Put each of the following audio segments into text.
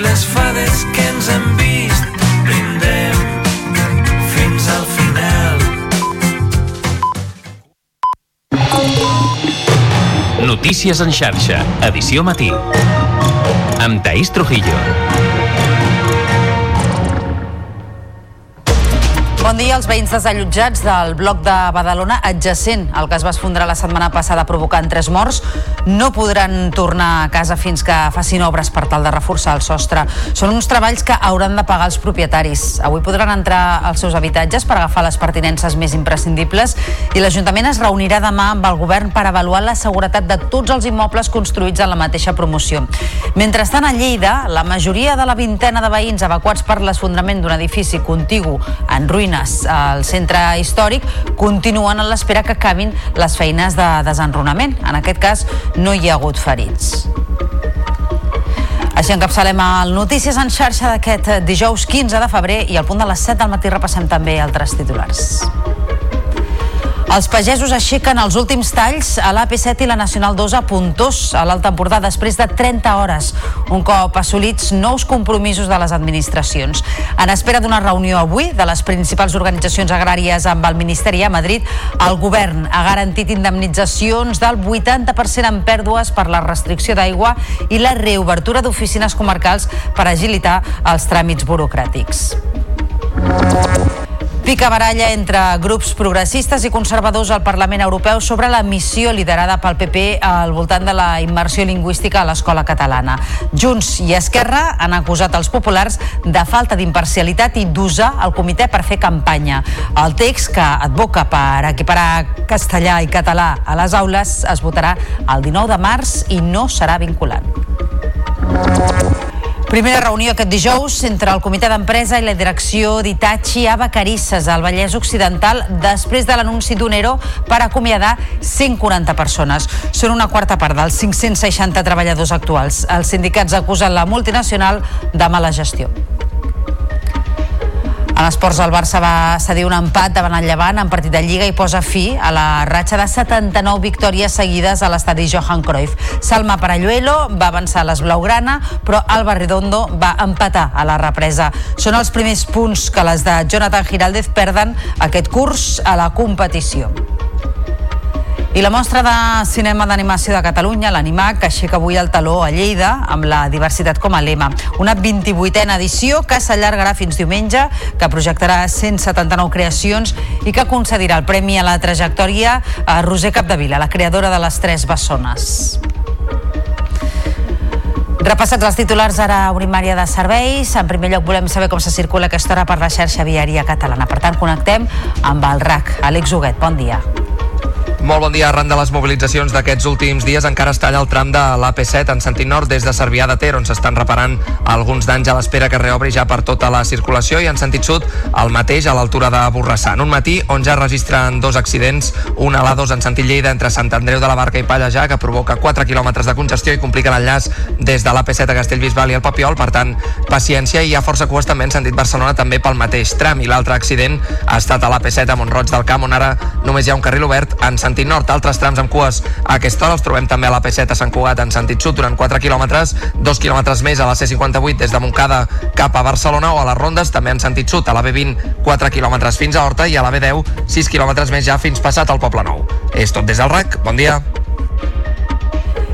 les fades que ens hem vist brindem fins al final. Notícies en xarxa, edició matí. Amb Taís Trujillo. Dia. Els veïns desallotjats del bloc de Badalona, adjacent al que es va esfondrar la setmana passada provocant tres morts, no podran tornar a casa fins que facin obres per tal de reforçar el sostre. Són uns treballs que hauran de pagar els propietaris. Avui podran entrar als seus habitatges per agafar les pertinences més imprescindibles i l'Ajuntament es reunirà demà amb el govern per avaluar la seguretat de tots els immobles construïts en la mateixa promoció. Mentrestant, a Lleida, la majoria de la vintena de veïns evacuats per l'esfondrament d'un edifici contigu en ruïnes al centre històric continuen a l'espera que acabin les feines de desenrunament. En aquest cas, no hi ha hagut ferits. Així encapçalem el Notícies en xarxa d'aquest dijous 15 de febrer i al punt de les 7 del matí repassem també altres titulars. Els pagesos aixequen els últims talls a l'AP7 i la Nacional 2 a Puntós, a l'Alt Empordà, després de 30 hores, un cop assolits nous compromisos de les administracions. En espera d'una reunió avui de les principals organitzacions agràries amb el Ministeri a Madrid, el govern ha garantit indemnitzacions del 80% en pèrdues per la restricció d'aigua i la reobertura d'oficines comarcals per agilitar els tràmits burocràtics. Pica baralla entre grups progressistes i conservadors al Parlament Europeu sobre la missió liderada pel PP al voltant de la immersió lingüística a l'escola catalana. Junts i Esquerra han acusat els populars de falta d'imparcialitat i d'usar el comitè per fer campanya. El text que advoca per equiparar castellà i català a les aules es votarà el 19 de març i no serà vinculant. Primera reunió aquest dijous entre el comitè d'empresa i la direcció d'Itachi a Vacarisses, al Vallès Occidental, després de l'anunci d'un ERO per acomiadar 140 persones. Són una quarta part dels 560 treballadors actuals. Els sindicats acusen la multinacional de mala gestió. En esports, el Barça va cedir un empat davant el Llevant en partit de Lliga i posa fi a la ratxa de 79 victòries seguides a l'estadi Johan Cruyff. Salma Paralluelo va avançar a les Blaugrana, però Alba Redondo va empatar a la represa. Són els primers punts que les de Jonathan Giraldez perden aquest curs a la competició. I la mostra de cinema d'animació de Catalunya, l'Animac, que aixeca avui el taló a Lleida amb la diversitat com a lema. Una 28a edició que s'allargarà fins diumenge, que projectarà 179 creacions i que concedirà el premi a la trajectòria a Roser Capdevila, la creadora de les Tres Bessones. Repassats els titulars ara a Unimària de Serveis. En primer lloc volem saber com se circula aquesta hora per la xarxa viària catalana. Per tant, connectem amb el RAC. Àlex Huguet, bon dia. Molt bon dia. Arran de les mobilitzacions d'aquests últims dies encara es talla el tram de l'AP7 en sentit nord des de Cervià de Ter, on s'estan reparant alguns danys a l'espera que reobri ja per tota la circulació i en sentit sud el mateix a l'altura de Borrassà. En un matí on ja registren dos accidents, un a l'A2 en sentit Lleida entre Sant Andreu de la Barca i Pallejà, que provoca 4 quilòmetres de congestió i complica l'enllaç des de l'AP7 a Castellbisbal i el Papiol, per tant, paciència i hi ha força cues també en sentit Barcelona també pel mateix tram i l'altre accident ha estat a l'AP7 a Montroig del Camp on ara només hi ha un carril obert en sentit nord. Altres trams amb cues a aquesta hora els trobem també a la P7 a Sant Cugat en sentit sud durant 4 quilòmetres, 2 quilòmetres més a la C58 des de Montcada cap a Barcelona o a les Rondes també en sentit sud a la B20 4 quilòmetres fins a Horta i a la B10 6 quilòmetres més ja fins passat al Poble Nou. És tot des del RAC. Bon dia.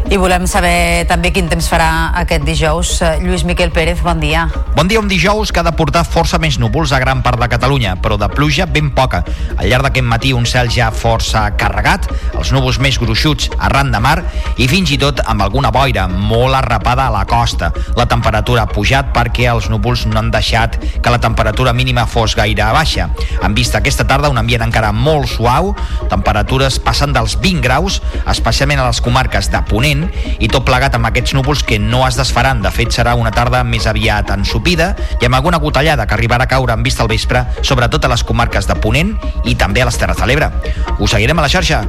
I volem saber també quin temps farà aquest dijous. Eh, Lluís Miquel Pérez, bon dia. Bon dia, un dijous que ha de portar força més núvols a gran part de Catalunya, però de pluja ben poca. Al llarg d'aquest matí un cel ja força carregat, els núvols més gruixuts arran de mar i fins i tot amb alguna boira molt arrapada a la costa. La temperatura ha pujat perquè els núvols no han deixat que la temperatura mínima fos gaire baixa. Han vist aquesta tarda un ambient encara molt suau, temperatures passant dels 20 graus, especialment a les comarques de Ponent, i tot plegat amb aquests núvols que no es desfaran. De fet, serà una tarda més aviat ensupida i amb alguna gotellada que arribarà a caure en vista al vespre, sobretot a les comarques de Ponent i també a les Terres de l'Ebre. Us seguirem a la xarxa.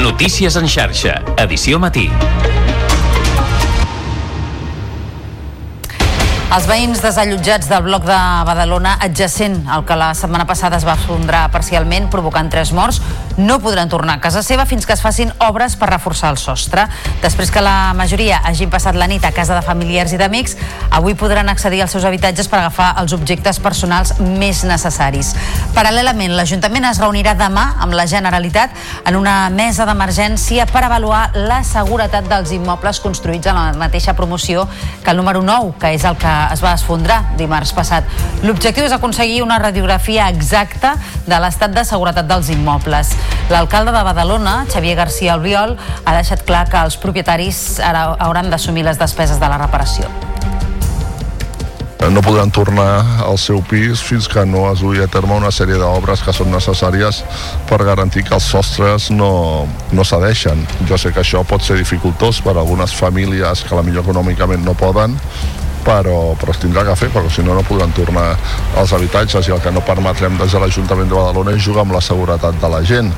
Notícies en xarxa, edició matí. Els veïns desallotjats del bloc de Badalona adjacent al que la setmana passada es va esfondrar parcialment provocant tres morts no podran tornar a casa seva fins que es facin obres per reforçar el sostre. Després que la majoria hagin passat la nit a casa de familiars i d'amics, avui podran accedir als seus habitatges per agafar els objectes personals més necessaris. Paral·lelament, l'Ajuntament es reunirà demà amb la Generalitat en una mesa d'emergència per avaluar la seguretat dels immobles construïts en la mateixa promoció que el número 9, que és el que es va esfondrar dimarts passat. L'objectiu és aconseguir una radiografia exacta de l'estat de seguretat dels immobles. L'alcalde de Badalona, Xavier García Albiol, ha deixat clar que els propietaris ara hauran d'assumir les despeses de la reparació no podran tornar al seu pis fins que no es duia a terme una sèrie d'obres que són necessàries per garantir que els sostres no, no cedeixen. Jo sé que això pot ser dificultós per a algunes famílies que la millor econòmicament no poden, però, però es tindrà que fer perquè si no no podran tornar als habitatges i el que no permetrem des de l'Ajuntament de Badalona és jugar amb la seguretat de la gent.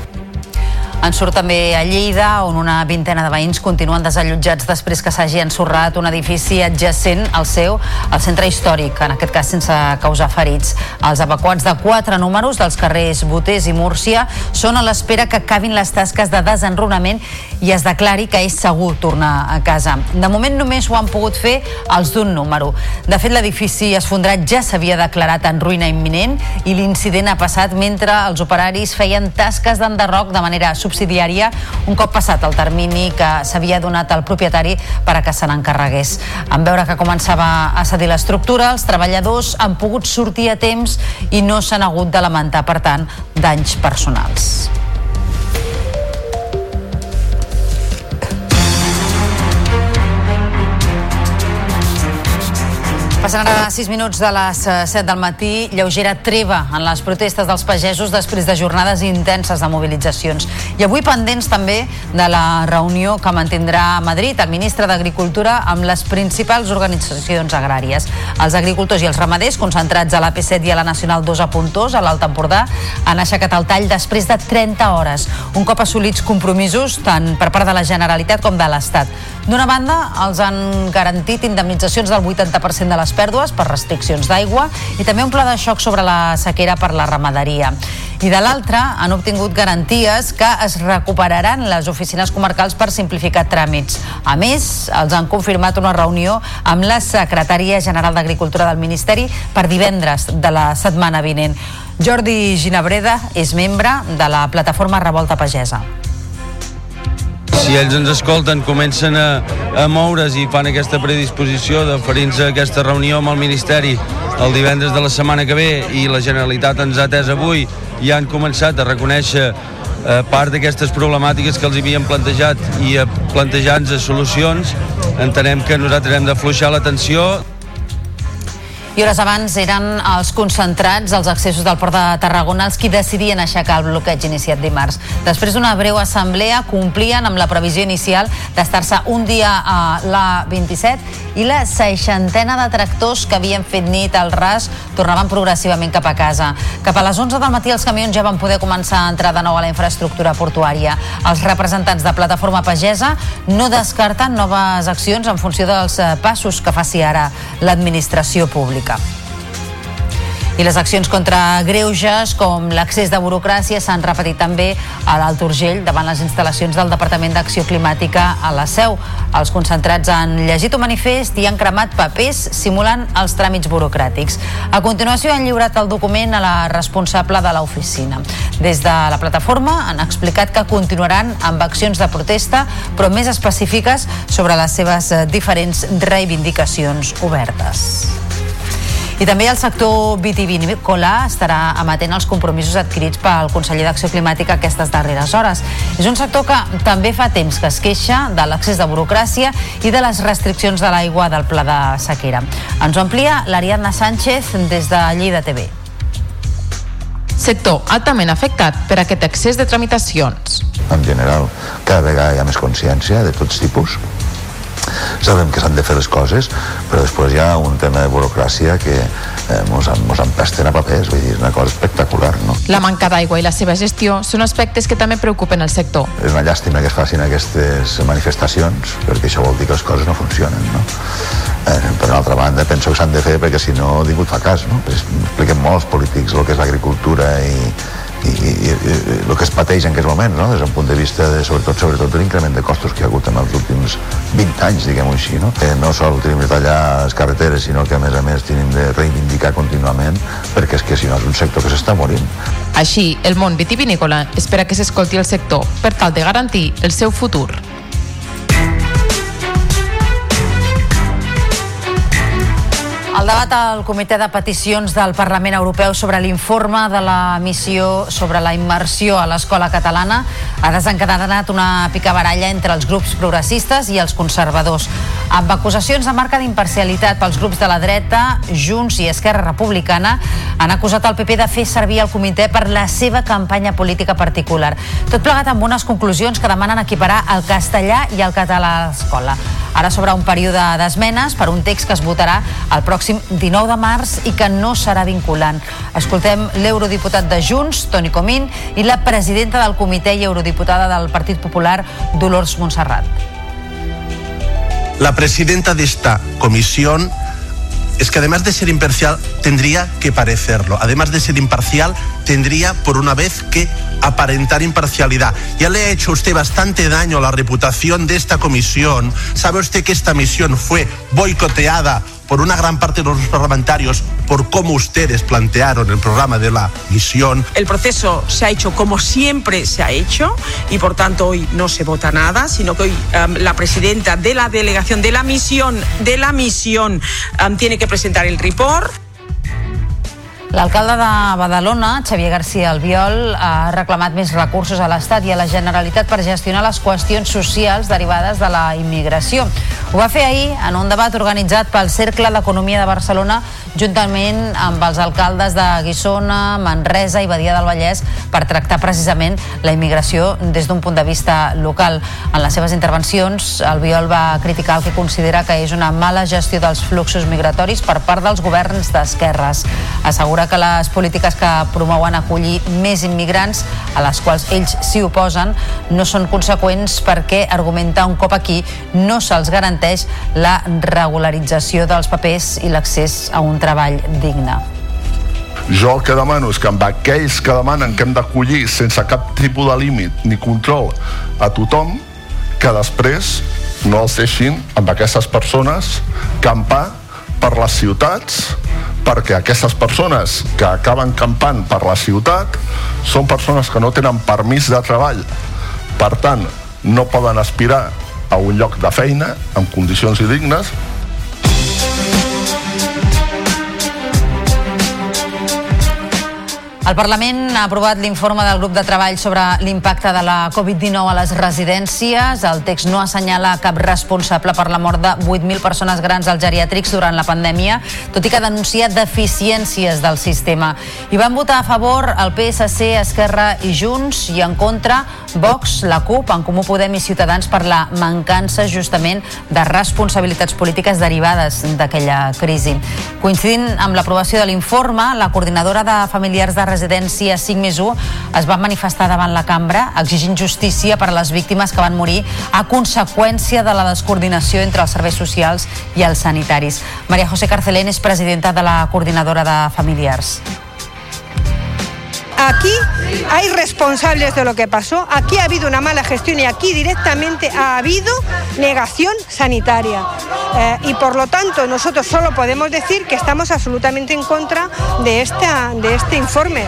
En surt també a Lleida, on una vintena de veïns continuen desallotjats després que s'hagi ensorrat un edifici adjacent al seu, al centre històric, en aquest cas sense causar ferits. Els evacuats de quatre números dels carrers Botés i Múrcia són a l'espera que acabin les tasques de desenrunament i es declari que és segur tornar a casa. De moment només ho han pogut fer els d'un número. De fet, l'edifici esfondrat ja s'havia declarat en ruïna imminent i l'incident ha passat mentre els operaris feien tasques d'enderroc de manera substancial subsidiària un cop passat el termini que s'havia donat al propietari per a que se n'encarregués. En veure que començava a cedir l'estructura, els treballadors han pogut sortir a temps i no s'han hagut de lamentar, per tant, danys personals. Passen ara 6 minuts de les 7 eh, del matí, lleugera treva en les protestes dels pagesos després de jornades intenses de mobilitzacions. I avui pendents també de la reunió que mantindrà a Madrid el ministre d'Agricultura amb les principals organitzacions agràries. Els agricultors i els ramaders, concentrats a l'AP7 i a la Nacional 2 a Puntós, a l'Alt Empordà, han aixecat el tall després de 30 hores, un cop assolits compromisos tant per part de la Generalitat com de l'Estat. D'una banda, els han garantit indemnitzacions del 80% de les pèrdues per restriccions d'aigua i també un pla de xoc sobre la sequera per la ramaderia. I de l'altra, han obtingut garanties que es recuperaran les oficines comarcals per simplificar tràmits. A més, els han confirmat una reunió amb la secretària general d'Agricultura del Ministeri per divendres de la setmana vinent. Jordi Ginabreda és membre de la plataforma Revolta Pagesa si ells ens escolten, comencen a, a moure's i fan aquesta predisposició d'oferir-nos aquesta reunió amb el Ministeri el divendres de la setmana que ve i la Generalitat ens ha atès avui i han començat a reconèixer eh, part d'aquestes problemàtiques que els havien plantejat i a plantejar-nos solucions, entenem que nosaltres hem d'afluixar l'atenció i hores abans eren els concentrats als accessos del Port de Tarragona els qui decidien aixecar el bloqueig iniciat dimarts. Després d'una breu assemblea complien amb la previsió inicial d'estar-se un dia a la 27 i la seixantena de tractors que havien fet nit al ras tornaven progressivament cap a casa. Cap a les 11 del matí els camions ja van poder començar a entrar de nou a la infraestructura portuària. Els representants de Plataforma Pagesa no descarten noves accions en funció dels eh, passos que faci ara l'administració pública pública. I les accions contra greuges, com l'accés de burocràcia, s'han repetit també a l'Alt Urgell davant les instal·lacions del Departament d'Acció Climàtica a la Seu. Els concentrats han llegit un manifest i han cremat papers simulant els tràmits burocràtics. A continuació han lliurat el document a la responsable de l'oficina. Des de la plataforma han explicat que continuaran amb accions de protesta, però més específiques sobre les seves diferents reivindicacions obertes. I també el sector vitivinícola estarà amatent als compromisos adquirits pel conseller d'Acció Climàtica aquestes darreres hores. És un sector que també fa temps que es queixa de l'accés de burocràcia i de les restriccions de l'aigua del pla de sequera. Ens ho amplia l'Ariadna Sánchez des de Lleida TV sector altament afectat per aquest excés de tramitacions. En general, cada vegada hi ha més consciència de tots tipus sabem que s'han de fer les coses, però després hi ha un tema de burocràcia que, eh, mos, mos empesten a papers, vull dir, és una cosa espectacular, no? La manca d'aigua i la seva gestió són aspectes que també preocupen el sector. És una llàstima que es facin aquestes manifestacions, perquè això vol dir que les coses no funcionen, no? Eh, per una altra banda, penso que s'han de fer perquè si no ningú fa cas, no? Expliquen molt els polítics el que és l'agricultura i, i, i, i, el que es pateix en aquests moments, no? des d'un punt de vista de, sobretot, sobretot de l'increment de costos que hi ha hagut en els últims 20 anys, diguem-ho així, no? Eh, no sol tenim de tallar les carreteres, sinó que a més a més tenim de reivindicar contínuament, perquè és que si no és un sector que s'està morint. Així, el món vitivinícola espera que s'escolti el sector per tal de garantir el seu futur. El debat al Comitè de Peticions del Parlament Europeu sobre l'informe de la missió sobre la immersió a l'escola catalana ha desencadenat una picabaralla entre els grups progressistes i els conservadors, amb acusacions de marca d'imparcialitat pels grups de la dreta, Junts i Esquerra Republicana han acusat el PP de fer servir el comitè per la seva campanya política particular. Tot plegat amb unes conclusions que demanen equiparar el castellà i el català a l'escola. Ara s'obre un període d'esmenes per un text que es votarà el pròxim 19 de març i que no serà vinculant. Escoltem l'eurodiputat de Junts, Toni Comín, i la presidenta del comitè i eurodiputada del Partit Popular, Dolors Montserrat. La presidenta de esta comisión es que además de ser imparcial tendría que parecerlo. Además de ser imparcial tendría por una vez que aparentar imparcialidad. Ya le ha hecho usted bastante daño a la reputación de esta comisión. Sabe usted que esta misión fue boicoteada por una gran parte de los parlamentarios por cómo ustedes plantearon el programa de la misión. El proceso se ha hecho como siempre se ha hecho y por tanto hoy no se vota nada, sino que hoy um, la presidenta de la delegación de la misión de la misión um, tiene que presentar el report. L'alcalde de Badalona, Xavier García Albiol, ha reclamat més recursos a l'Estat i a la Generalitat per gestionar les qüestions socials derivades de la immigració. Ho va fer ahir en un debat organitzat pel Cercle d'Economia de Barcelona juntament amb els alcaldes de Guissona, Manresa i Badia del Vallès per tractar precisament la immigració des d'un punt de vista local. En les seves intervencions, Albiol va criticar el que considera que és una mala gestió dels fluxos migratoris per part dels governs d'esquerres. Assegura que les polítiques que promouen acollir més immigrants, a les quals ells s'hi oposen, no són conseqüents perquè, argumenta un cop aquí, no se'ls garanteix la regularització dels papers i l'accés a un treball digne. Jo el que demano és que amb aquells que demanen que hem d'acollir sense cap tipus de límit ni control a tothom, que després no els deixin amb aquestes persones campar per les ciutats perquè aquestes persones que acaben campant per la ciutat són persones que no tenen permís de treball. Per tant no poden aspirar a un lloc de feina en condicions dignes El Parlament ha aprovat l'informe del grup de treball sobre l'impacte de la Covid-19 a les residències. El text no assenyala cap responsable per la mort de 8.000 persones grans als geriàtrics durant la pandèmia, tot i que denuncia deficiències del sistema. Hi van votar a favor el PSC, Esquerra i Junts i en contra Vox, la CUP, en Comú Podem i Ciutadans per la mancança justament de responsabilitats polítiques derivades d'aquella crisi. Coincidint amb l'aprovació de l'informe, la coordinadora de familiars de residència 5 més 1 es va manifestar davant la cambra exigint justícia per a les víctimes que van morir a conseqüència de la descoordinació entre els serveis socials i els sanitaris. Maria José Carcelén és presidenta de la coordinadora de familiars. Aquí hay responsables de lo que pasó, aquí ha habido una mala gestión y aquí directamente ha habido negación sanitaria. Eh, y por lo tanto nosotros solo podemos decir que estamos absolutamente en contra de, esta, de este informe.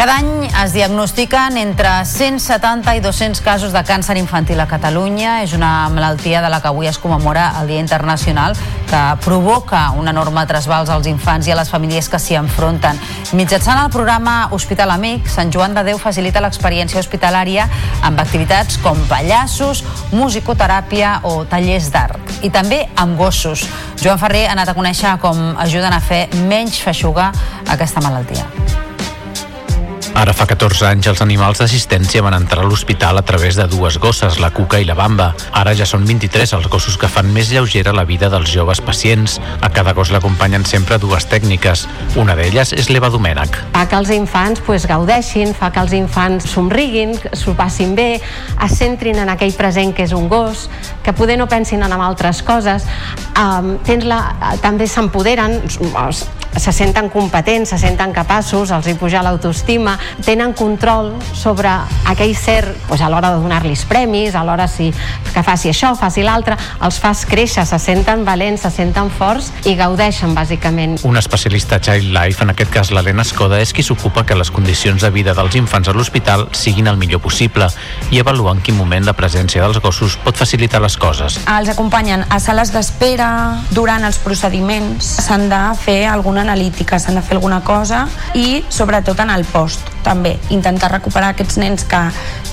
Cada any es diagnostiquen entre 170 i 200 casos de càncer infantil a Catalunya. És una malaltia de la que avui es commemora el Dia Internacional que provoca un enorme trasbals als infants i a les famílies que s'hi enfronten. Mitjançant el programa Hospital Amic, Sant Joan de Déu facilita l'experiència hospitalària amb activitats com pallassos, musicoteràpia o tallers d'art. I també amb gossos. Joan Ferrer ha anat a conèixer com ajuden a fer menys feixuga aquesta malaltia. Ara fa 14 anys els animals d'assistència van entrar a l'hospital a través de dues gosses, la Cuca i la Bamba. Ara ja són 23 els gossos que fan més lleugera la vida dels joves pacients. A cada gos l'acompanyen sempre dues tècniques. Una d'elles és l'Eva Domènech. Fa que els infants pues, gaudeixin, fa que els infants somriguin, s'ho passin bé, es centrin en aquell present que és un gos, que poder no pensin en altres coses. Um, tens la, també s'empoderen, se senten competents, se senten capaços, els hi puja l'autoestima, tenen control sobre aquell ser doncs, a l'hora de donar-los premis, a l'hora si, que faci això, faci l'altre, els fas créixer, se senten valents, se senten forts i gaudeixen, bàsicament. Un especialista Child Life, en aquest cas l'Helena Escoda, és qui s'ocupa que les condicions de vida dels infants a l'hospital siguin el millor possible i avaluar en quin moment la presència dels gossos pot facilitar les coses. Els acompanyen a sales d'espera, durant els procediments, s'han de fer alguna analítica, s'han de fer alguna cosa i sobretot en el post també, intentar recuperar aquests nens que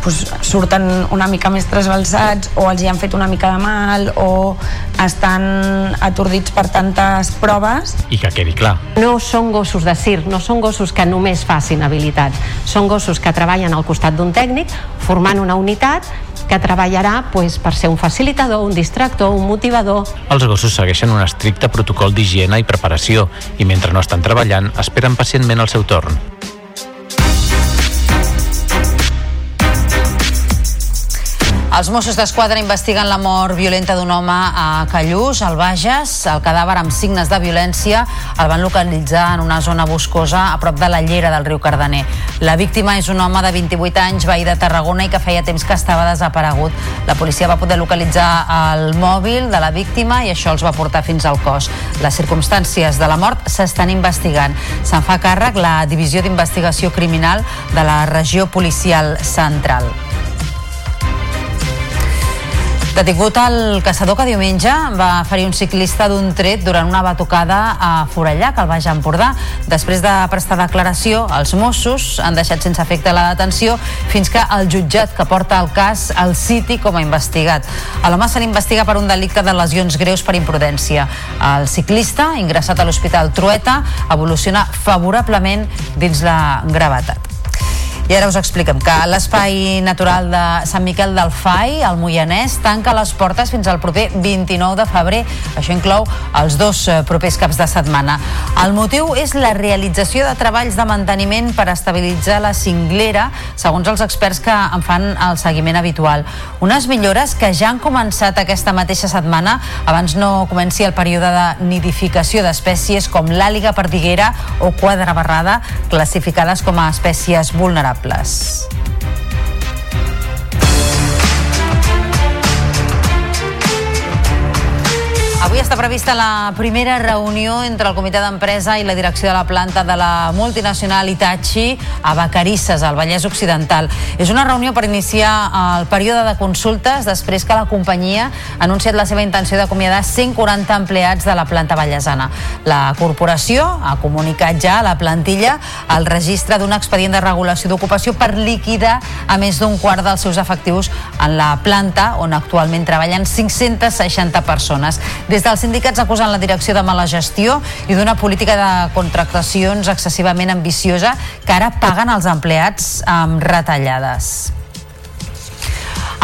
pues, surten una mica més trasbalsats o els hi han fet una mica de mal o estan atordits per tantes proves. I que quedi clar. No són gossos de circ, no són gossos que només facin habilitats, són gossos que treballen al costat d'un tècnic formant una unitat que treballarà pues, per ser un facilitador, un distractor, un motivador. Els gossos segueixen un estricte protocol d'higiene i preparació i mentre no estan treballant esperen pacientment el seu torn. Els Mossos d'Esquadra investiguen la mort violenta d'un home a Callús, al Bages. El cadàver amb signes de violència el van localitzar en una zona boscosa a prop de la llera del riu Cardener. La víctima és un home de 28 anys, veí de Tarragona i que feia temps que estava desaparegut. La policia va poder localitzar el mòbil de la víctima i això els va portar fins al cos. Les circumstàncies de la mort s'estan investigant. Se'n fa càrrec la Divisió d'Investigació Criminal de la Regió Policial Central. Detingut el caçador que diumenge va ferir un ciclista d'un tret durant una batucada a Forallac, al Baix Empordà. Després de prestar declaració, els Mossos han deixat sense efecte la detenció fins que el jutjat que porta el cas el citi com a investigat. A l'home se l'investiga per un delicte de lesions greus per imprudència. El ciclista, ingressat a l'Hospital Trueta, evoluciona favorablement dins la gravetat. I ara us expliquem que l'espai natural de Sant Miquel del Fai, al Moianès, tanca les portes fins al proper 29 de febrer. Això inclou els dos eh, propers caps de setmana. El motiu és la realització de treballs de manteniment per estabilitzar la cinglera, segons els experts que en fan el seguiment habitual. Unes millores que ja han començat aquesta mateixa setmana, abans no comenci el període de nidificació d'espècies com l'àliga perdiguera o quadra barrada, classificades com a espècies vulnerables vulnerables. Avui està prevista la primera reunió entre el comitè d'empresa i la direcció de la planta de la multinacional Itachi a Vacarisses, al Vallès Occidental. És una reunió per iniciar el període de consultes després que la companyia ha anunciat la seva intenció d'acomiadar 140 empleats de la planta vallesana. La corporació ha comunicat ja a la plantilla el registre d'un expedient de regulació d'ocupació per liquidar a més d'un quart dels seus efectius en la planta on actualment treballen 560 persones. Des dels sindicats acusen la direcció de mala gestió i d'una política de contractacions excessivament ambiciosa que ara paguen els empleats amb retallades.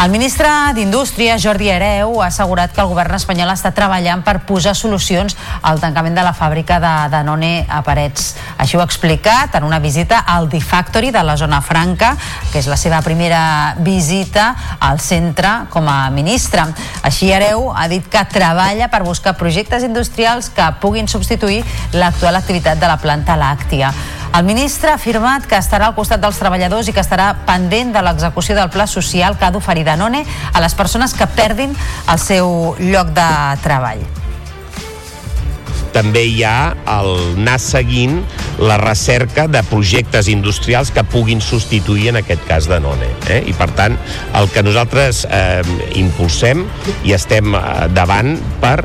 El ministre d'Indústria, Jordi Hereu, ha assegurat que el govern espanyol està treballant per posar solucions al tancament de la fàbrica de Danone a Parets. Així ho ha explicat en una visita al D-Factory de la zona franca, que és la seva primera visita al centre com a ministre. Així Hereu ha dit que treballa per buscar projectes industrials que puguin substituir l'actual activitat de la planta làctia. El ministre ha afirmat que estarà al costat dels treballadors i que estarà pendent de l'execució del pla social que ha d'oferir Danone a les persones que perdin el seu lloc de treball també hi ha el anar seguint la recerca de projectes industrials que puguin substituir en aquest cas de None. Eh? I per tant, el que nosaltres eh, impulsem i estem eh, davant per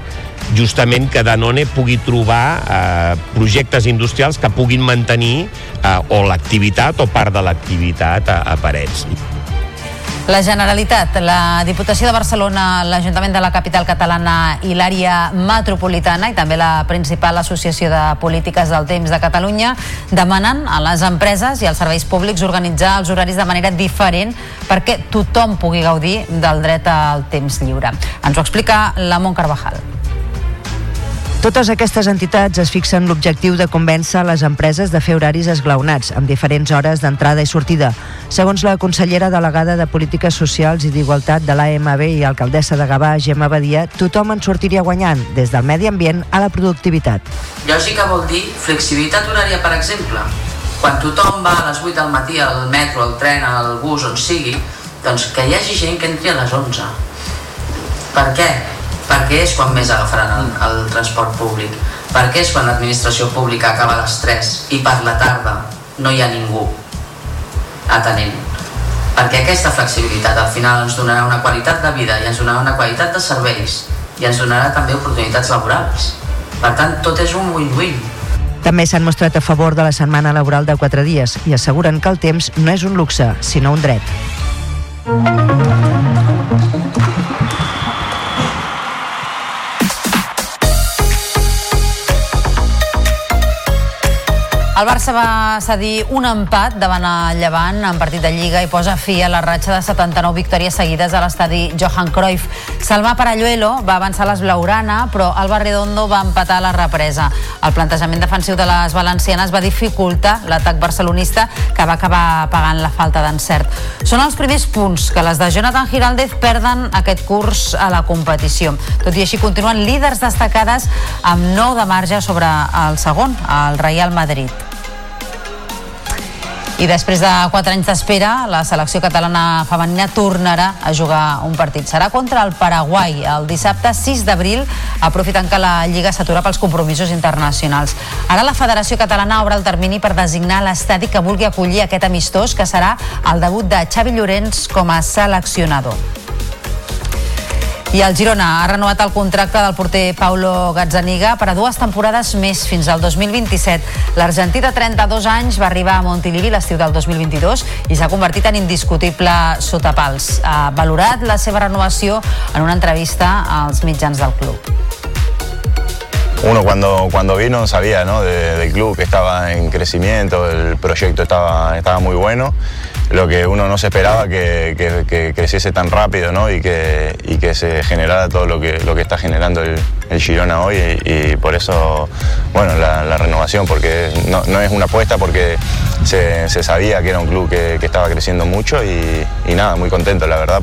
justament que Danone pugui trobar eh, projectes industrials que puguin mantenir eh, o l'activitat o part de l'activitat a, a Parets. La Generalitat, la Diputació de Barcelona, l'Ajuntament de la capital catalana i l'àrea metropolitana i també la principal associació de polítiques del temps de Catalunya demanen a les empreses i als serveis públics organitzar els horaris de manera diferent perquè tothom pugui gaudir del dret al temps lliure. Ens ho explica la Mont Carvajal. Totes aquestes entitats es fixen l'objectiu de convèncer les empreses de fer horaris esglaonats, amb diferents hores d'entrada i sortida. Segons la consellera delegada de Polítiques Socials i d'Igualtat de l'AMB i alcaldessa de Gavà, Gemma Badia, tothom en sortiria guanyant, des del medi ambient a la productivitat. Lògica vol dir flexibilitat horària, per exemple. Quan tothom va a les 8 del matí al metro, al tren, al bus, on sigui, doncs que hi hagi gent que entri a les 11. Per què? Perquè és quan més agafaran el, el transport públic, perquè és quan l'administració pública acaba a les 3 i per la tarda no hi ha ningú atenent. Perquè aquesta flexibilitat al final ens donarà una qualitat de vida i ens donarà una qualitat de serveis i ens donarà també oportunitats laborals. Per tant, tot és un win-win. També s'han mostrat a favor de la setmana laboral de 4 dies i asseguren que el temps no és un luxe, sinó un dret. El Barça va cedir un empat davant el Llevant en partit de Lliga i posa fi a la ratxa de 79 victòries seguides a l'estadi Johan Cruyff. Salva Paralluelo va avançar les Blaurana, però Alba Redondo va empatar la represa. El plantejament defensiu de les valencianes va dificultar l'atac barcelonista que va acabar pagant la falta d'encert. Són els primers punts que les de Jonathan Giraldez perden aquest curs a la competició. Tot i així continuen líders destacades amb 9 de marge sobre el segon, el Real Madrid. I després de 4 anys d'espera, la selecció catalana femenina tornarà a jugar un partit. Serà contra el Paraguai el dissabte 6 d'abril, aprofitant que la Lliga s'atura pels compromisos internacionals. Ara la Federació Catalana obre el termini per designar l'estadi que vulgui acollir aquest amistós, que serà el debut de Xavi Llorenç com a seleccionador. I el Girona ha renovat el contracte del porter Paulo Gazzaniga per a dues temporades més fins al 2027. L'argentí de 32 anys va arribar a Montilivi l'estiu del 2022 i s'ha convertit en indiscutible sotapals. Ha valorat la seva renovació en una entrevista als mitjans del club. Uno cuando, cuando vino sabía ¿no? de- del club que estaba en crecimiento, el proyecto estaba, estaba muy bueno. Lo que uno no se esperaba que, que- creciese tan rápido ¿no? y, que, y que se generara todo lo que, lo que está generando el, el Girona hoy y, por eso bueno, la, renovación, porque no, no es una apuesta porque se, se sabía que era un club que, que estaba creciendo mucho y, y nada, muy contento la verdad.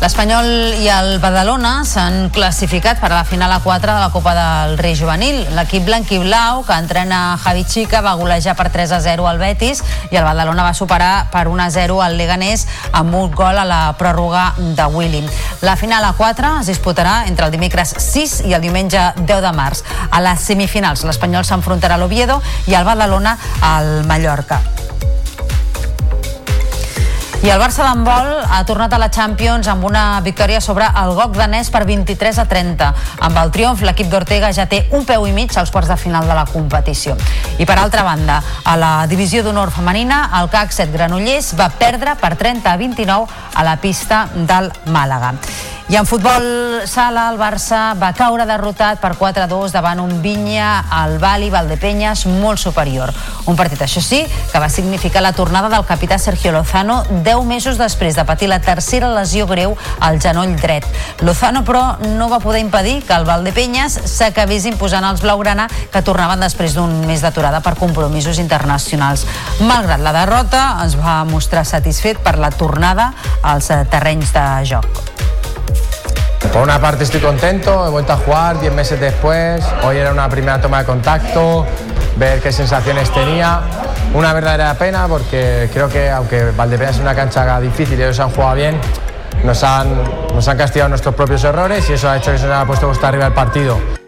L'Espanyol i el Badalona s'han classificat per a la final a 4 de la Copa del Rei Juvenil. L'equip blanc i blau, que entrena Javi Chica, va golejar per 3 a 0 al Betis i el Badalona va superar per 1 a 0 al Leganés amb un gol a la pròrroga de Willy. La final a 4 es disputarà entre el dimecres 6 i el diumenge 10 de març. A les semifinals l'Espanyol s'enfrontarà a l'Oviedo i el Badalona al Mallorca. I el Barça d'handbol ha tornat a la Champions amb una victòria sobre el GOC danès per 23 a 30. Amb el triomf, l'equip d'Ortega ja té un peu i mig als quarts de final de la competició. I per altra banda, a la divisió d'honor femenina, el CAC 7 Granollers va perdre per 30 a 29 a la pista del Màlaga. I en futbol sala, el Barça va caure derrotat per 4-2 davant un Vinya al Bali Valdepenyes molt superior. Un partit, això sí, que va significar la tornada del capità Sergio Lozano 10 mesos després de patir la tercera lesió greu al genoll dret. Lozano, però, no va poder impedir que el Valdepenyes s'acabés imposant als blaugrana que tornaven després d'un mes d'aturada per compromisos internacionals. Malgrat la derrota, es va mostrar satisfet per la tornada als terrenys de joc. Por una parte estoy contento, he vuelto a jugar 10 meses después, hoy era una primera toma de contacto, ver qué sensaciones tenía. Una verdadera pena porque creo que aunque Valdepeñas es una cancha difícil y ellos han jugado bien, nos han, nos han castigado nuestros propios errores y eso ha hecho que se nos haya puesto costa arriba el partido.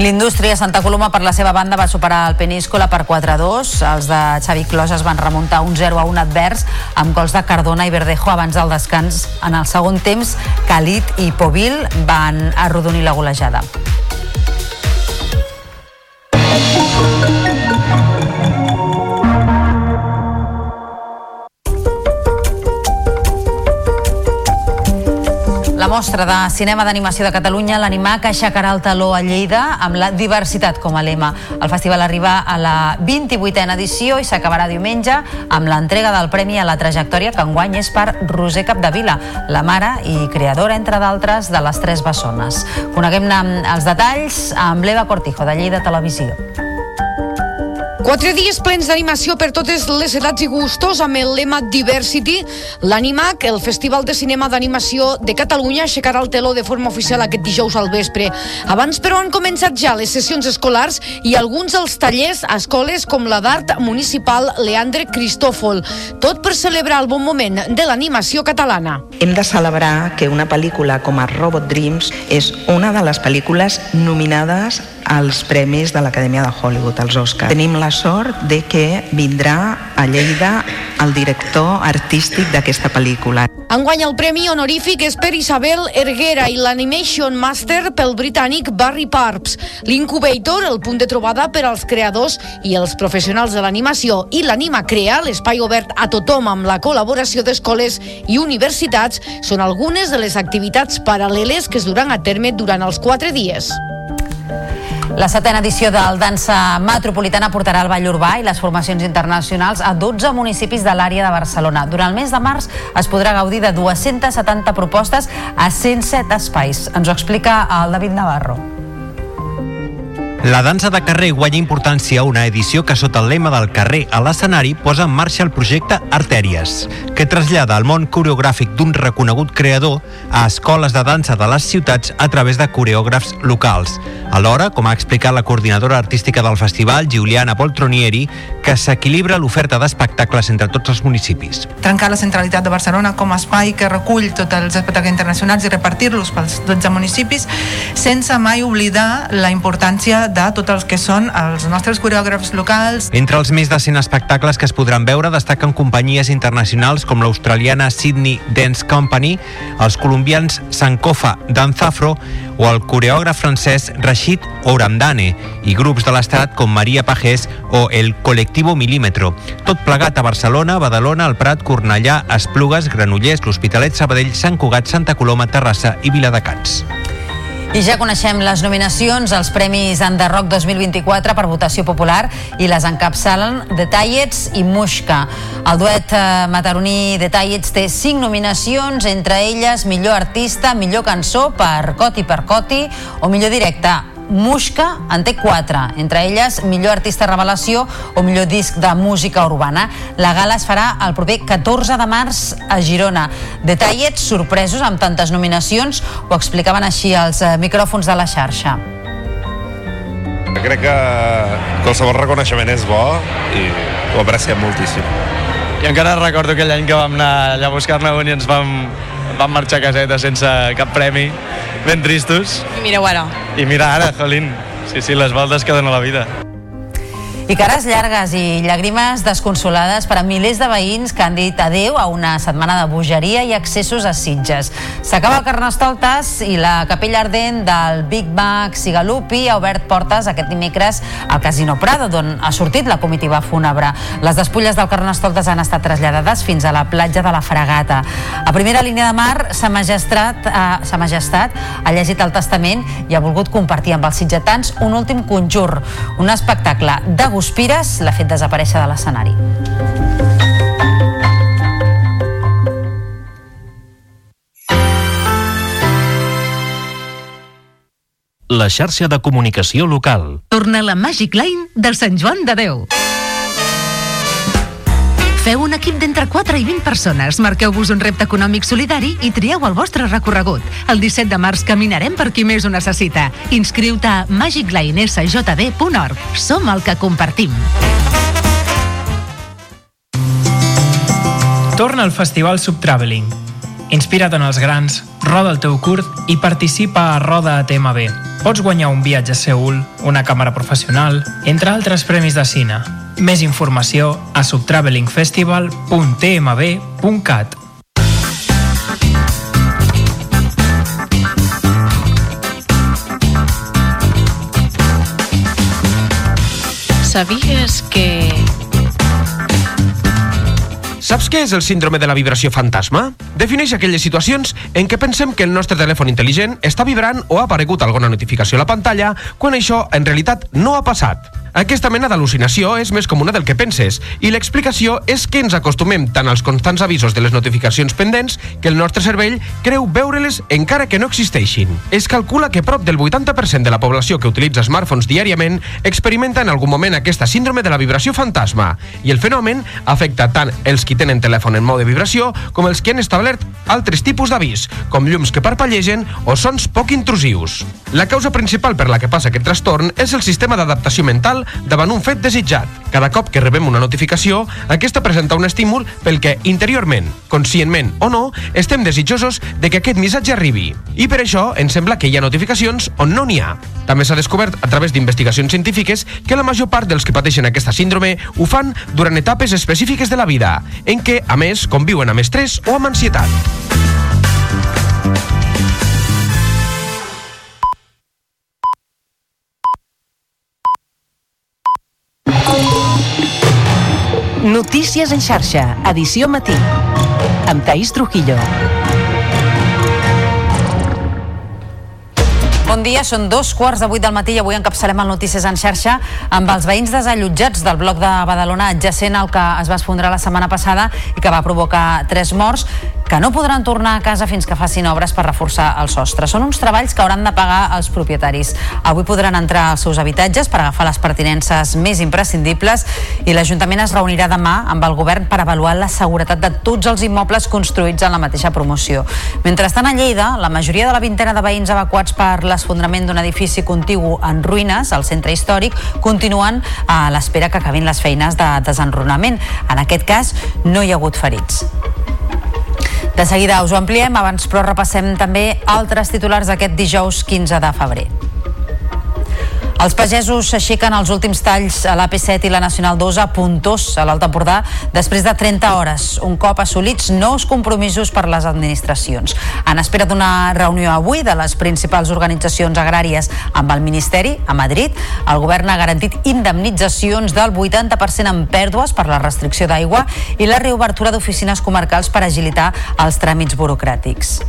L'Indústria Santa Coloma, per la seva banda, va superar el Peníscola per 4-2. Els de Xavi Clos es van remuntar un 0 a 1 advers amb gols de Cardona i Verdejo abans del descans. En el segon temps, Calit i Povil van arrodonir la golejada. Mostra de cinema d'animació de Catalunya, l'Animac aixecarà el taló a Lleida amb la diversitat com a lema. El festival arriba a la 28a edició i s'acabarà diumenge amb l'entrega del premi a la trajectòria que enguany és per Roser Capdevila, la mare i creadora, entre d'altres, de les Tres Bessones. Coneguem-ne els detalls amb l'Eva Cortijo, de Lleida Televisió. Quatre dies plens d'animació per totes les edats i gustos amb el lema Diversity. L'Animac, el Festival de Cinema d'Animació de Catalunya, aixecarà el teló de forma oficial aquest dijous al vespre. Abans, però, han començat ja les sessions escolars i alguns dels tallers a escoles com la d'Art Municipal Leandre Cristòfol. Tot per celebrar el bon moment de l'animació catalana. Hem de celebrar que una pel·lícula com a Robot Dreams és una de les pel·lícules nominades als premis de l'Acadèmia de Hollywood, als Oscars. Tenim la sort de que vindrà a Lleida el director artístic d'aquesta pel·lícula. Enguany el premi honorífic és per Isabel Erguera i l'Animation Master pel britànic Barry Parps. L'Incubator, el punt de trobada per als creadors i els professionals de l'animació i l'Anima Crea, l'espai obert a tothom amb la col·laboració d'escoles i universitats, són algunes de les activitats paral·leles que es duran a terme durant els quatre dies. La setena edició del Dansa Metropolitana portarà el Ball Urbà i les formacions internacionals a 12 municipis de l'àrea de Barcelona. Durant el mes de març es podrà gaudir de 270 propostes a 107 espais. Ens ho explica el David Navarro. La dansa de carrer guanya importància a una edició que sota el lema del carrer a l'escenari posa en marxa el projecte Artèries, que trasllada el món coreogràfic d'un reconegut creador a escoles de dansa de les ciutats a través de coreògrafs locals. Alhora, com ha explicat la coordinadora artística del festival, Giuliana Poltronieri, que s'equilibra l'oferta d'espectacles entre tots els municipis. trencar la centralitat de Barcelona com a espai que recull tots els espectacles internacionals i repartir-los pels 12 municipis sense mai oblidar la importància de tots els que són els nostres coreògrafs locals. Entre els més de 100 espectacles que es podran veure destaquen companyies internacionals com l'australiana Sydney Dance Company, els colombians Sankofa Danzafro o el coreògraf francès Rashid Ouramdane i grups de l'estat com Maria Pagès o el Colectivo Milímetro. Tot plegat a Barcelona, Badalona, el Prat, Cornellà, Esplugues, Granollers, l'Hospitalet, Sabadell, Sant Cugat, Santa Coloma, Terrassa i Viladecans. I ja coneixem les nominacions als Premis Enderroc 2024 per votació popular i les encapçalen The Tallets i Mushka. El duet eh, mataroní The Tallets té cinc nominacions, entre elles millor artista, millor cançó per Coti per Coti o millor directe. Mushka en té quatre, entre elles millor artista revelació o millor disc de música urbana. La gala es farà el proper 14 de març a Girona. Detallets sorpresos amb tantes nominacions ho explicaven així als eh, micròfons de la xarxa. Crec que qualsevol reconeixement és bo i ho apreciem moltíssim. I encara recordo aquell any que vam anar allà a buscar-ne un i ens vam, vam marxar a caseta sense cap premi, ben tristos. I mireu ara. I mira ara, jolín, sí, sí, les voltes que dona la vida. I cares llargues i llàgrimes desconsolades per a milers de veïns que han dit adeu a una setmana de bogeria i accessos a Sitges. S'acaba el Carnestoltes i la capella ardent del Big Mac Sigalupi ha obert portes aquest dimecres al Casino Prado, d'on ha sortit la comitiva fúnebre. Les despulles del Carnestoltes han estat traslladades fins a la platja de la Fragata. A primera línia de mar, sa majestat, eh, sa majestat ha llegit el testament i ha volgut compartir amb els sitgetans un últim conjur, un espectacle de Guspires l'ha fet desaparèixer de l'escenari. La xarxa de comunicació local. Torna la Magic Line del Sant Joan de Déu. Feu un equip d'entre 4 i 20 persones, marqueu-vos un repte econòmic solidari i trieu el vostre recorregut. El 17 de març caminarem per qui més ho necessita. Inscriu-te a magiclinesjd.org. Som el que compartim. Torna al Festival Subtraveling. Inspira't en els grans, roda el teu curt i participa a Roda a TMB. Pots guanyar un viatge a Seul, una càmera professional, entre altres premis de cine. Més informació a subtravelingfestival.tmb.cat ¿Sabías que Saps què és el síndrome de la vibració fantasma? Defineix aquelles situacions en què pensem que el nostre telèfon intel·ligent està vibrant o ha aparegut alguna notificació a la pantalla quan això en realitat no ha passat. Aquesta mena d'al·lucinació és més comuna del que penses i l'explicació és que ens acostumem tant als constants avisos de les notificacions pendents que el nostre cervell creu veure-les encara que no existeixin. Es calcula que prop del 80% de la població que utilitza smartphones diàriament experimenta en algun moment aquesta síndrome de la vibració fantasma i el fenomen afecta tant els qui tenen telèfon en mode vibració com els que han establert altres tipus d'avís, com llums que parpallegen o sons poc intrusius. La causa principal per la que passa aquest trastorn és el sistema d'adaptació mental davant un fet desitjat. Cada cop que rebem una notificació, aquesta presenta un estímul pel que interiorment, conscientment o no, estem desitjosos de que aquest missatge arribi. I per això ens sembla que hi ha notificacions on no n'hi ha. També s'ha descobert a través d'investigacions científiques que la major part dels que pateixen aquesta síndrome ho fan durant etapes específiques de la vida, en què, a més, conviuen amb estrès o amb ansietat. Notícies en xarxa, edició matí. Amb Taís Trujillo. Bon dia, són dos quarts de vuit del matí i avui encapçalem el Notícies en xarxa amb els veïns desallotjats del bloc de Badalona adjacent al que es va esfondrar la setmana passada i que va provocar tres morts que no podran tornar a casa fins que facin obres per reforçar el sostre. Són uns treballs que hauran de pagar els propietaris. Avui podran entrar als seus habitatges per agafar les pertinences més imprescindibles i l'Ajuntament es reunirà demà amb el govern per avaluar la seguretat de tots els immobles construïts en la mateixa promoció. Mentrestant, a Lleida, la majoria de la vintena de veïns evacuats per l'esfondrament d'un edifici contigu en ruïnes al centre històric continuen a l'espera que acabin les feines de desenrunament. En aquest cas, no hi ha hagut ferits. De seguida us ho ampliem, abans però repassem també altres titulars d'aquest dijous 15 de febrer. Els pagesos s'aixequen els últims talls a l'AP7 i la Nacional 2 a Puntós, a l'Alt Empordà, després de 30 hores, un cop assolits nous compromisos per les administracions. En espera d'una reunió avui de les principals organitzacions agràries amb el Ministeri, a Madrid, el govern ha garantit indemnitzacions del 80% en pèrdues per la restricció d'aigua i la reobertura d'oficines comarcals per agilitar els tràmits burocràtics.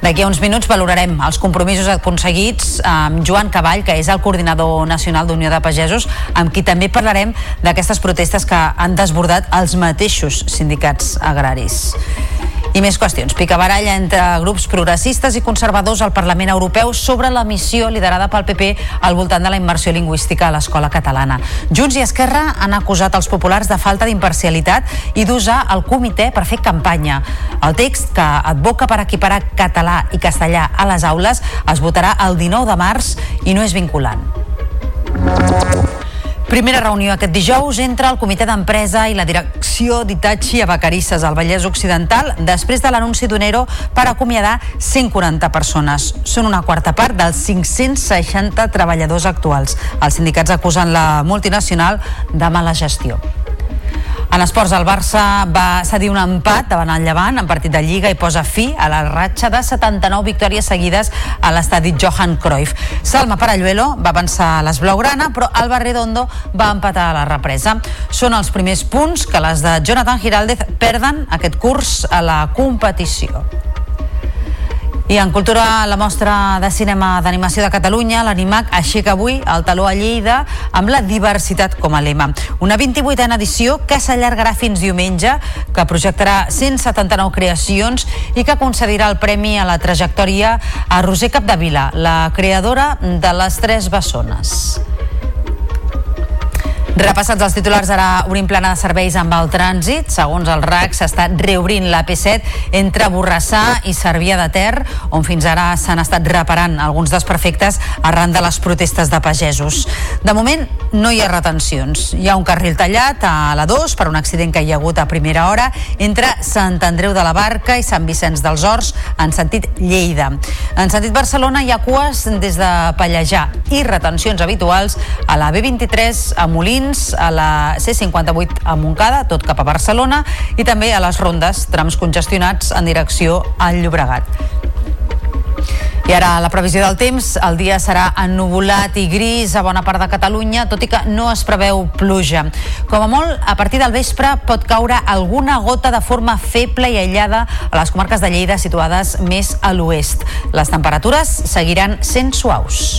D'aquí a uns minuts valorarem els compromisos aconseguits amb Joan Cavall, que és el coordinador nacional d'Unió de Pagesos, amb qui també parlarem d'aquestes protestes que han desbordat els mateixos sindicats agraris. I més qüestions. Picabaralla entre grups progressistes i conservadors al Parlament Europeu sobre la missió liderada pel PP al voltant de la immersió lingüística a l'escola catalana. Junts i Esquerra han acusat els populars de falta d'imparcialitat i d'usar el comitè per fer campanya. El text, que advoca per equiparar català i castellà a les aules, es votarà el 19 de març i no és vinculant. Primera reunió aquest dijous entre el comitè d'empresa i la direcció d'Itachi a Vacarisses, al Vallès Occidental, després de l'anunci d'un ERO per acomiadar 140 persones. Són una quarta part dels 560 treballadors actuals. Els sindicats acusen la multinacional de mala gestió. En esports, el Barça va cedir un empat davant el Llevant en partit de Lliga i posa fi a la ratxa de 79 victòries seguides a l'estadi Johan Cruyff. Salma Paralluelo va avançar a les Blaugrana, però Alba Redondo va empatar a la represa. Són els primers punts que les de Jonathan Giraldez perden aquest curs a la competició. I en cultura, la mostra de cinema d'animació de Catalunya, l'Animac, aixeca avui el taló a Lleida amb la diversitat com a lema. Una 28a edició que s'allargarà fins diumenge, que projectarà 179 creacions i que concedirà el premi a la trajectòria a Roser Capdevila, la creadora de les Tres Bessones. Repassats els titulars, ara obrim plana de serveis amb el trànsit. Segons el RAC, s'està reobrint la P7 entre Borrassà i Cervià de Ter, on fins ara s'han estat reparant alguns desperfectes arran de les protestes de pagesos. De moment, no hi ha retencions. Hi ha un carril tallat a la 2 per un accident que hi ha hagut a primera hora entre Sant Andreu de la Barca i Sant Vicenç dels Horts en sentit Lleida. En sentit Barcelona hi ha cues des de Pallejà i retencions habituals a la B23 a Molins a la C58 a Montcada, tot cap a Barcelona, i també a les rondes, trams congestionats en direcció al Llobregat. I ara la previsió del temps, el dia serà ennuvolat i gris a bona part de Catalunya, tot i que no es preveu pluja. Com a molt, a partir del vespre pot caure alguna gota de forma feble i aïllada a les comarques de Lleida situades més a l'oest. Les temperatures seguiran sent suaus.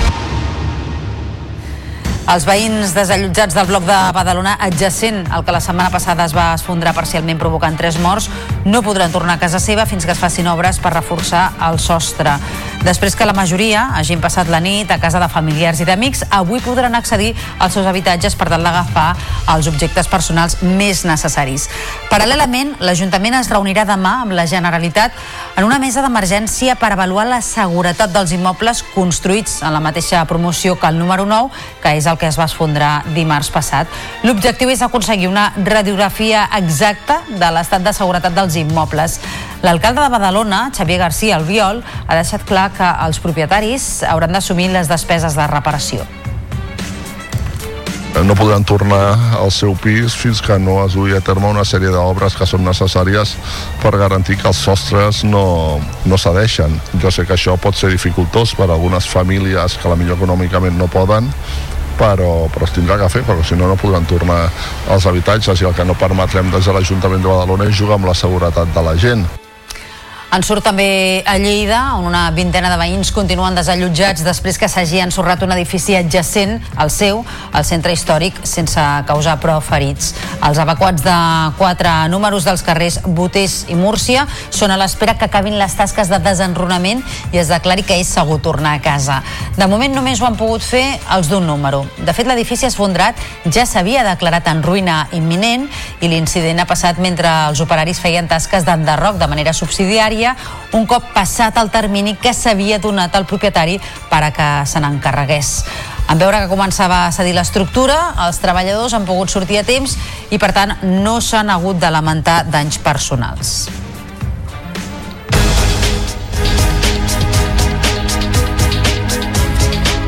Els veïns desallotjats del bloc de Badalona adjacent al que la setmana passada es va esfondrar parcialment provocant tres morts no podran tornar a casa seva fins que es facin obres per reforçar el sostre. Després que la majoria hagin passat la nit a casa de familiars i d'amics, avui podran accedir als seus habitatges per tal d'agafar els objectes personals més necessaris. Paral·lelament, l'Ajuntament es reunirà demà amb la Generalitat en una mesa d'emergència per avaluar la seguretat dels immobles construïts en la mateixa promoció que el número 9, que és el que es va esfondrar dimarts passat. L'objectiu és aconseguir una radiografia exacta de l'estat de seguretat dels immobles. L'alcalde de Badalona, Xavier García Albiol, ha deixat clar que els propietaris hauran d'assumir les despeses de reparació no podran tornar al seu pis fins que no es duia a terme una sèrie d'obres que són necessàries per garantir que els sostres no, no cedeixen. Jo sé que això pot ser dificultós per a algunes famílies que la millor econòmicament no poden, però, però es tindrà que fer, perquè si no, no podran tornar als habitatges i el que no permetrem des de l'Ajuntament de Badalona és jugar amb la seguretat de la gent. En surt també a Lleida, on una vintena de veïns continuen desallotjats després que s'hagi ensorrat un edifici adjacent al seu, al centre històric, sense causar prou ferits. Els evacuats de quatre números dels carrers Botés i Múrcia són a l'espera que acabin les tasques de desenrunament i es declari que és segur tornar a casa. De moment només ho han pogut fer els d'un número. De fet, l'edifici esfondrat ja s'havia declarat en ruïna imminent i l'incident ha passat mentre els operaris feien tasques d'enderroc de manera subsidiària dia un cop passat el termini que s'havia donat al propietari per a que se n'encarregués. En veure que començava a cedir l'estructura, els treballadors han pogut sortir a temps i, per tant, no s'han hagut de lamentar danys personals.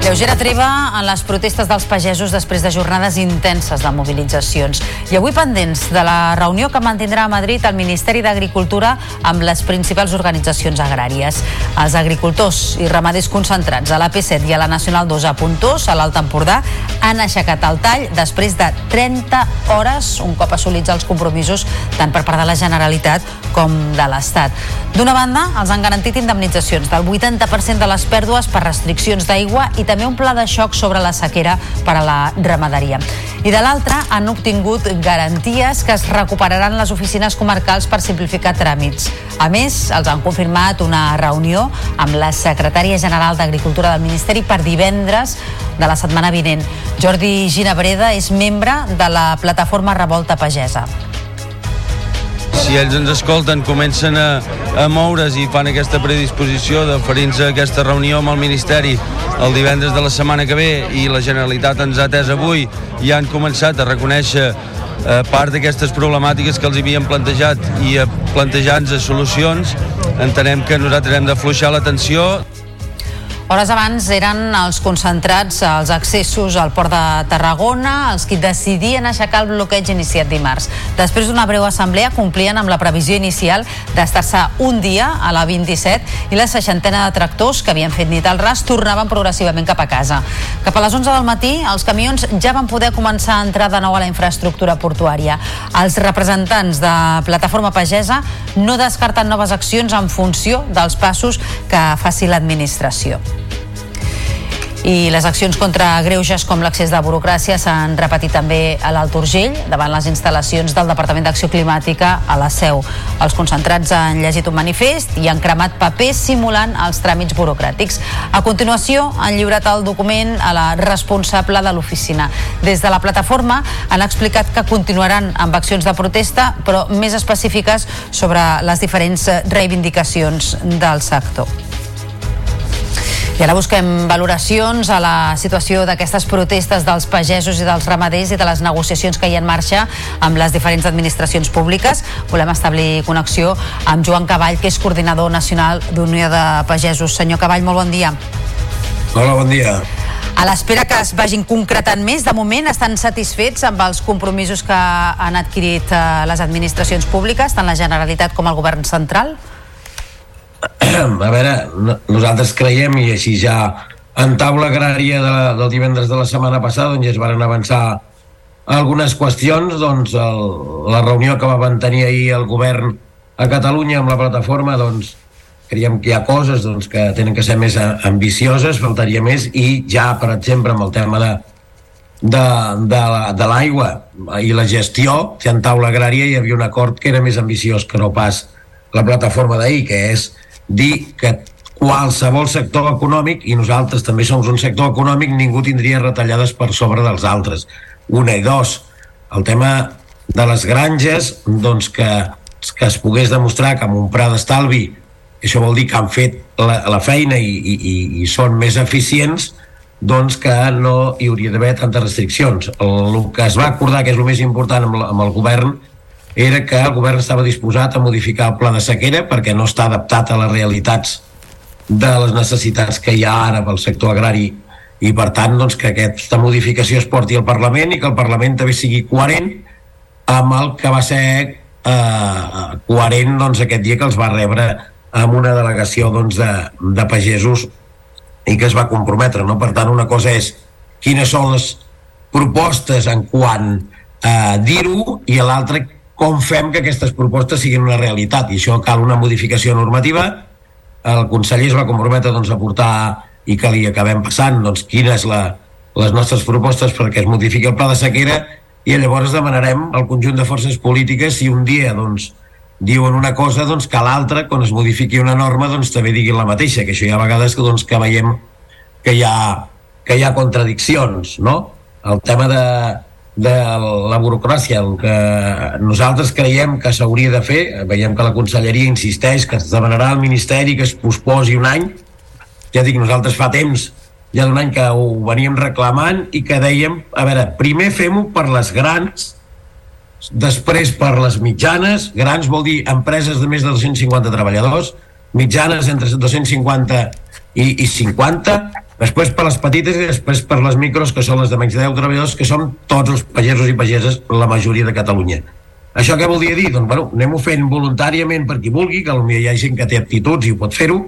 Lleugera treva en les protestes dels pagesos després de jornades intenses de mobilitzacions. I avui pendents de la reunió que mantindrà a Madrid el Ministeri d'Agricultura amb les principals organitzacions agràries. Els agricultors i ramaders concentrats a l'AP7 i a la Nacional 2 a Puntós, a l'Alt Empordà, han aixecat el tall després de 30 hores, un cop assolits els compromisos tant per part de la Generalitat com de l'Estat. D'una banda, els han garantit indemnitzacions del 80% de les pèrdues per restriccions d'aigua i també un pla de xoc sobre la sequera per a la ramaderia. I de l'altra, han obtingut garanties que es recuperaran les oficines comarcals per simplificar tràmits. A més, els han confirmat una reunió amb la secretària general d'Agricultura del Ministeri per divendres de la setmana vinent. Jordi Ginabreda és membre de la plataforma Revolta Pagesa si ells ens escolten, comencen a, a moure's i fan aquesta predisposició d'oferir-nos aquesta reunió amb el Ministeri el divendres de la setmana que ve i la Generalitat ens ha atès avui i han començat a reconèixer eh, part d'aquestes problemàtiques que els havien plantejat i a plantejar-nos solucions, entenem que nosaltres hem d'afluixar l'atenció. Hores abans eren els concentrats als accessos al port de Tarragona els qui decidien aixecar el bloqueig iniciat dimarts. Després d'una breu assemblea complien amb la previsió inicial d'estar-se un dia a la 27 i la seixantena de tractors que havien fet nit al ras tornaven progressivament cap a casa. Cap a les 11 del matí els camions ja van poder començar a entrar de nou a la infraestructura portuària. Els representants de Plataforma Pagesa no descarten noves accions en funció dels passos que faci l'administració. I les accions contra greuges com l'accés de burocràcia s'han repetit també a l'Alt Urgell davant les instal·lacions del Departament d'Acció Climàtica a la Seu. Els concentrats han llegit un manifest i han cremat papers simulant els tràmits burocràtics. A continuació han lliurat el document a la responsable de l'oficina. Des de la plataforma han explicat que continuaran amb accions de protesta però més específiques sobre les diferents reivindicacions del sector. I ara busquem valoracions a la situació d'aquestes protestes dels pagesos i dels ramaders i de les negociacions que hi ha en marxa amb les diferents administracions públiques. Volem establir connexió amb Joan Cavall, que és coordinador nacional d'Unió de Pagesos. Senyor Cavall, molt bon dia. Hola, bon dia. A l'espera que es vagin concretant més, de moment estan satisfets amb els compromisos que han adquirit eh, les administracions públiques, tant la Generalitat com el Govern central? A veure, no- nosaltres creiem i així ja en taula agrària de, del divendres de la setmana passada doncs ja es van avançar algunes qüestions doncs el, la reunió que va mantenir ahir el govern a Catalunya amb la plataforma doncs creiem que hi ha coses doncs, que tenen que ser més ambicioses, faltaria més i ja, per exemple, amb el tema de, de, de, de l'aigua i la gestió, que en taula agrària hi havia un acord que era més ambiciós que no pas la plataforma d'ahir, que és dir que qualsevol sector econòmic, i nosaltres també som un sector econòmic, ningú tindria retallades per sobre dels altres. Una i dos, el tema de les granges, doncs que, que es pogués demostrar que amb un pla d'estalvi, això vol dir que han fet la, la feina i, i, i, són més eficients, doncs que no hi hauria d'haver tantes restriccions. El, el que es va acordar, que és el més important amb, amb el govern, era que el govern estava disposat a modificar el pla de sequera perquè no està adaptat a les realitats de les necessitats que hi ha ara pel sector agrari i per tant doncs, que aquesta modificació es porti al Parlament i que el Parlament també sigui coherent amb el que va ser eh, coherent doncs, aquest dia que els va rebre amb una delegació doncs, de, de pagesos i que es va comprometre. No? Per tant, una cosa és quines són les propostes en quant a dir-ho i l'altra com fem que aquestes propostes siguin una realitat? I això cal una modificació normativa. El conseller es va comprometre doncs, a portar i que li acabem passant doncs, quines la, les nostres propostes perquè es modifiqui el pla de sequera. I llavors demanarem al conjunt de forces polítiques si un dia doncs, diuen una cosa doncs, que l'altra, quan es modifiqui una norma doncs, també diguin la mateixa, que això hi ha vegades que, doncs, que veiem que hi ha, que hi ha contradiccions no? el tema de, de la burocràcia el que nosaltres creiem que s'hauria de fer veiem que la conselleria insisteix que es demanarà al Ministeri que es posposi un any ja dic, nosaltres fa temps ja d'un any que ho veníem reclamant i que dèiem, a veure, primer fem-ho per les grans després per les mitjanes grans vol dir empreses de més de 250 treballadors mitjanes entre 250 i, i 50 després per les petites i després per les micros que són les de menys de 10 treballadors que són tots els pagesos i pageses la majoria de Catalunya això què volia dir? Doncs bueno, anem-ho fent voluntàriament per qui vulgui, que potser hi ha gent que té aptituds i ho pot fer-ho,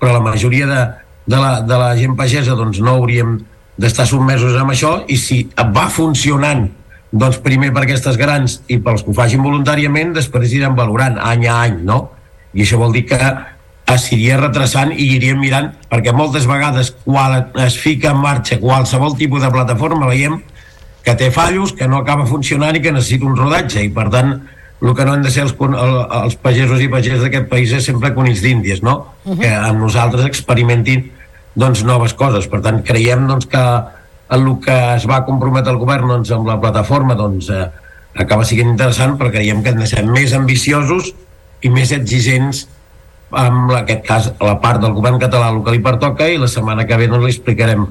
però la majoria de, de, la, de la gent pagesa doncs no hauríem d'estar sotmesos amb això i si va funcionant doncs primer per aquestes grans i pels que ho facin voluntàriament després iran valorant any a any, no? I això vol dir que es iria retrasant i iríem mirant, perquè moltes vegades quan es fica en marxa qualsevol tipus de plataforma veiem que té fallos, que no acaba funcionant i que necessita un rodatge i per tant el que no han de ser els, els pagesos i pageses d'aquest país és sempre conills d'índies, no? Uh -huh. Que amb nosaltres experimentin doncs, noves coses. Per tant, creiem doncs, que el que es va comprometre el govern doncs, amb la plataforma doncs, eh, acaba sent interessant però creiem que hem de ser més ambiciosos i més exigents amb aquest cas la part del govern català el que li pertoca i la setmana que ve doncs, li explicarem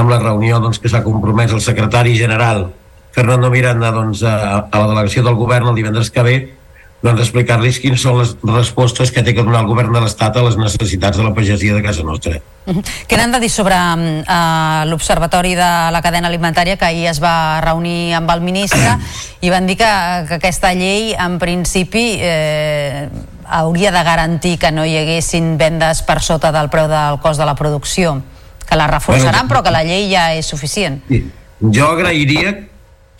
amb la reunió doncs, que s'ha compromès el secretari general Fernando Miranda doncs, a, a la delegació del govern el divendres que ve doncs, explicar-los quines són les respostes que té que donar el govern de l'Estat a les necessitats de la pagesia de casa nostra. Què n'han de dir sobre uh, l'Observatori de la cadena alimentària que ahir es va reunir amb el ministre i van dir que, que aquesta llei en principi eh, hauria de garantir que no hi haguessin vendes per sota del preu del cost de la producció que la reforçaran Bueno, però que la llei ja és suficient Jo agrairia,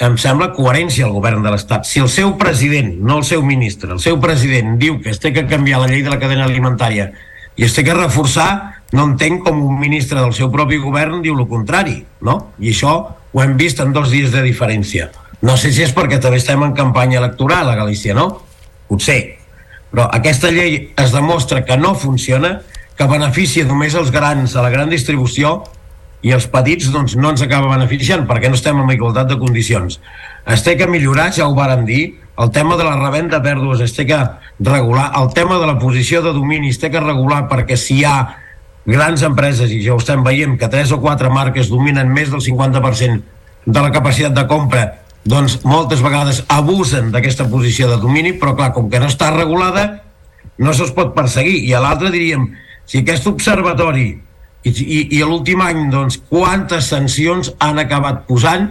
em sembla, coherència al govern de l'Estat. Si el seu president, no el seu ministre, el seu president diu que es té que canviar la llei de la cadena alimentària i es té que reforçar, no entenc com un ministre del seu propi govern diu el contrari, no? I això ho hem vist en dos dies de diferència. No sé si és perquè també estem en campanya electoral a Galícia, no? Potser. Però aquesta llei es demostra que no funciona, que beneficia només els grans, a la gran distribució, i els petits doncs, no ens acaba beneficiant perquè no estem en igualtat de condicions. Es té que millorar, ja ho vàrem dir, el tema de la revenda de pèrdues es té que regular, el tema de la posició de domini es té que regular perquè si hi ha grans empreses, i ja ho estem veient, que tres o quatre marques dominen més del 50% de la capacitat de compra, doncs moltes vegades abusen d'aquesta posició de domini, però clar, com que no està regulada, no se'ls pot perseguir. I a l'altre diríem, si aquest observatori i, i, i l'últim any doncs, quantes sancions han acabat posant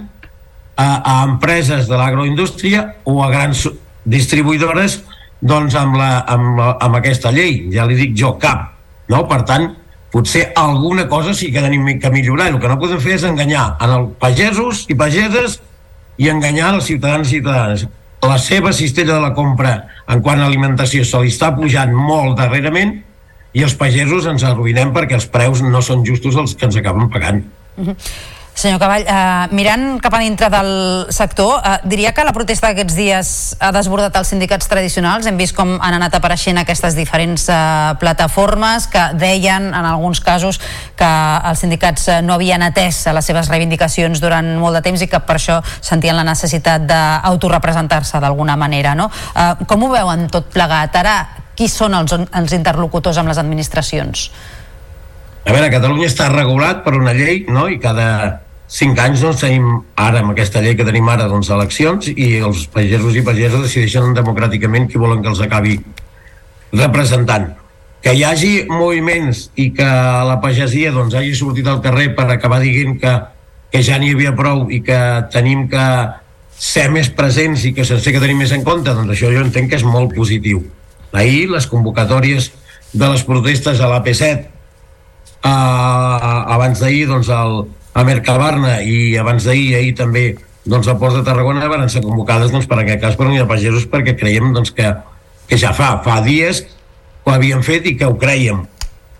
a, a empreses de l'agroindústria o a grans distribuïdores doncs amb, la, amb, la, amb aquesta llei, ja li dic jo cap no? per tant, potser alguna cosa sí que tenim que millorar el que no podem fer és enganyar en els pagesos i pageses i enganyar els ciutadans i ciutadanes la seva cistella de la compra en quant a alimentació se li està pujant molt darrerament i els pagesos ens arruïnem perquè els preus no són justos els que ens acaben pagant. Uh -huh. Senyor Cavall, eh, mirant cap a dintre del sector, eh, diria que la protesta d'aquests dies ha desbordat els sindicats tradicionals. Hem vist com han anat apareixent aquestes diferents eh, plataformes que deien, en alguns casos, que els sindicats no havien atès a les seves reivindicacions durant molt de temps i que per això sentien la necessitat d'autorepresentar-se d'alguna manera. No? Eh, com ho veuen tot plegat? Ara qui són els, els interlocutors amb les administracions? A veure, Catalunya està regulat per una llei, no?, i cada cinc anys doncs, tenim ara, amb aquesta llei que tenim ara, doncs, eleccions i els pagesos i pageses decideixen democràticament qui volen que els acabi representant. Que hi hagi moviments i que la pagesia doncs, hagi sortit al carrer per acabar dient que, que ja n'hi havia prou i que tenim que ser més presents i que se'ns té que tenir més en compte, doncs això jo entenc que és molt positiu. Ahir les convocatòries de les protestes a l'AP7 eh, abans d'ahir doncs el, a Mercabarna i abans d'ahir ahir també doncs a Port de Tarragona van ser convocades doncs, per aquest cas per Unió de Pagesos perquè creiem doncs, que, que ja fa, fa dies ho havíem fet i que ho creiem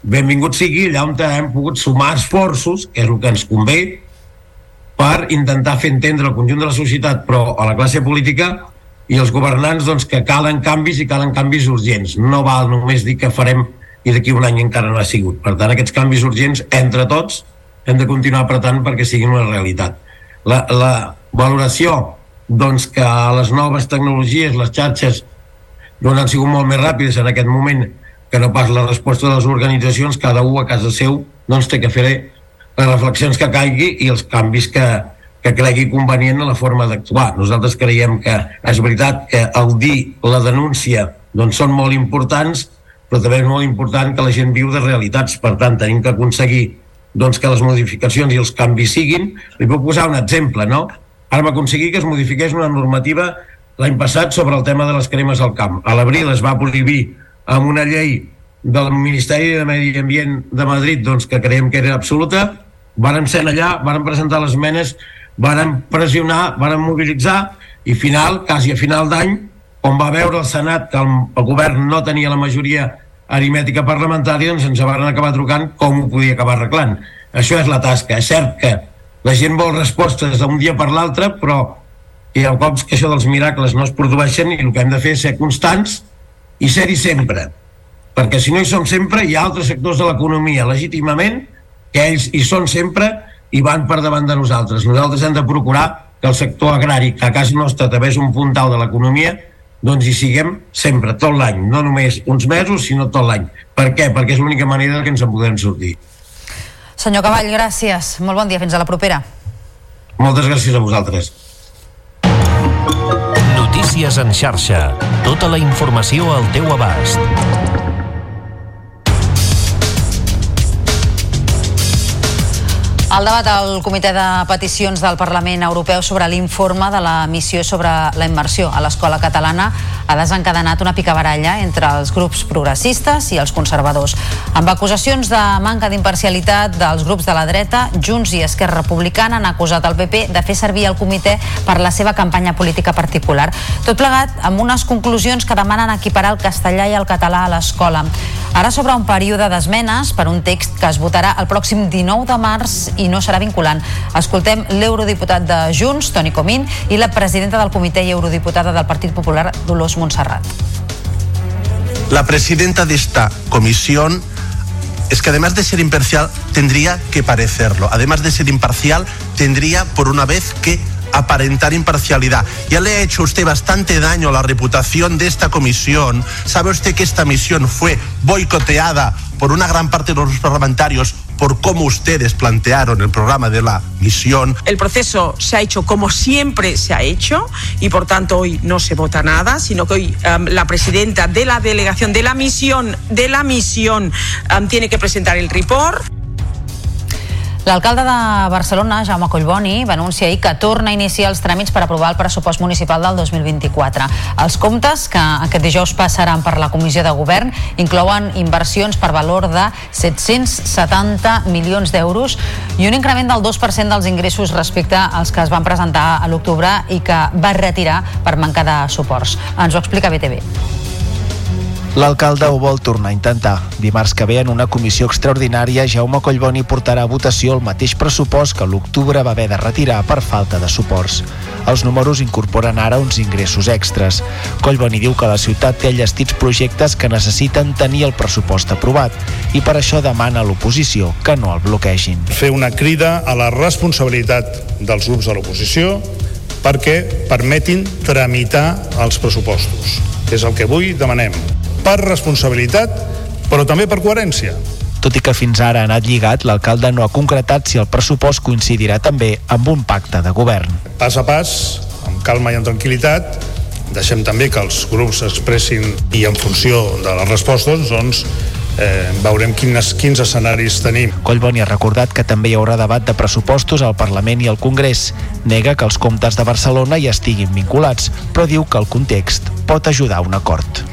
benvingut sigui allà on hem pogut sumar esforços, que és el que ens convé per intentar fer entendre al conjunt de la societat però a la classe política i els governants doncs, que calen canvis i calen canvis urgents. No val només dir que farem i d'aquí un any encara no ha sigut. Per tant, aquests canvis urgents, entre tots, hem de continuar apretant perquè siguin una realitat. La, la valoració doncs, que les noves tecnologies, les xarxes, doncs, han sigut molt més ràpides en aquest moment que no pas la resposta de les organitzacions, cada un a casa seu doncs, té que fer les reflexions que caigui i els canvis que, que cregui convenient a la forma d'actuar. Nosaltres creiem que és veritat que el dir la denúncia doncs són molt importants, però també és molt important que la gent viu de realitats. Per tant, tenim que aconseguir doncs, que les modificacions i els canvis siguin. Li puc posar un exemple, no? Ara va aconseguir que es modifiqués una normativa l'any passat sobre el tema de les cremes al camp. A l'abril es va prohibir amb una llei del Ministeri de Medi Ambient de Madrid doncs, que creiem que era absoluta. Varen ser allà, varen presentar les menes varen pressionar, varen mobilitzar i final, quasi a final d'any, on va veure el Senat que el, el govern no tenia la majoria aritmètica parlamentària, doncs ens van acabar trucant com ho podia acabar arreglant. Això és la tasca. És cert que la gent vol respostes d'un dia per l'altre, però hi ha cops que això dels miracles no es produeixen i el que hem de fer és ser constants i ser-hi sempre. Perquè si no hi som sempre, hi ha altres sectors de l'economia legítimament que ells hi són sempre i van per davant de nosaltres. Nosaltres hem de procurar que el sector agrari, que a casa nostra també és un puntal de l'economia, doncs hi siguem sempre, tot l'any, no només uns mesos, sinó tot l'any. Per què? Perquè és l'única manera que ens en podem sortir. Senyor Cavall, gràcies. Molt bon dia, fins a la propera. Moltes gràcies a vosaltres. Notícies en xarxa. Tota la informació al teu abast. El debat al Comitè de Peticions del Parlament Europeu sobre l'informe de la missió sobre la immersió a l'escola catalana ha desencadenat una picabaralla entre els grups progressistes i els conservadors. Amb acusacions de manca d'imparcialitat dels grups de la dreta, Junts i Esquerra Republicana han acusat el PP de fer servir el comitè per la seva campanya política particular. Tot plegat amb unes conclusions que demanen equiparar el castellà i el català a l'escola. Ara s'obre un període d'esmenes per un text que es votarà el pròxim 19 de març i no serà vinculant. Escoltem l'eurodiputat de Junts, Toni Comín, i la presidenta del comitè i eurodiputada del Partit Popular, Dolors Montserrat. La presidenta de esta comisión es que además de ser imparcial tendría que parecerlo. Además de ser imparcial tendría por una vez que aparentar imparcialidad. Ya le ha hecho usted bastante daño a la reputación de esta comisión. ¿Sabe usted que esta misión fue boicoteada por una gran parte de los parlamentarios por cómo ustedes plantearon el programa de la misión. El proceso se ha hecho como siempre se ha hecho y por tanto hoy no se vota nada, sino que hoy um, la presidenta de la delegación de la misión de la misión um, tiene que presentar el report. L'alcalde de Barcelona, Jaume Collboni, va anunciar ahir que torna a iniciar els tràmits per aprovar el pressupost municipal del 2024. Els comptes, que aquest dijous passaran per la Comissió de Govern, inclouen inversions per valor de 770 milions d'euros i un increment del 2% dels ingressos respecte als que es van presentar a l'octubre i que va retirar per manca de suports. Ens ho explica BTV. L'alcalde ho vol tornar a intentar. Dimarts que ve en una comissió extraordinària, Jaume Collboni portarà a votació el mateix pressupost que l'octubre va haver de retirar per falta de suports. Els números incorporen ara uns ingressos extras. Collboni diu que la ciutat té llestits projectes que necessiten tenir el pressupost aprovat i per això demana a l'oposició que no el bloquegin. Fer una crida a la responsabilitat dels grups de l'oposició perquè permetin tramitar els pressupostos. És el que avui demanem per responsabilitat, però també per coherència. Tot i que fins ara ha anat lligat, l'alcalde no ha concretat si el pressupost coincidirà també amb un pacte de govern. Pas a pas, amb calma i amb tranquil·litat, deixem també que els grups expressin i en funció de les respostes doncs, eh, veurem quins, quins escenaris tenim. Collboni ha recordat que també hi haurà debat de pressupostos al Parlament i al Congrés. Nega que els comptes de Barcelona hi estiguin vinculats, però diu que el context pot ajudar a un acord.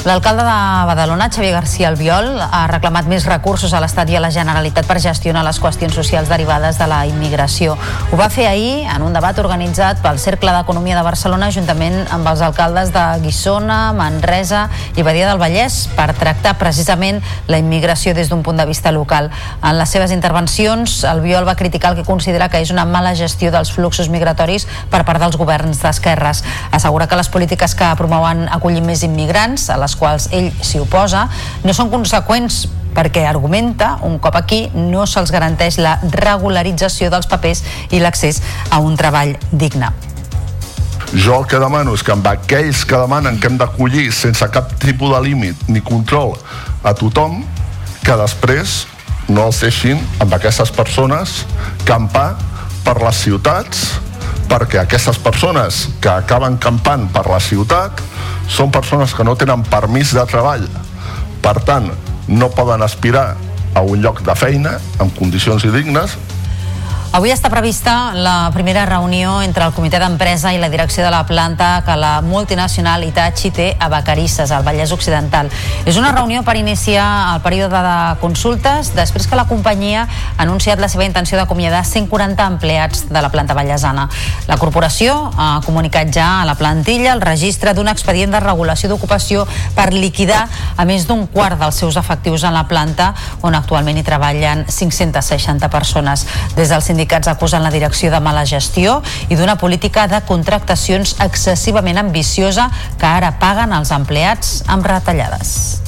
L'alcalde de Badalona, Xavier García Albiol, ha reclamat més recursos a l'Estat i a la Generalitat per gestionar les qüestions socials derivades de la immigració. Ho va fer ahir en un debat organitzat pel Cercle d'Economia de Barcelona juntament amb els alcaldes de Guissona, Manresa i Badia del Vallès per tractar precisament la immigració des d'un punt de vista local. En les seves intervencions, Albiol va criticar el que considera que és una mala gestió dels fluxos migratoris per part dels governs d'esquerres. Assegura que les polítiques que promouen acollir més immigrants, a les les quals ell s'hi oposa, no són conseqüents perquè argumenta, un cop aquí, no se'ls garanteix la regularització dels papers i l'accés a un treball digne. Jo el que demano és que amb aquells que demanen que hem d'acollir sense cap tipus de límit ni control a tothom, que després no els deixin amb aquestes persones campar per les ciutats perquè aquestes persones que acaben campant per la ciutat són persones que no tenen permís de treball. Per tant, no poden aspirar a un lloc de feina amb condicions dignes Avui està prevista la primera reunió entre el comitè d'empresa i la direcció de la planta que la multinacional Itachi té a Vacarisses, al Vallès Occidental. És una reunió per iniciar el període de consultes després que la companyia ha anunciat la seva intenció d'acomiadar 140 empleats de la planta vallesana. La corporació ha comunicat ja a la plantilla el registre d'un expedient de regulació d'ocupació per liquidar a més d'un quart dels seus efectius en la planta on actualment hi treballen 560 persones. Des del sindicats acusen la direcció de mala gestió i d'una política de contractacions excessivament ambiciosa que ara paguen els empleats amb retallades.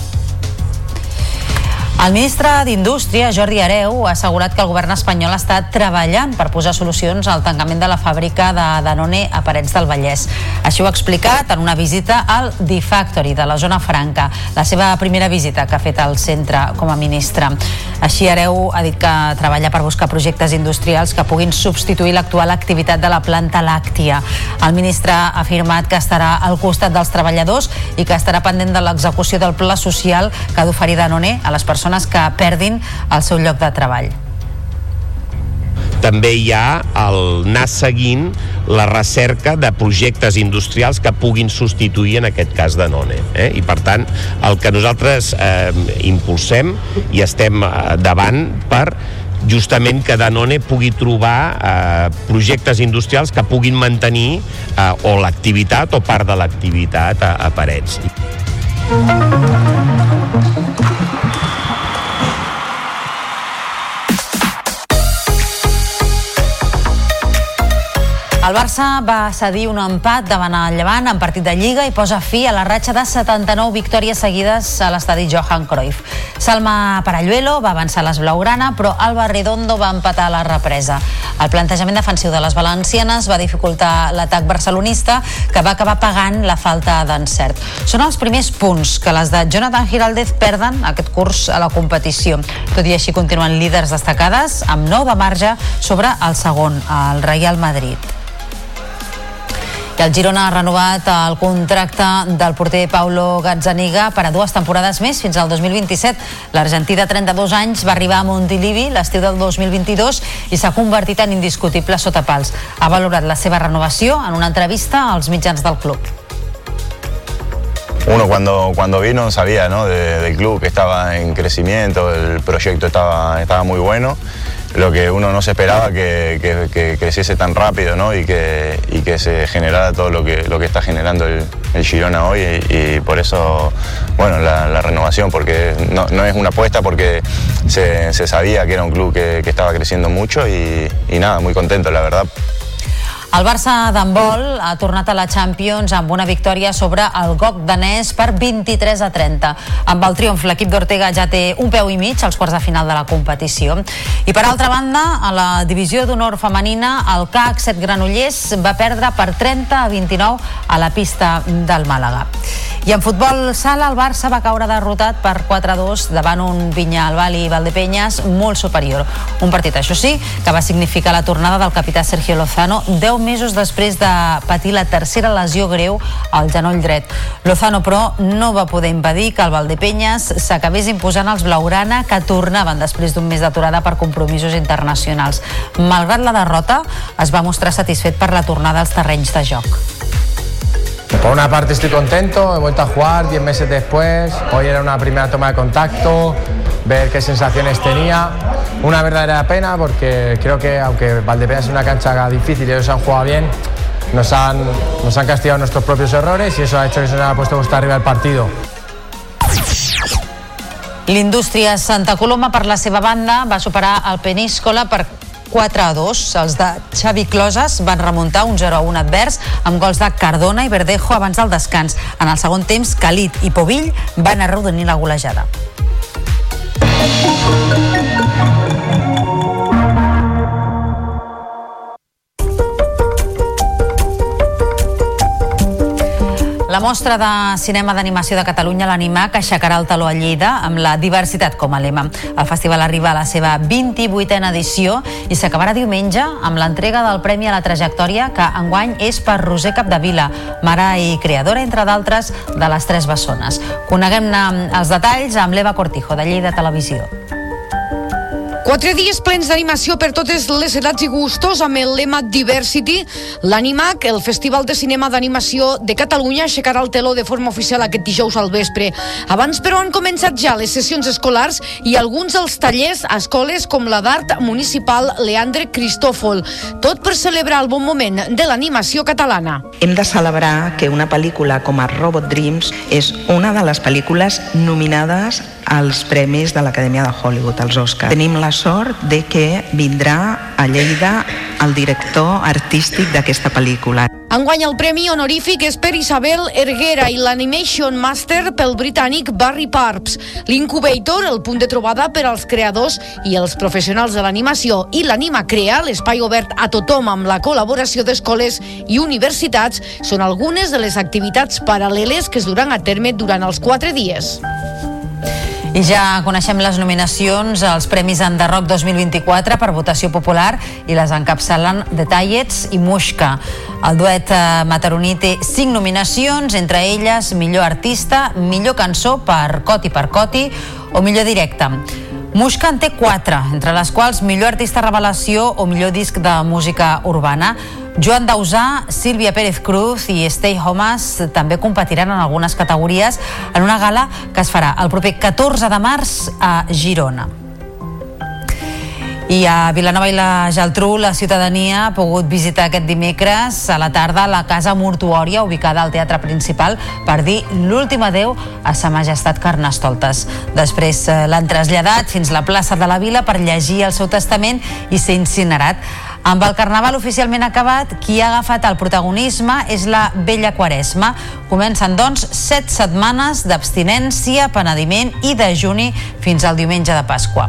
El ministre d'Indústria, Jordi Areu, ha assegurat que el govern espanyol està treballant per posar solucions al tancament de la fàbrica de Danone a Parets del Vallès. Així ho ha explicat en una visita al D-Factory de la zona franca, la seva primera visita que ha fet al centre com a ministre. Així Areu ha dit que treballa per buscar projectes industrials que puguin substituir l'actual activitat de la planta làctia. El ministre ha afirmat que estarà al costat dels treballadors i que estarà pendent de l'execució del pla social que ha d'oferir Danone a les persones que perdin el seu lloc de treball també hi ha el anar seguint la recerca de projectes industrials que puguin substituir en aquest cas de None. Eh? I per tant, el que nosaltres eh, impulsem i estem eh, davant per justament que Danone pugui trobar eh, projectes industrials que puguin mantenir eh, o l'activitat o part de l'activitat a, a Parets. El Barça va cedir un empat davant el Llevant en partit de Lliga i posa fi a la ratxa de 79 victòries seguides a l'estadi Johan Cruyff. Salma Paralluelo va avançar les Blaugrana, però Alba Redondo va empatar la represa. El plantejament defensiu de les valencianes va dificultar l'atac barcelonista, que va acabar pagant la falta d'encert. Són els primers punts que les de Jonathan Giraldez perden aquest curs a la competició. Tot i així continuen líders destacades, amb 9 de marge sobre el segon, el Real Madrid. I el Girona ha renovat el contracte del porter Paulo Gazzaniga per a dues temporades més fins al 2027. L'argentí de 32 anys va arribar a Montilivi l'estiu del 2022 i s'ha convertit en indiscutible sota pals. Ha valorat la seva renovació en una entrevista als mitjans del club. uno cuando, cuando vino sabía ¿no? de- del club que estaba en crecimiento, el proyecto estaba, estaba muy bueno. Lo que uno no se esperaba que, creciese tan rápido ¿no? y, que, se generara todo lo que, está generando el, el Girona hoy y, por eso bueno, la, renovación, porque no, es una apuesta porque se, sabía que era un club que, que estaba creciendo mucho y, y nada, muy contento la verdad. El Barça d'handbol ha tornat a la Champions amb una victòria sobre el GOC danès per 23 a 30. Amb el triomf, l'equip d'Ortega ja té un peu i mig als quarts de final de la competició. I per altra banda, a la divisió d'honor femenina, el CAC 7 Granollers va perdre per 30 a 29 a la pista del Màlaga. I en futbol sala, el Barça va caure derrotat per 4-2 davant un Vinya Albali i Valdepenyes molt superior. Un partit, això sí, que va significar la tornada del capità Sergio Lozano 10 mesos després de patir la tercera lesió greu al genoll dret. Lozano, però, no va poder impedir que el Valdepenyes s'acabés imposant als Blaugrana, que tornaven després d'un mes d'aturada per compromisos internacionals. Malgrat la derrota, es va mostrar satisfet per la tornada als terrenys de joc. Por una parte estoy contento, he vuelto a jugar 10 meses después, hoy era una primera toma de contacto, ver qué sensaciones tenía. Una verdadera pena porque creo que aunque Valdepeñas es una cancha difícil y ellos han jugado bien, nos han, nos han castigado nuestros propios errores y eso ha hecho que se nos haya puesto costa arriba el partido. L'indústria Santa Coloma, per la seva banda, va superar el Peníscola per 4 a 2. Els de Xavi Closes van remuntar un 0 a 1 advers amb gols de Cardona i Verdejo abans del descans. En el segon temps, Calit i Povill van arrodonir la golejada. La mostra de cinema d'animació de Catalunya, l'Animac, aixecarà el taló a Lleida amb la diversitat com a lema. El festival arriba a la seva 28a edició i s'acabarà diumenge amb l'entrega del Premi a la Trajectòria que enguany és per Roser Capdevila, mare i creadora, entre d'altres, de les Tres Bessones. Coneguem-ne els detalls amb l'Eva Cortijo, de Lleida Televisió. Quatre dies plens d'animació per totes les edats i gustos amb el lema Diversity. L'Animac, el Festival de Cinema d'Animació de Catalunya, aixecarà el teló de forma oficial aquest dijous al vespre. Abans, però, han començat ja les sessions escolars i alguns dels tallers a escoles com la d'Art Municipal Leandre Cristòfol. Tot per celebrar el bon moment de l'animació catalana. Hem de celebrar que una pel·lícula com a Robot Dreams és una de les pel·lícules nominades als premis de l'Acadèmia de Hollywood, als Oscars. Tenim la sort de que vindrà a Lleida el director artístic d'aquesta pel·lícula. Enguany el premi honorífic és per Isabel Erguera i l'Animation Master pel britànic Barry Parps. L'Incubator, el punt de trobada per als creadors i els professionals de l'animació i l'Anima Crea, l'espai obert a tothom amb la col·laboració d'escoles i universitats, són algunes de les activitats paral·leles que es duran a terme durant els quatre dies. I ja coneixem les nominacions als Premis Enderroc 2024 per votació popular i les encapçalen Detallets i Muixca. El duet eh, mataroní té cinc nominacions, entre elles millor artista, millor cançó per Coti per Coti o millor directe. Muixca en té quatre, entre les quals millor artista revelació o millor disc de música urbana. Joan Dausà, Sílvia Pérez Cruz i Stay Homes també competiran en algunes categories en una gala que es farà el proper 14 de març a Girona. I a Vilanova i la Geltrú la ciutadania ha pogut visitar aquest dimecres a la tarda la casa mortuòria ubicada al Teatre Principal per dir l'últim adeu a sa majestat Carnestoltes. Després eh, l'han traslladat fins la plaça de la Vila per llegir el seu testament i ser incinerat. Amb el Carnaval oficialment acabat, qui ha agafat el protagonisme és la vella Quaresma. Comencen, doncs, set setmanes d'abstinència, penediment i dejuni fins al diumenge de Pasqua.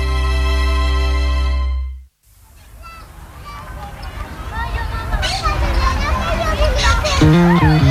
Amb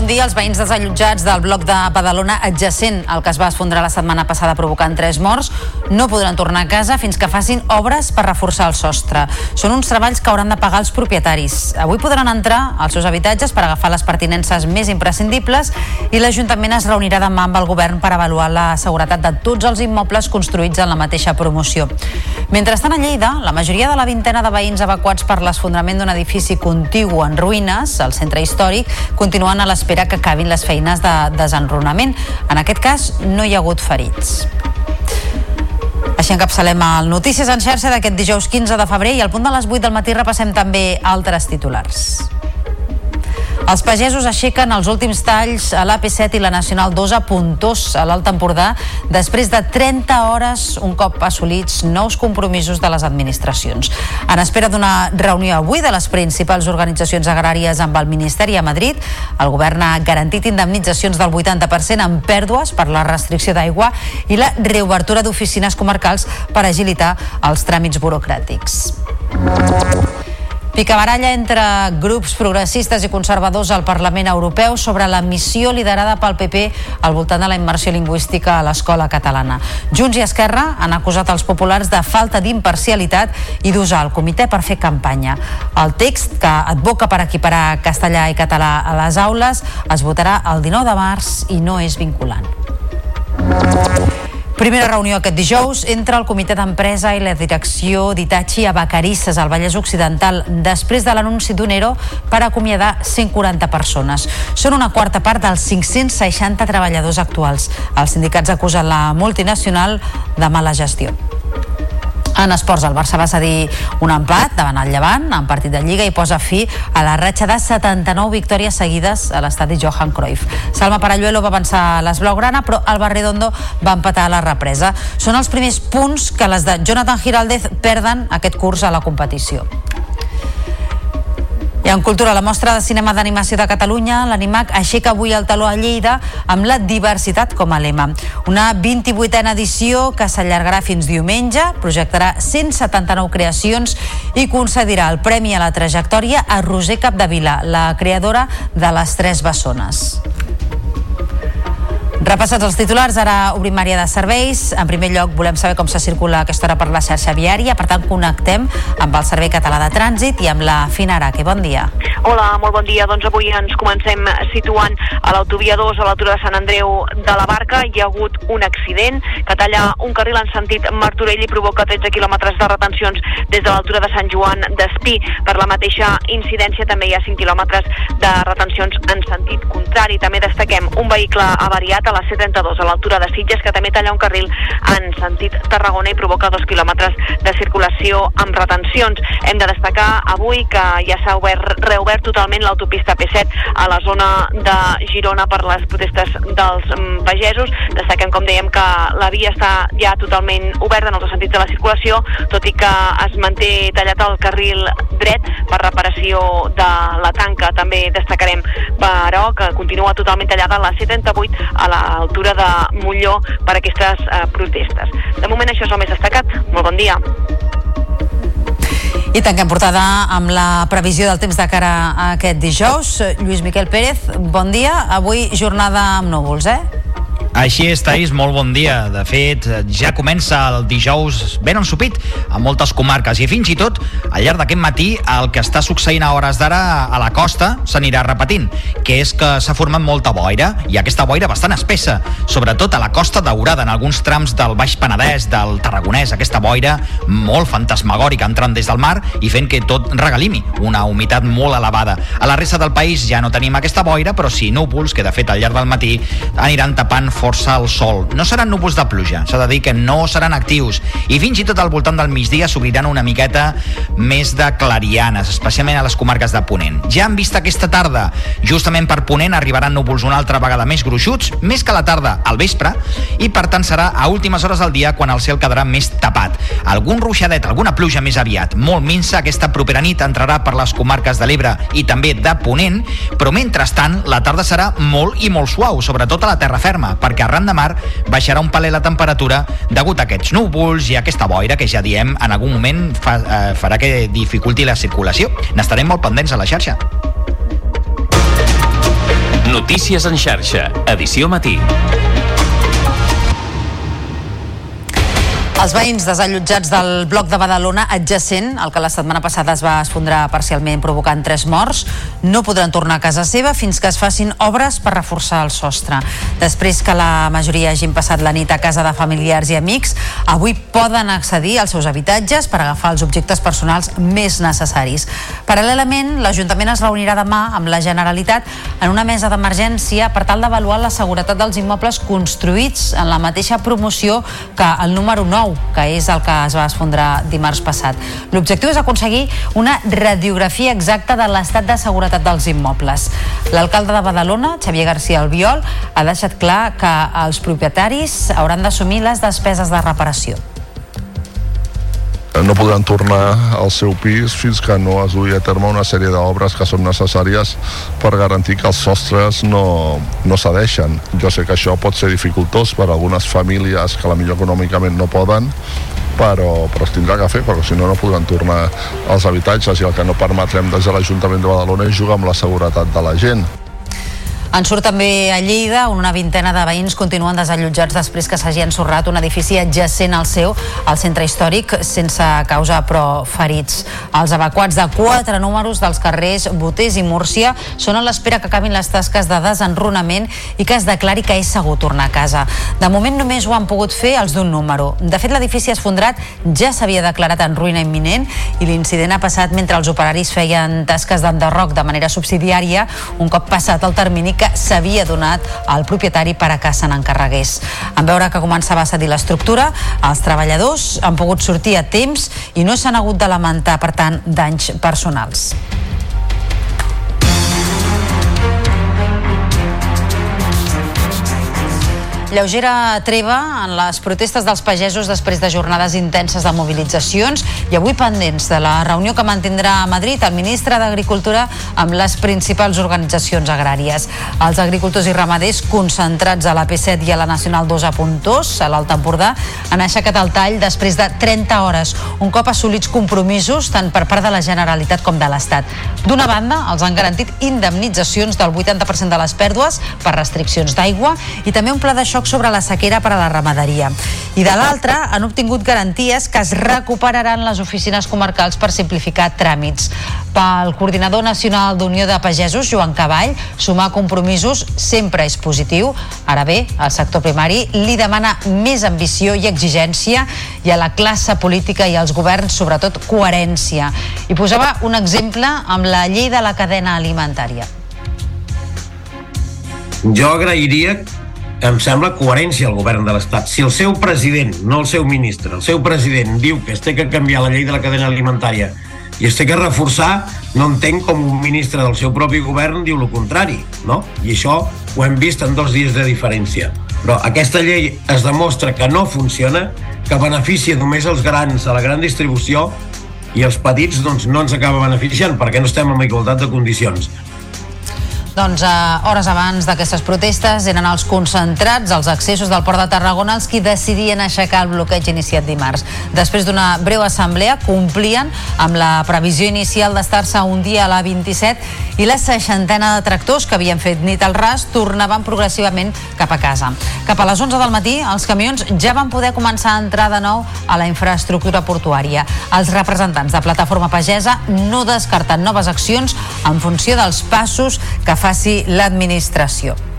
Dia. Els veïns desallotjats del bloc de Badalona adjacent al que es va esfondrar la setmana passada provocant tres morts no podran tornar a casa fins que facin obres per reforçar el sostre. Són uns treballs que hauran de pagar els propietaris. Avui podran entrar als seus habitatges per agafar les pertinences més imprescindibles i l'Ajuntament es reunirà demà amb el govern per avaluar la seguretat de tots els immobles construïts en la mateixa promoció. Mentrestant, a Lleida, la majoria de la vintena de veïns evacuats per l'esfondrament d'un edifici contigu en ruïnes, al centre històric, continuen a l'espera que acabin les feines de desenrunament. En aquest cas, no hi ha hagut ferits. Així encapçalem el Notícies en xarxa d'aquest dijous 15 de febrer i al punt de les 8 del matí repassem també altres titulars. Els pagesos aixequen els últims talls a l'AP7 i la Nacional 2 a Puntós, a l'Alt Empordà, després de 30 hores un cop assolits nous compromisos de les administracions. En espera d'una reunió avui de les principals organitzacions agràries amb el Ministeri a Madrid, el govern ha garantit indemnitzacions del 80% en pèrdues per la restricció d'aigua i la reobertura d'oficines comarcals per agilitar els tràmits burocràtics. Picabaralla entre grups progressistes i conservadors al Parlament Europeu sobre la missió liderada pel PP al voltant de la immersió lingüística a l'escola catalana. Junts i Esquerra han acusat els populars de falta d'imparcialitat i d'usar el comitè per fer campanya. El text, que advoca per equiparar castellà i català a les aules, es votarà el 19 de març i no és vinculant. Primera reunió aquest dijous entre el comitè d'empresa i la direcció d'Itachi a Vacarisses, al Vallès Occidental, després de l'anunci d'un ERO per acomiadar 140 persones. Són una quarta part dels 560 treballadors actuals. Els sindicats acusen la multinacional de mala gestió. En esports, el Barça va cedir un empat davant el Llevant en partit de Lliga i posa fi a la ratxa de 79 victòries seguides a l'estadi Johan Cruyff. Salma Paralluelo va avançar a les Blaugrana, però el Barredondo va empatar a la represa. Són els primers punts que les de Jonathan Giraldez perden aquest curs a la competició. I en cultura, la mostra de cinema d'animació de Catalunya, l'Animac, aixeca avui el taló a Lleida amb la diversitat com a lema. Una 28a edició que s'allargarà fins diumenge, projectarà 179 creacions i concedirà el Premi a la Trajectòria a Roser Capdevila, la creadora de Les Tres Bessones. Repassats els titulars, ara obrim àrea de serveis. En primer lloc, volem saber com se circula aquesta hora per la xarxa viària. Per tant, connectem amb el Servei Català de Trànsit i amb la Fina Araque. Bon dia. Hola, molt bon dia. Doncs avui ens comencem situant a l'autovia 2 a l'altura de Sant Andreu de la Barca. Hi ha hagut un accident que talla un carril en sentit Martorell i provoca 13 quilòmetres de retencions des de l'altura de Sant Joan d'Espí. Per la mateixa incidència també hi ha 5 quilòmetres de retencions en sentit contrari. També destaquem un vehicle avariat a la C32, a l'altura de Sitges, que també talla un carril en sentit Tarragona i provoca dos quilòmetres de circulació amb retencions. Hem de destacar avui que ja s'ha obert, reobert totalment l'autopista P7 a la zona de Girona per les protestes dels mm, pagesos. Destaquem, com dèiem, que la via està ja totalment oberta en els sentits de la circulació, tot i que es manté tallat el carril dret per reparació de la tanca. També destacarem, però, que continua totalment tallada la C38 a l'altura de Molló per aquestes eh, protestes. De moment això és el més destacat. Molt bon dia. I tanquem portada amb la previsió del temps de cara a aquest dijous. Lluís Miquel Pérez, bon dia. Avui jornada amb núvols, eh? Així és, Taís, molt bon dia. De fet, ja comença el dijous ben ensupit a moltes comarques i fins i tot al llarg d'aquest matí el que està succeint a hores d'ara a la costa s'anirà repetint, que és que s'ha format molta boira i aquesta boira bastant espessa, sobretot a la costa daurada, en alguns trams del Baix Penedès, del Tarragonès, aquesta boira molt fantasmagòrica entrant des del mar i fent que tot regalimi, una humitat molt elevada. A la resta del país ja no tenim aquesta boira, però sí núvols que de fet al llarg del matí aniran tapant força el sol. No seran núvols de pluja, s'ha de dir que no seran actius i fins i tot al voltant del migdia s'obriran una miqueta més de clarianes, especialment a les comarques de Ponent. Ja han vist aquesta tarda, justament per Ponent arribaran núvols una altra vegada més gruixuts, més que la tarda al vespre, i per tant serà a últimes hores del dia quan el cel quedarà més tapat. Algun ruixadet, alguna pluja més aviat, molt minsa aquesta propera nit entrarà per les comarques de l'Ebre i també de Ponent, però mentrestant la tarda serà molt i molt suau, sobretot a la terra ferma, per perquè arran de mar baixarà un paler la temperatura degut a aquests núvols i a aquesta boira que ja diem en algun moment fa, eh, farà que dificulti la circulació. N'estarem molt pendents a la xarxa. Notícies en xarxa, edició matí. Els veïns desallotjats del bloc de Badalona adjacent, el que la setmana passada es va esfondrar parcialment provocant tres morts, no podran tornar a casa seva fins que es facin obres per reforçar el sostre. Després que la majoria hagin passat la nit a casa de familiars i amics, avui poden accedir als seus habitatges per agafar els objectes personals més necessaris. Paral·lelament, l'Ajuntament es reunirà demà amb la Generalitat en una mesa d'emergència per tal d'avaluar la seguretat dels immobles construïts en la mateixa promoció que el número 9 que és el que es va esfondrar dimarts passat. L'objectiu és aconseguir una radiografia exacta de l'estat de seguretat dels immobles. L'alcalde de Badalona, Xavier García Albiol, ha deixat clar que els propietaris hauran d'assumir les despeses de reparació no podran tornar al seu pis fins que no es dugui a terme una sèrie d'obres que són necessàries per garantir que els sostres no, no cedeixen. Jo sé que això pot ser dificultós per a algunes famílies que millor econòmicament no poden, però, però es tindrà que fer, perquè si no, no podran tornar als habitatges i el que no permetrem des de l'Ajuntament de Badalona és jugar amb la seguretat de la gent. En surt també a Lleida, on una vintena de veïns continuen desallotjats després que s'hagi ensorrat un edifici adjacent al seu, al centre històric, sense causa però ferits. Els evacuats de quatre números dels carrers Botés i Múrcia són a l'espera que acabin les tasques de desenrunament i que es declari que és segur tornar a casa. De moment només ho han pogut fer els d'un número. De fet, l'edifici esfondrat ja s'havia declarat en ruïna imminent i l'incident ha passat mentre els operaris feien tasques d'enderroc de manera subsidiària un cop passat el termini que s'havia donat al propietari per a que se n'encarregués. En veure que començava a cedir l'estructura, els treballadors han pogut sortir a temps i no s'han hagut de lamentar, per tant, danys personals. Lleugera treva en les protestes dels pagesos després de jornades intenses de mobilitzacions i avui pendents de la reunió que mantindrà a Madrid el ministre d'Agricultura amb les principals organitzacions agràries. Els agricultors i ramaders concentrats a la P7 i a la Nacional 2 a Puntós, a l'Alt Empordà, han aixecat el tall després de 30 hores, un cop assolits compromisos tant per part de la Generalitat com de l'Estat. D'una banda, els han garantit indemnitzacions del 80% de les pèrdues per restriccions d'aigua i també un pla de xoc xoc sobre la sequera per a la ramaderia. I de l'altra, han obtingut garanties que es recuperaran les oficines comarcals per simplificar tràmits. Pel coordinador nacional d'Unió de Pagesos, Joan Cavall, sumar compromisos sempre és positiu. Ara bé, el sector primari li demana més ambició i exigència i a la classe política i als governs, sobretot, coherència. I posava un exemple amb la llei de la cadena alimentària. Jo agrairia em sembla coherència al govern de l'Estat. Si el seu president, no el seu ministre, el seu president diu que es té que canviar la llei de la cadena alimentària i es té que reforçar, no entenc com un ministre del seu propi govern diu el contrari, no? I això ho hem vist en dos dies de diferència. Però aquesta llei es demostra que no funciona, que beneficia només els grans a la gran distribució i els petits doncs, no ens acaba beneficiant perquè no estem en igualtat de condicions. Doncs eh, hores abans d'aquestes protestes eren els concentrats als accessos del Port de Tarragona els qui decidien aixecar el bloqueig iniciat dimarts. Després d'una breu assemblea complien amb la previsió inicial d'estar-se un dia a la 27 i la seixantena de tractors que havien fet nit al ras tornaven progressivament cap a casa. Cap a les 11 del matí els camions ja van poder començar a entrar de nou a la infraestructura portuària. Els representants de Plataforma Pagesa no descarten noves accions en funció dels passos que faci l'administració.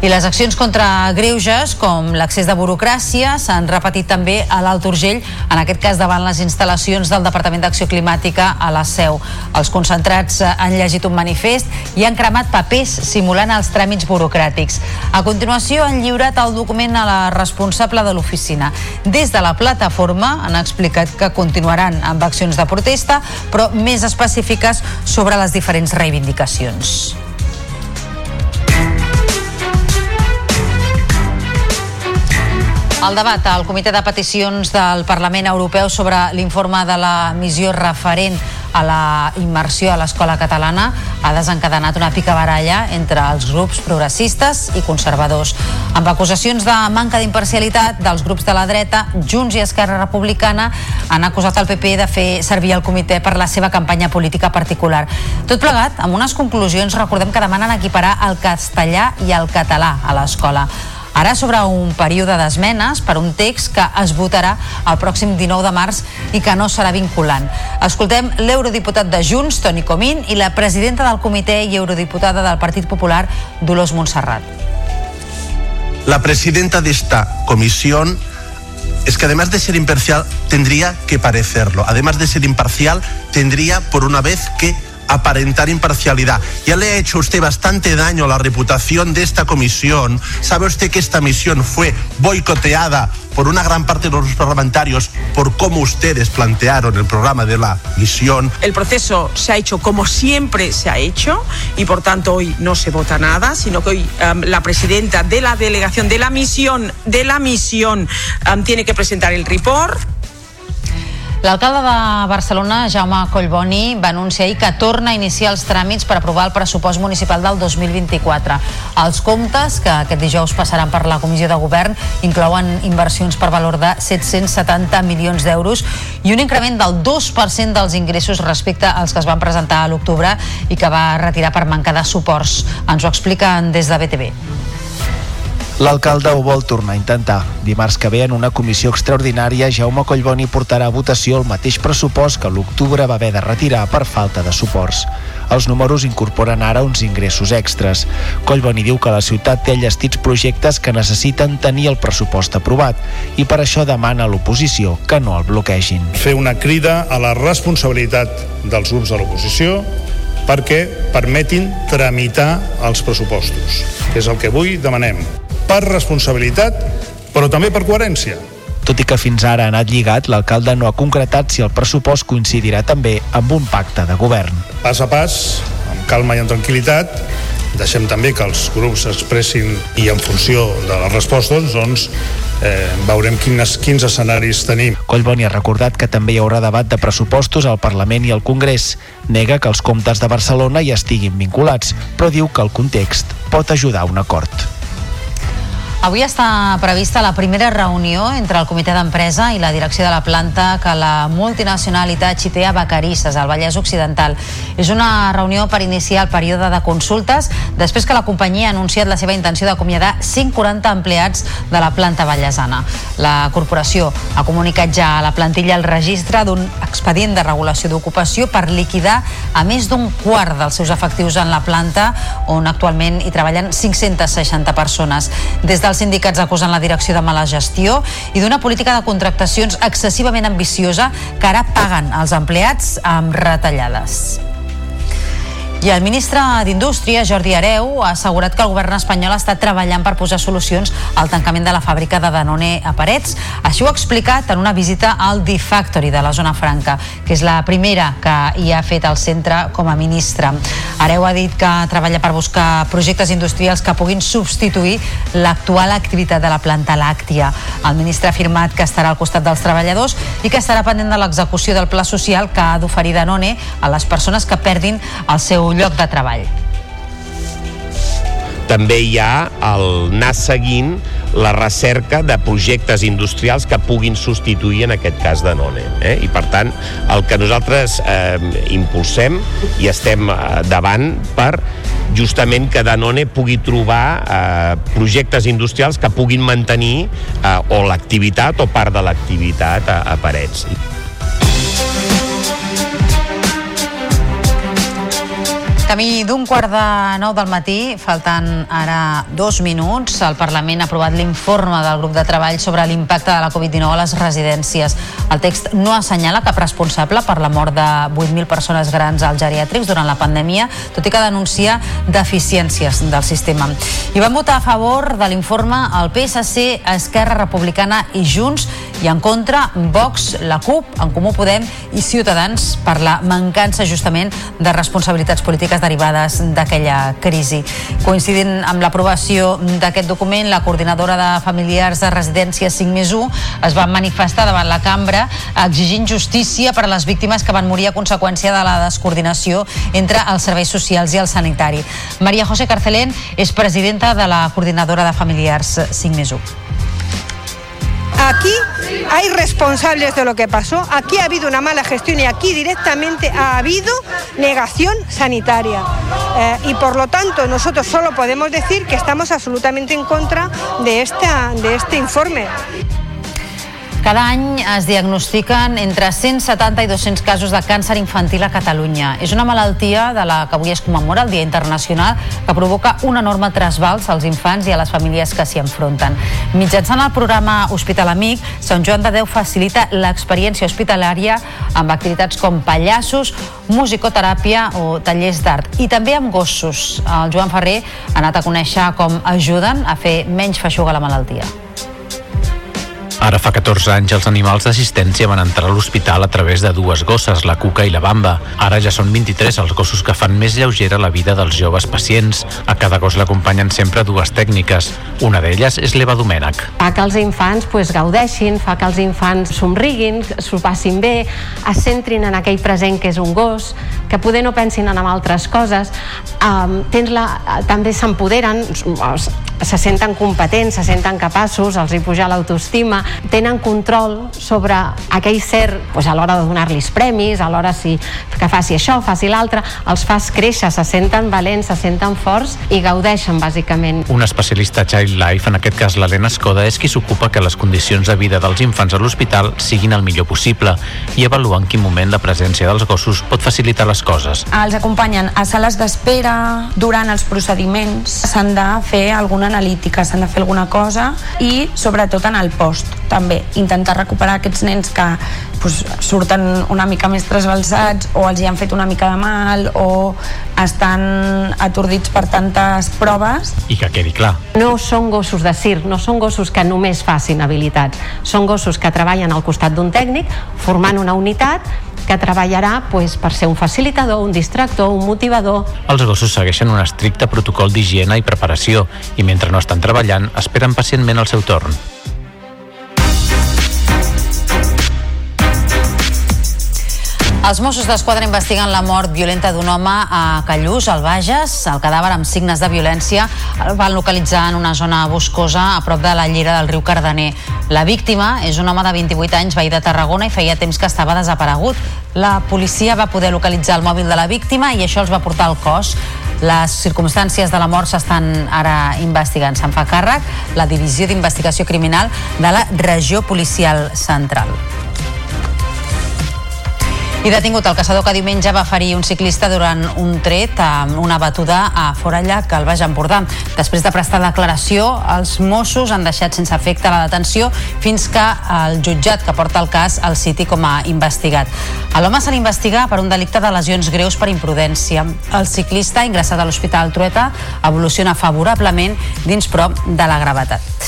I les accions contra greuges, com l'accés de burocràcia, s'han repetit també a l'Alt Urgell, en aquest cas davant les instal·lacions del Departament d'Acció Climàtica a la Seu. Els concentrats han llegit un manifest i han cremat papers simulant els tràmits burocràtics. A continuació han lliurat el document a la responsable de l'oficina. Des de la plataforma han explicat que continuaran amb accions de protesta, però més específiques sobre les diferents reivindicacions. El debat al Comitè de Peticions del Parlament Europeu sobre l'informe de la missió referent a la immersió a l'escola catalana ha desencadenat una pica baralla entre els grups progressistes i conservadors. Amb acusacions de manca d'imparcialitat dels grups de la dreta, Junts i Esquerra Republicana han acusat el PP de fer servir el comitè per la seva campanya política particular. Tot plegat, amb unes conclusions, recordem que demanen equiparar el castellà i el català a l'escola. Ara sobre un període d'esmenes per un text que es votarà el pròxim 19 de març i que no serà vinculant. Escoltem l'eurodiputat de Junts, Toni Comín, i la presidenta del comitè i eurodiputada del Partit Popular, Dolors Montserrat. La presidenta de esta comisión es que además de ser imparcial tendría que parecerlo. Además de ser imparcial tendría por una vez que aparentar imparcialidad. Ya le ha hecho usted bastante daño a la reputación de esta comisión. Sabe usted que esta misión fue boicoteada por una gran parte de los parlamentarios por cómo ustedes plantearon el programa de la misión. El proceso se ha hecho como siempre se ha hecho y por tanto hoy no se vota nada, sino que hoy um, la presidenta de la delegación de la misión de la misión um, tiene que presentar el report L'alcalde de Barcelona, Jaume Collboni, va anunciar ahir que torna a iniciar els tràmits per aprovar el pressupost municipal del 2024. Els comptes, que aquest dijous passaran per la Comissió de Govern, inclouen inversions per valor de 770 milions d'euros i un increment del 2% dels ingressos respecte als que es van presentar a l'octubre i que va retirar per manca de suports. Ens ho expliquen des de BTV. L'alcalde ho vol tornar a intentar. Dimarts que ve en una comissió extraordinària, Jaume Collboni portarà a votació el mateix pressupost que l'octubre va haver de retirar per falta de suports. Els números incorporen ara uns ingressos extras. Collboni diu que la ciutat té allestits projectes que necessiten tenir el pressupost aprovat i per això demana a l'oposició que no el bloquegin. Fer una crida a la responsabilitat dels grups de l'oposició perquè permetin tramitar els pressupostos, que és el que avui demanem per responsabilitat, però també per coherència. Tot i que fins ara ha anat lligat, l'alcalde no ha concretat si el pressupost coincidirà també amb un pacte de govern. Pas a pas, amb calma i amb tranquil·litat, deixem també que els grups expressin i en funció de les respostes doncs, eh, veurem quines, quins escenaris tenim. Collboni ha recordat que també hi haurà debat de pressupostos al Parlament i al Congrés. Nega que els comptes de Barcelona hi estiguin vinculats, però diu que el context pot ajudar a un acord. Avui està prevista la primera reunió entre el comitè d'empresa i la direcció de la planta que la multinacional Itachi té a Vacarisses, al Vallès Occidental. És una reunió per iniciar el període de consultes després que la companyia ha anunciat la seva intenció d'acomiadar 140 empleats de la planta vallesana. La corporació ha comunicat ja a la plantilla el registre d'un expedient de regulació d'ocupació per liquidar a més d'un quart dels seus efectius en la planta on actualment hi treballen 560 persones. Des dels sindicats acusen la direcció de mala gestió i d'una política de contractacions excessivament ambiciosa que ara paguen els empleats amb retallades. I el ministre d'Indústria, Jordi Areu, ha assegurat que el govern espanyol està treballant per posar solucions al tancament de la fàbrica de Danone a Parets. Això ho ha explicat en una visita al D-Factory de la zona franca, que és la primera que hi ha fet el centre com a ministre. Areu ha dit que treballa per buscar projectes industrials que puguin substituir l'actual activitat de la planta làctia. El ministre ha afirmat que estarà al costat dels treballadors i que estarà pendent de l'execució del pla social que ha d'oferir Danone a les persones que perdin el seu lloc de treball. També hi ha el anar seguint la recerca de projectes industrials que puguin substituir en aquest cas de None. Eh? I per tant, el que nosaltres eh, impulsem i estem eh, davant per justament que Danone pugui trobar eh, projectes industrials que puguin mantenir eh, o l'activitat o part de l'activitat a, a Parets. Camí d'un quart de nou del matí, faltant ara dos minuts, el Parlament ha aprovat l'informe del grup de treball sobre l'impacte de la Covid-19 a les residències. El text no assenyala cap responsable per la mort de 8.000 persones grans als geriàtrics durant la pandèmia, tot i que denuncia deficiències del sistema. I van votar a favor de l'informe el PSC, Esquerra Republicana i Junts, i en contra Vox, la CUP, en Comú Podem i Ciutadans per la mancança justament de responsabilitats polítiques derivades d'aquella crisi. Coincidint amb l'aprovació d'aquest document, la coordinadora de familiars de residències 5 més 1 es va manifestar davant la cambra exigint justícia per a les víctimes que van morir a conseqüència de la descoordinació entre els serveis socials i el sanitari. Maria José Carcelén és presidenta de la coordinadora de familiars 5 més 1. Aquí hay responsables de lo que pasó, aquí ha habido una mala gestión y aquí directamente ha habido negación sanitaria. Eh, y por lo tanto nosotros solo podemos decir que estamos absolutamente en contra de, esta, de este informe. Cada any es diagnostiquen entre 170 i 200 casos de càncer infantil a Catalunya. És una malaltia de la que avui es commemora el Dia Internacional que provoca un enorme trasbals als infants i a les famílies que s'hi enfronten. Mitjançant el programa Hospital Amic, Sant Joan de Déu facilita l'experiència hospitalària amb activitats com pallassos, musicoteràpia o tallers d'art i també amb gossos. El Joan Ferrer ha anat a conèixer com ajuden a fer menys feixuga la malaltia. Ara fa 14 anys els animals d'assistència van entrar a l'hospital a través de dues gosses, la Cuca i la Bamba. Ara ja són 23 els gossos que fan més lleugera la vida dels joves pacients. A cada gos l'acompanyen sempre dues tècniques. Una d'elles és l'Eva Domènech. Fa que els infants pues, gaudeixin, fa que els infants somriguin, s'ho passin bé, es centrin en aquell present que és un gos, que poder no pensin en altres coses. Um, tens la, també s'empoderen, se senten competents, se senten capaços, els hi puja l'autoestima, tenen control sobre aquell ser doncs, a l'hora de donar-los premis, a l'hora si, que faci això, faci l'altre, els fas créixer, se senten valents, se senten forts i gaudeixen, bàsicament. Un especialista Child Life, en aquest cas l'Helena Escoda, és qui s'ocupa que les condicions de vida dels infants a l'hospital siguin el millor possible i avalua en quin moment la presència dels gossos pot facilitar les coses. Els acompanyen a sales d'espera, durant els procediments, s'han de fer alguna analítica, s'han de fer alguna cosa i sobretot en el post també intentar recuperar aquests nens que pues, surten una mica més trasbalsats o els hi han fet una mica de mal o estan atordits per tantes proves. I que quedi clar. No són gossos de circ, no són gossos que només facin habilitats, són gossos que treballen al costat d'un tècnic formant una unitat que treballarà pues, per ser un facilitador, un distractor, un motivador. Els gossos segueixen un estricte protocol d'higiene i preparació i mentre no estan treballant esperen pacientment el seu torn. Els Mossos d'Esquadra investiguen la mort violenta d'un home a Callús, al Bages. El cadàver amb signes de violència el van localitzar en una zona boscosa a prop de la llera del riu Cardener. La víctima és un home de 28 anys, veí de Tarragona, i feia temps que estava desaparegut. La policia va poder localitzar el mòbil de la víctima i això els va portar al cos. Les circumstàncies de la mort s'estan ara investigant. Se'n fa càrrec la Divisió d'Investigació Criminal de la Regió Policial Central. I detingut el caçador que diumenge va ferir un ciclista durant un tret amb una batuda a Forallac, al Baix Empordà. Després de prestar declaració, els Mossos han deixat sense efecte la detenció fins que el jutjat que porta el cas el citi com a investigat. A l'home se l'investiga per un delicte de lesions greus per imprudència. El ciclista, ingressat a l'Hospital Trueta, evoluciona favorablement dins prop de la gravetat.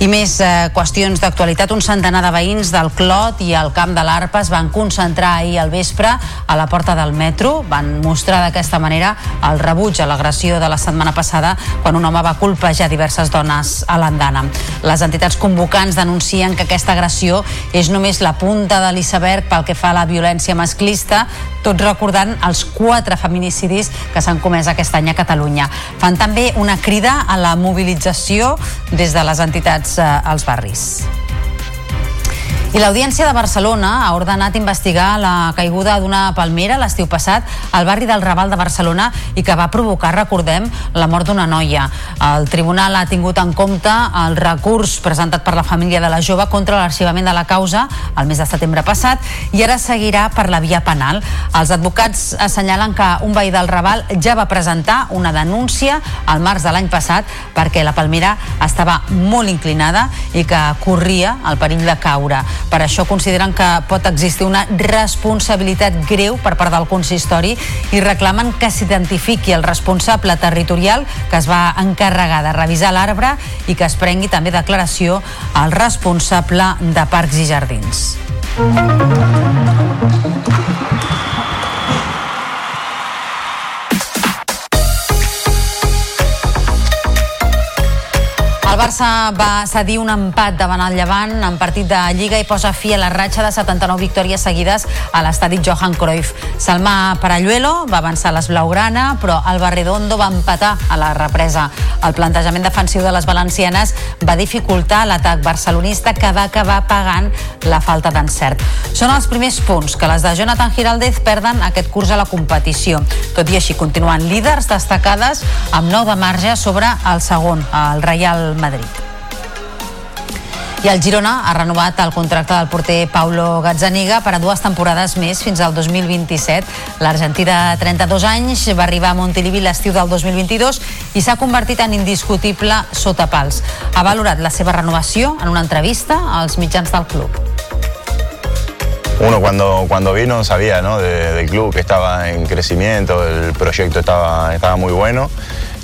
I més eh, qüestions d'actualitat. Un centenar de veïns del Clot i el Camp de l'Arpa es van concentrar ahir al vespre a la porta del metro. Van mostrar d'aquesta manera el rebuig a l'agressió de la setmana passada quan un home va colpejar diverses dones a l'andana. Les entitats convocants denuncien que aquesta agressió és només la punta de l'iceberg pel que fa a la violència masclista, tot recordant els quatre feminicidis que s'han comès aquest any a Catalunya. Fan també una crida a la mobilització des de les entitats eh, als barris. I l'Audiència de Barcelona ha ordenat investigar la caiguda d'una palmera l'estiu passat al barri del Raval de Barcelona i que va provocar, recordem, la mort d'una noia. El tribunal ha tingut en compte el recurs presentat per la família de la jove contra l'arxivament de la causa el mes de setembre passat i ara seguirà per la via penal. Els advocats assenyalen que un veí del Raval ja va presentar una denúncia al març de l'any passat perquè la palmera estava molt inclinada i que corria el perill de caure. Per això consideren que pot existir una responsabilitat greu per part del consistori i reclamen que s'identifiqui el responsable territorial que es va encarregar de revisar l'arbre i que es prengui també declaració al responsable de Parcs i Jardins. Barça va cedir un empat davant el Llevant en partit de Lliga i posa fi a la ratxa de 79 victòries seguides a l'estadi Johan Cruyff. Salma Paralluelo va avançar a les Blaugrana, però el Barredondo va empatar a la represa. El plantejament defensiu de les valencianes va dificultar l'atac barcelonista que va acabar pagant la falta d'encert. Són els primers punts que les de Jonathan Giraldez perden aquest curs a la competició. Tot i així, continuen líders destacades amb 9 de marge sobre el segon, el Real Madrid. I el Girona ha renovat el contracte del porter Paulo Gazzaniga per a dues temporades més fins al 2027. L'argentí de 32 anys va arribar a Montilivi l'estiu del 2022 i s'ha convertit en indiscutible sota pals. Ha valorat la seva renovació en una entrevista als mitjans del club. Uno cuando, cuando vino sabía ¿no? de- del club que estaba en crecimiento, el proyecto estaba, estaba muy bueno.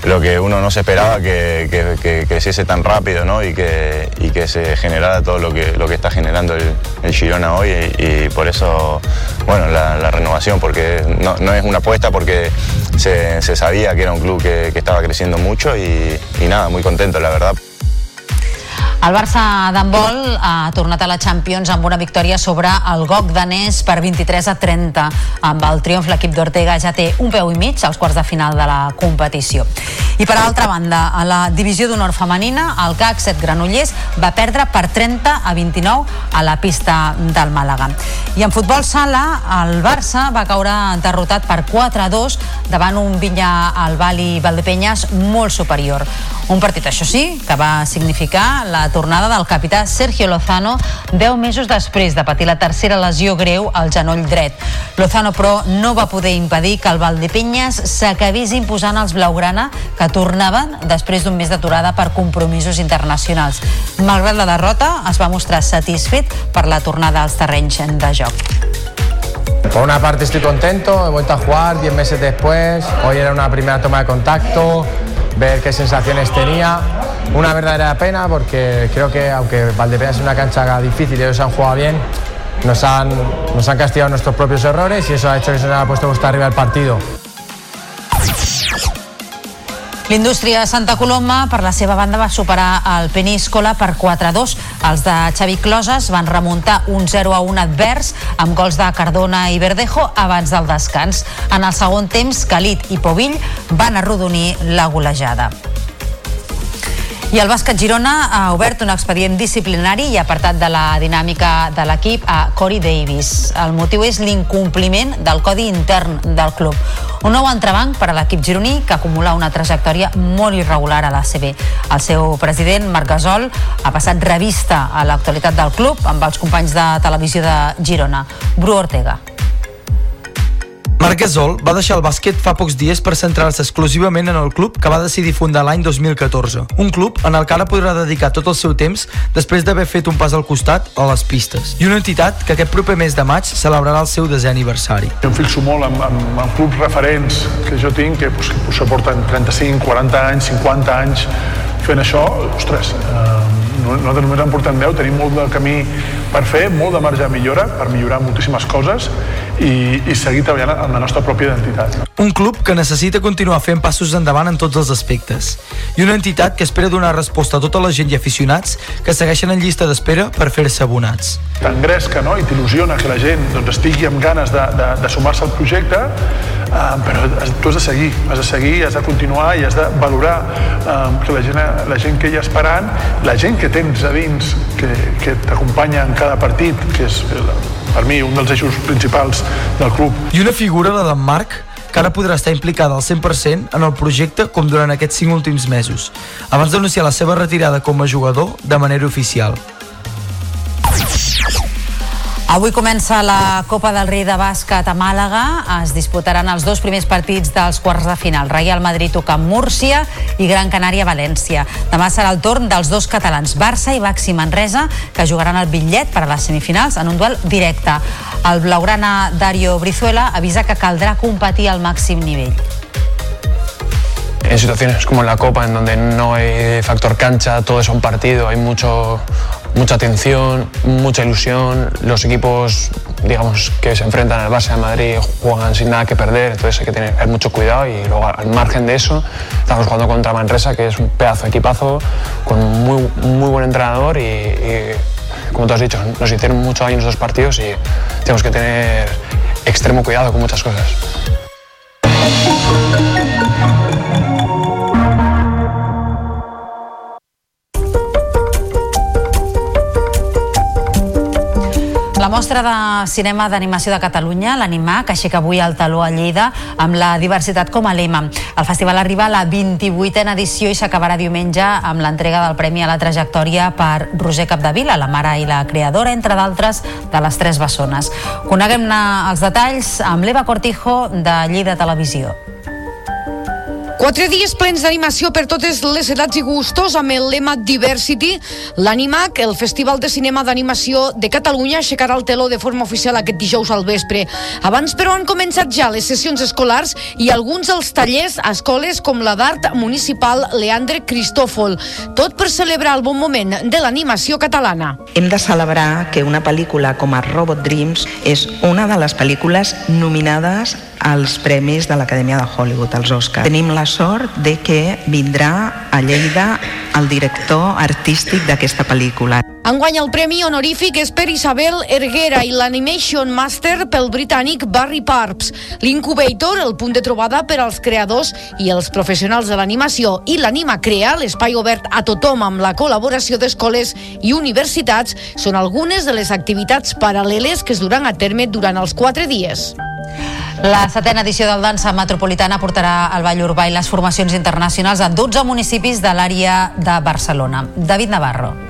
Lo que uno no se esperaba que, que- que tan rápido ¿no? y, que, y que se generara todo lo que, lo que está generando el, el Girona hoy y, por eso bueno, la, renovación, porque no, no es una apuesta porque se, se sabía que era un club que, que estaba creciendo mucho y, y nada, muy contento la verdad. El Barça d'handbol ha tornat a la Champions amb una victòria sobre el GOC danès per 23 a 30. Amb el triomf l'equip d'Ortega ja té un peu i mig als quarts de final de la competició. I per altra banda, a la divisió d'honor femenina, el CAC 7 Granollers va perdre per 30 a 29 a la pista del Màlaga. I en futbol sala, el Barça va caure derrotat per 4 a 2 davant un Vinya al Bali Valdepenyes molt superior. Un partit, això sí, que va significar la tornada del capità Sergio Lozano 10 mesos després de patir la tercera lesió greu al genoll dret. Lozano, però, no va poder impedir que el Valdepenyes s'acabés imposant als Blaugrana, que tornaven després d'un mes d'aturada per compromisos internacionals. Malgrat la derrota, es va mostrar satisfet per la tornada als terrenys de joc. Por una parte estoy contento, he vuelto a jugar 10 meses después, hoy era una primera toma de contacto, ver qué sensaciones tenía. Una verdadera pena porque creo que aunque Valdepeñas es una cancha difícil y ellos han jugado bien, nos han, nos han castigado nuestros propios errores y eso ha hecho que se nos haya puesto costa arriba el partido. L'indústria Santa Coloma, per la seva banda, va superar el Peníscola per 4-2. Els de Xavi Closes van remuntar un 0-1 advers amb gols de Cardona i Verdejo abans del descans. En el segon temps, Calit i Povill van arrodonir la golejada. I el bàsquet Girona ha obert un expedient disciplinari i apartat de la dinàmica de l'equip a Corey Davis. El motiu és l'incompliment del codi intern del club. Un nou entrebanc per a l'equip gironí que acumula una trajectòria molt irregular a l'ACB. El seu president, Marc Gasol, ha passat revista a l'actualitat del club amb els companys de televisió de Girona. Bru Ortega. Marc Gasol va deixar el bàsquet fa pocs dies per centrar-se exclusivament en el club que va decidir fundar l'any 2014. Un club en el que ara podrà dedicar tot el seu temps després d'haver fet un pas al costat a les pistes. I una entitat que aquest proper mes de maig celebrarà el seu desè aniversari. Jo em fixo molt en, en, en clubs referents que jo tinc, que pues, potser porten 35, 40 anys, 50 anys fent això. Ostres, eh, nosaltres només en portem 10, tenim molt de camí per fer, molt de marge de millora, per millorar moltíssimes coses i, i seguir treballant en la nostra pròpia identitat. Un club que necessita continuar fent passos endavant en tots els aspectes. I una entitat que espera donar resposta a tota la gent i aficionats que segueixen en llista d'espera per fer-se abonats. T'engresca no? i t'il·lusiona que la gent doncs, estigui amb ganes de, de, de sumar-se al projecte, eh, però tu has de seguir, has de seguir, has de continuar i has de valorar eh, que la gent, la gent que hi ha esperant, la gent que tens a dins, que, que t'acompanya en cada partit, que és per mi un dels eixos principals del club. I una figura, la d'en Marc, que ara podrà estar implicada al 100% en el projecte com durant aquests 5 últims mesos, abans d'anunciar la seva retirada com a jugador de manera oficial. Avui comença la Copa del Rei de Bàsquet a Màlaga. Es disputaran els dos primers partits dels quarts de final. Real Madrid toca Múrcia i Gran Canària València. Demà serà el torn dels dos catalans, Barça i Baxi Manresa, que jugaran el bitllet per a les semifinals en un duel directe. El blaugrana Dario Brizuela avisa que caldrà competir al màxim nivell. en situaciones como en la Copa, en donde no hay factor cancha, todo es un partido, hay mucho, mucha tensión, mucha ilusión. Los equipos, digamos, que se enfrentan al Barça de Madrid juegan sin nada que perder, entonces hay que tener mucho cuidado y luego al margen de eso estamos jugando contra Manresa, que es un pedazo de equipazo, con muy, muy buen entrenador y, y, como tú has dicho, nos hicieron mucho daño en estos partidos y tenemos que tener extremo cuidado con muchas cosas. La mostra de cinema d'animació de Catalunya, l'Animà, que aixeca avui el taló a Lleida amb la diversitat com a lema. El festival arriba a la 28a edició i s'acabarà diumenge amb l'entrega del Premi a la Trajectòria per Roger Capdevila, la mare i la creadora, entre d'altres, de les Tres Bessones. Coneguem-ne els detalls amb l'Eva Cortijo de Lleida Televisió. Quatre dies plens d'animació per totes les edats i gustos amb el lema Diversity. L'Animac, el Festival de Cinema d'Animació de Catalunya, aixecarà el teló de forma oficial aquest dijous al vespre. Abans, però, han començat ja les sessions escolars i alguns dels tallers a escoles com la d'Art Municipal Leandre Cristòfol. Tot per celebrar el bon moment de l'animació catalana. Hem de celebrar que una pel·lícula com a Robot Dreams és una de les pel·lícules nominades als premis de l'Acadèmia de Hollywood, als Oscars. Tenim la sort de que vindrà a Lleida el director artístic d'aquesta pel·lícula. Enguany el premi honorífic és per Isabel Erguera i l'Animation Master pel britànic Barry Parps. L'Incubator, el punt de trobada per als creadors i els professionals de l'animació i l'Anima Crea, l'espai obert a tothom amb la col·laboració d'escoles i universitats, són algunes de les activitats paral·leles que es duran a terme durant els quatre dies. La setena edició del Dansa Metropolitana portarà al Vall Urbà i les formacions internacionals a 12 municipis de l'àrea de Barcelona. David Navarro.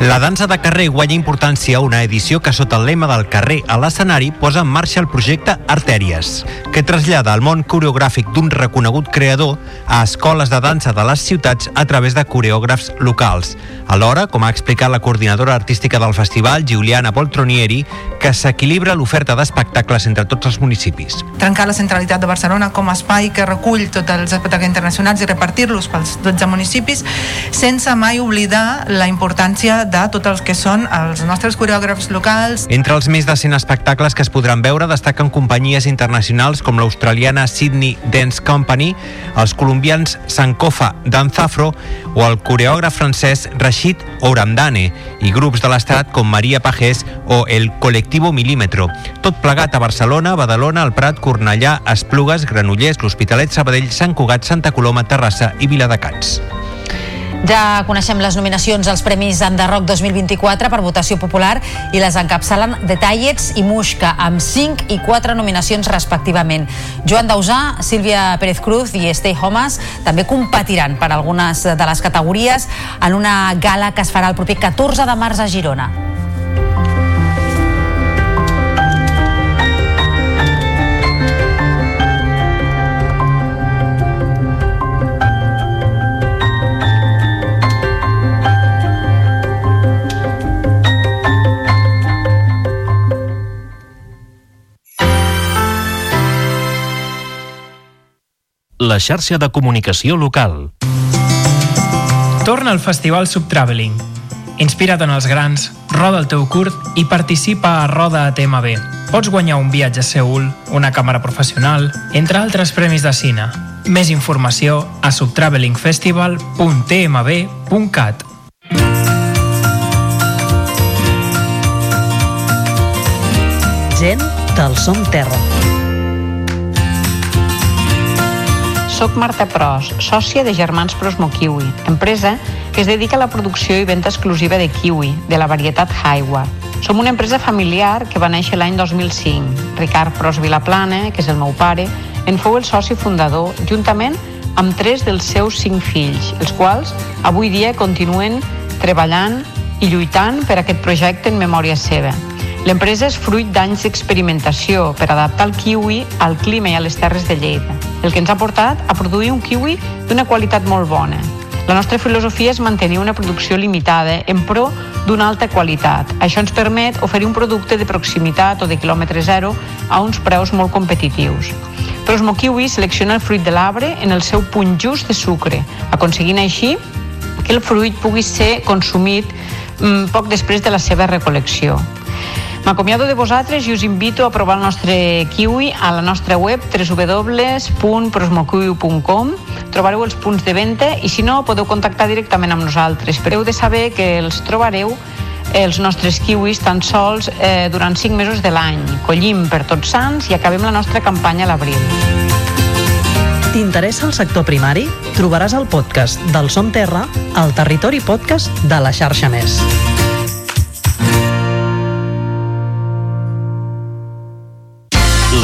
La dansa de carrer guanya importància a una edició que sota el lema del carrer a l'escenari posa en marxa el projecte Artèries, que trasllada el món coreogràfic d'un reconegut creador a escoles de dansa de les ciutats a través de coreògrafs locals. Alhora, com ha explicat la coordinadora artística del festival, Giuliana Poltronieri, que s'equilibra l'oferta d'espectacles entre tots els municipis. trencar la centralitat de Barcelona com a espai que recull tots els espectacles internacionals i repartir-los pels 12 municipis sense mai oblidar la importància de tots els que són els nostres coreògrafs locals. Entre els més de 100 espectacles que es podran veure destaquen companyies internacionals com l'australiana Sydney Dance Company, els colombians Sankofa Danzafro o el coreògraf francès Rashid Ouramdane i grups de l'estat com Maria Pajés o el Colectivo Milímetro. Tot plegat a Barcelona, Badalona, el Prat, Cornellà, Esplugues, Granollers, l'Hospitalet, Sabadell, Sant Cugat, Santa Coloma, Terrassa i Viladecans. Ja coneixem les nominacions als Premis Enderroc 2024 per votació popular i les encapçalen Detallets i Muixca amb 5 i 4 nominacions respectivament. Joan Dausà, Sílvia Pérez Cruz i Stay Homes també competiran per algunes de les categories en una gala que es farà el proper 14 de març a Girona. La xarxa de comunicació local. Torna al Festival Subtraveling. Inspira't en els grans, roda el teu curt i participa a Roda a TMB. Pots guanyar un viatge a Seul, una càmera professional, entre altres premis de cine. Més informació a subtravelingfestival.tmb.cat. Gent del Som Terra. Soc Marta Pros, sòcia de Germans Pros Mokiwi, empresa que es dedica a la producció i venda exclusiva de kiwi, de la varietat Highward. Som una empresa familiar que va néixer l'any 2005. Ricard Pros Vilaplana, que és el meu pare, en fou el soci fundador, juntament amb tres dels seus cinc fills, els quals avui dia continuen treballant i lluitant per aquest projecte en memòria seva. L'empresa és fruit d'anys d'experimentació per adaptar el kiwi al clima i a les terres de Lleida, el que ens ha portat a produir un kiwi d'una qualitat molt bona. La nostra filosofia és mantenir una producció limitada en pro d'una alta qualitat. Això ens permet oferir un producte de proximitat o de quilòmetre zero a uns preus molt competitius. Prosmo Kiwi selecciona el fruit de l'arbre en el seu punt just de sucre, aconseguint així que el fruit pugui ser consumit mm, poc després de la seva recolecció. M'acomiado de vosaltres i us invito a provar el nostre kiwi a la nostra web www.prosmokiwi.com Trobareu els punts de venda i si no podeu contactar directament amb nosaltres. Però heu de saber que els trobareu els nostres kiwis tan sols eh, durant 5 mesos de l'any. Collim per tots sants i acabem la nostra campanya a l'abril. T'interessa el sector primari? Trobaràs el podcast del Som Terra al Territori Podcast de la xarxa Més.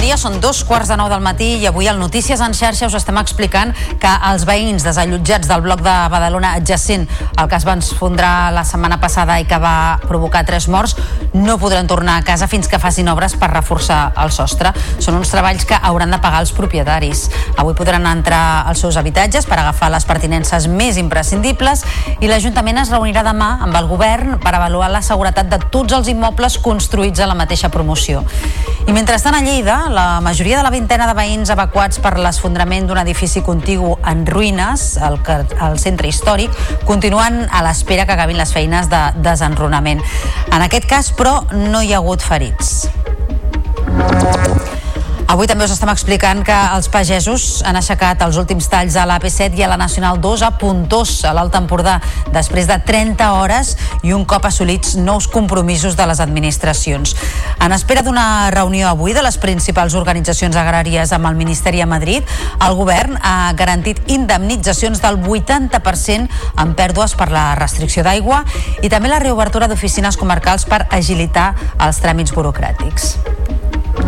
Dia, són dos quarts de nou del matí i avui al Notícies en xarxa us estem explicant que els veïns desallotjats del bloc de Badalona adjacent al que es va esfondrar la setmana passada i que va provocar tres morts no podran tornar a casa fins que facin obres per reforçar el sostre. Són uns treballs que hauran de pagar els propietaris. Avui podran entrar als seus habitatges per agafar les pertinences més imprescindibles i l'Ajuntament es reunirà demà amb el govern per avaluar la seguretat de tots els immobles construïts a la mateixa promoció. I mentrestant a Lleida, la majoria de la vintena de veïns evacuats per l'esfondrament d'un edifici contigu en ruïnes al, al centre històric continuen a l'espera que acabin les feines de desenrunament. En aquest cas, però, no hi ha hagut ferits. Avui també us estem explicant que els pagesos han aixecat els últims talls a l'AP7 i a la Nacional 2 a Puntós, a l'Alt Empordà, després de 30 hores i un cop assolits nous compromisos de les administracions. En espera d'una reunió avui de les principals organitzacions agràries amb el Ministeri a Madrid, el govern ha garantit indemnitzacions del 80% en pèrdues per la restricció d'aigua i també la reobertura d'oficines comarcals per agilitar els tràmits burocràtics.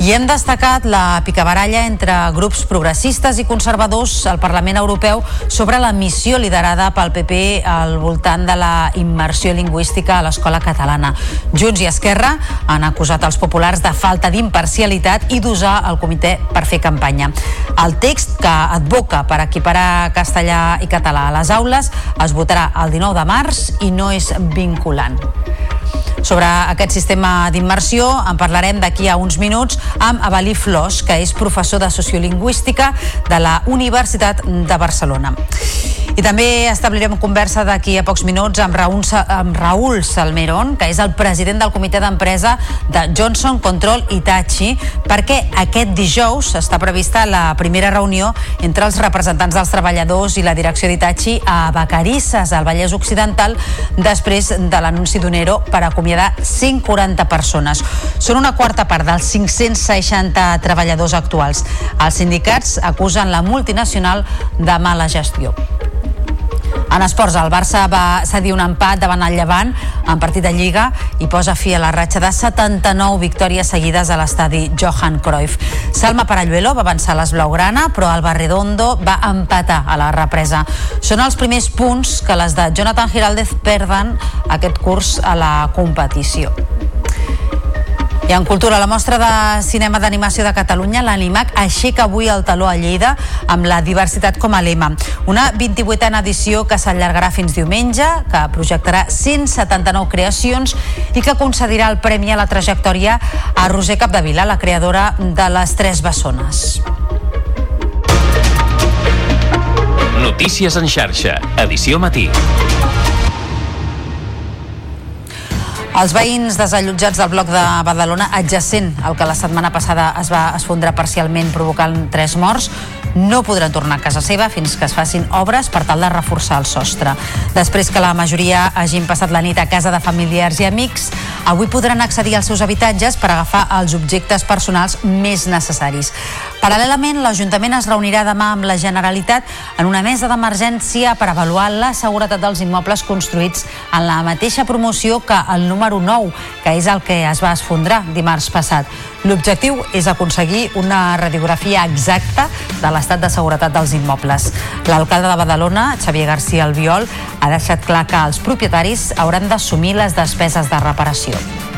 I hem destacat la picabaralla entre grups progressistes i conservadors al Parlament Europeu sobre la missió liderada pel PP al voltant de la immersió lingüística a l'escola catalana. Junts i Esquerra han acusat els populars de falta d'imparcialitat i d'usar el comitè per fer campanya. El text que advoca per equiparar castellà i català a les aules es votarà el 19 de març i no és vinculant. Sobre aquest sistema d'immersió en parlarem d'aquí a uns minuts amb Avalí Flors, que és professor de Sociolingüística de la Universitat de Barcelona. I també establirem conversa d'aquí a pocs minuts amb Raúl, amb Raúl Salmerón, que és el president del comitè d'empresa de Johnson Control Itachi, perquè aquest dijous està prevista la primera reunió entre els representants dels treballadors i la direcció d'Itachi a Vacarisses, al Vallès Occidental, després de l'anunci d'un ERO per acomiadar 140 persones. Són una quarta part dels 560 treballadors actuals. Els sindicats acusen la multinacional de mala gestió. En esports, el Barça va cedir un empat davant el Llevant en partit de Lliga i posa fi a la ratxa de 79 victòries seguides a l'estadi Johan Cruyff. Salma Paralluelo va avançar a les Blaugrana, però el Barredondo va empatar a la represa. Són els primers punts que les de Jonathan Giraldez perden aquest curs a la competició. I en cultura, la mostra de cinema d'animació de Catalunya, l'Animac, aixeca avui el taló a Lleida amb la diversitat com a lema. Una 28a edició que s'allargarà fins diumenge, que projectarà 179 creacions i que concedirà el premi a la trajectòria a Roser Capdevila, la creadora de les Tres Bessones. Notícies en xarxa, edició matí. Els veïns desallotjats del bloc de Badalona, adjacent al que la setmana passada es va esfondrar parcialment provocant tres morts, no podran tornar a casa seva fins que es facin obres per tal de reforçar el sostre. Després que la majoria hagin passat la nit a casa de familiars i amics, avui podran accedir als seus habitatges per agafar els objectes personals més necessaris. Paral·lelament, l'Ajuntament es reunirà demà amb la Generalitat en una mesa d'emergència per avaluar la seguretat dels immobles construïts en la mateixa promoció que el número 9, que és el que es va esfondrar dimarts passat. L'objectiu és aconseguir una radiografia exacta de l'estat de seguretat dels immobles. L'alcalde de Badalona, Xavier García Albiol, ha deixat clar que els propietaris hauran d'assumir les despeses de reparació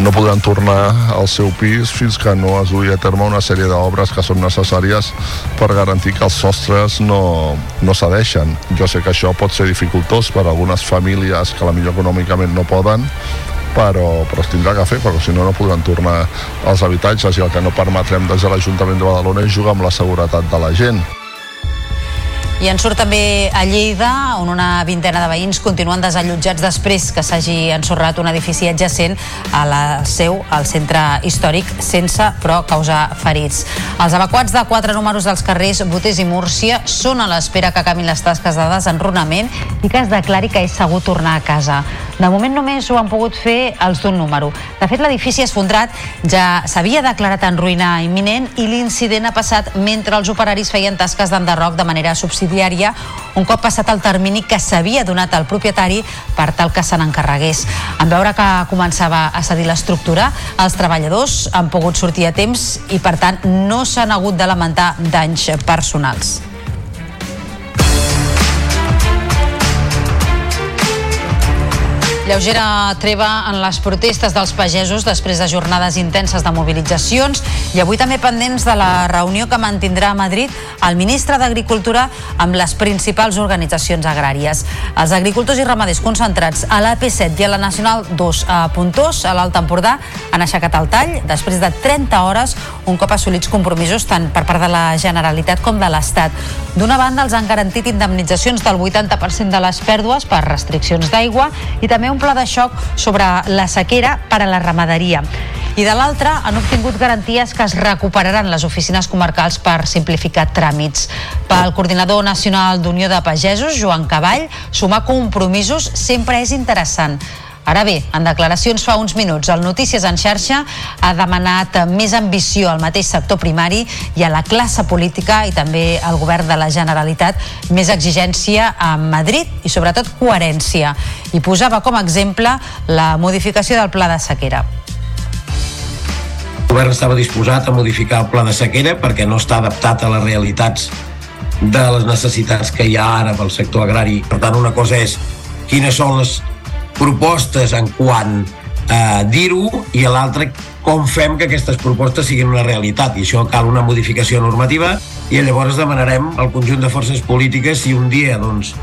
no podran tornar al seu pis fins que no es duia a terme una sèrie d'obres que són necessàries per garantir que els sostres no, no cedeixen. Jo sé que això pot ser dificultós per a algunes famílies que la millor econòmicament no poden, però, però es tindrà que fer, perquè si no no podran tornar als habitatges i el que no permetrem des de l'Ajuntament de Badalona és jugar amb la seguretat de la gent. I en surt també a Lleida, on una vintena de veïns continuen desallotjats després que s'hagi ensorrat un edifici adjacent a la seu, al centre històric, sense, però, causar ferits. Els evacuats de quatre números dels carrers Botés i Múrcia són a l'espera que acabin les tasques de desenrunament i que es declari que és segur tornar a casa. De moment només ho han pogut fer els d'un número. De fet, l'edifici esfondrat ja s'havia declarat en ruïna imminent i l'incident ha passat mentre els operaris feien tasques d'enderroc de manera subsidiària subsidiària un cop passat el termini que s'havia donat al propietari per tal que se n'encarregués. En veure que començava a cedir l'estructura, els treballadors han pogut sortir a temps i, per tant, no s'han hagut de lamentar danys personals. Lleugera treva en les protestes dels pagesos després de jornades intenses de mobilitzacions i avui també pendents de la reunió que mantindrà a Madrid el ministre d'Agricultura amb les principals organitzacions agràries. Els agricultors i ramaders concentrats a l'AP7 i a la Nacional 2 a Puntós, a l'Alt Empordà, han aixecat el tall després de 30 hores un cop assolits compromisos tant per part de la Generalitat com de l'Estat. D'una banda, els han garantit indemnitzacions del 80% de les pèrdues per restriccions d'aigua i també un pla de xoc sobre la sequera per a la ramaderia. I de l'altra, han obtingut garanties que es recuperaran les oficines comarcals per simplificar tràmits. Pel coordinador nacional d'Unió de Pagesos, Joan Cavall, sumar compromisos sempre és interessant. Ara bé, en declaracions fa uns minuts, el Notícies en xarxa ha demanat més ambició al mateix sector primari i a la classe política i també al govern de la Generalitat més exigència a Madrid i sobretot coherència. I posava com a exemple la modificació del pla de sequera. El govern estava disposat a modificar el pla de sequera perquè no està adaptat a les realitats de les necessitats que hi ha ara pel sector agrari. Per tant, una cosa és quines són les propostes en quant a dir-ho i l'altre com fem que aquestes propostes siguin una realitat i això cal una modificació normativa i llavors demanarem al conjunt de forces polítiques si un dia doncs,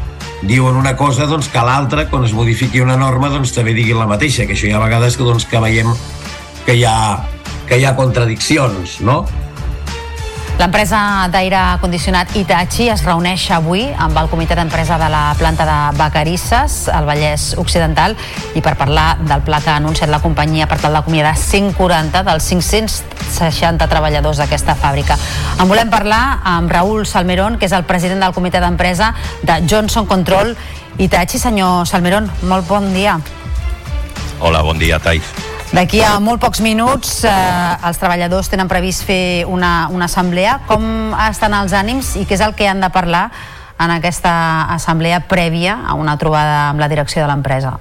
diuen una cosa doncs, que l'altra quan es modifiqui una norma doncs, també digui la mateixa que això hi ha vegades que, doncs, que veiem que hi ha, que hi ha contradiccions no? L'empresa d'aire condicionat Itachi es reuneix avui amb el comitè d'empresa de la planta de Vacarisses, al Vallès Occidental, i per parlar del pla que ha anunciat la companyia per tal d'acomiadar 140 dels 560 treballadors d'aquesta fàbrica. En volem parlar amb Raül Salmerón, que és el president del comitè d'empresa de Johnson Control Itachi. Senyor Salmerón, molt bon dia. Hola, bon dia, Thais. D'aquí a molt pocs minuts eh, els treballadors tenen previst fer una, una assemblea. Com estan els ànims i què és el que han de parlar en aquesta assemblea prèvia a una trobada amb la direcció de l'empresa?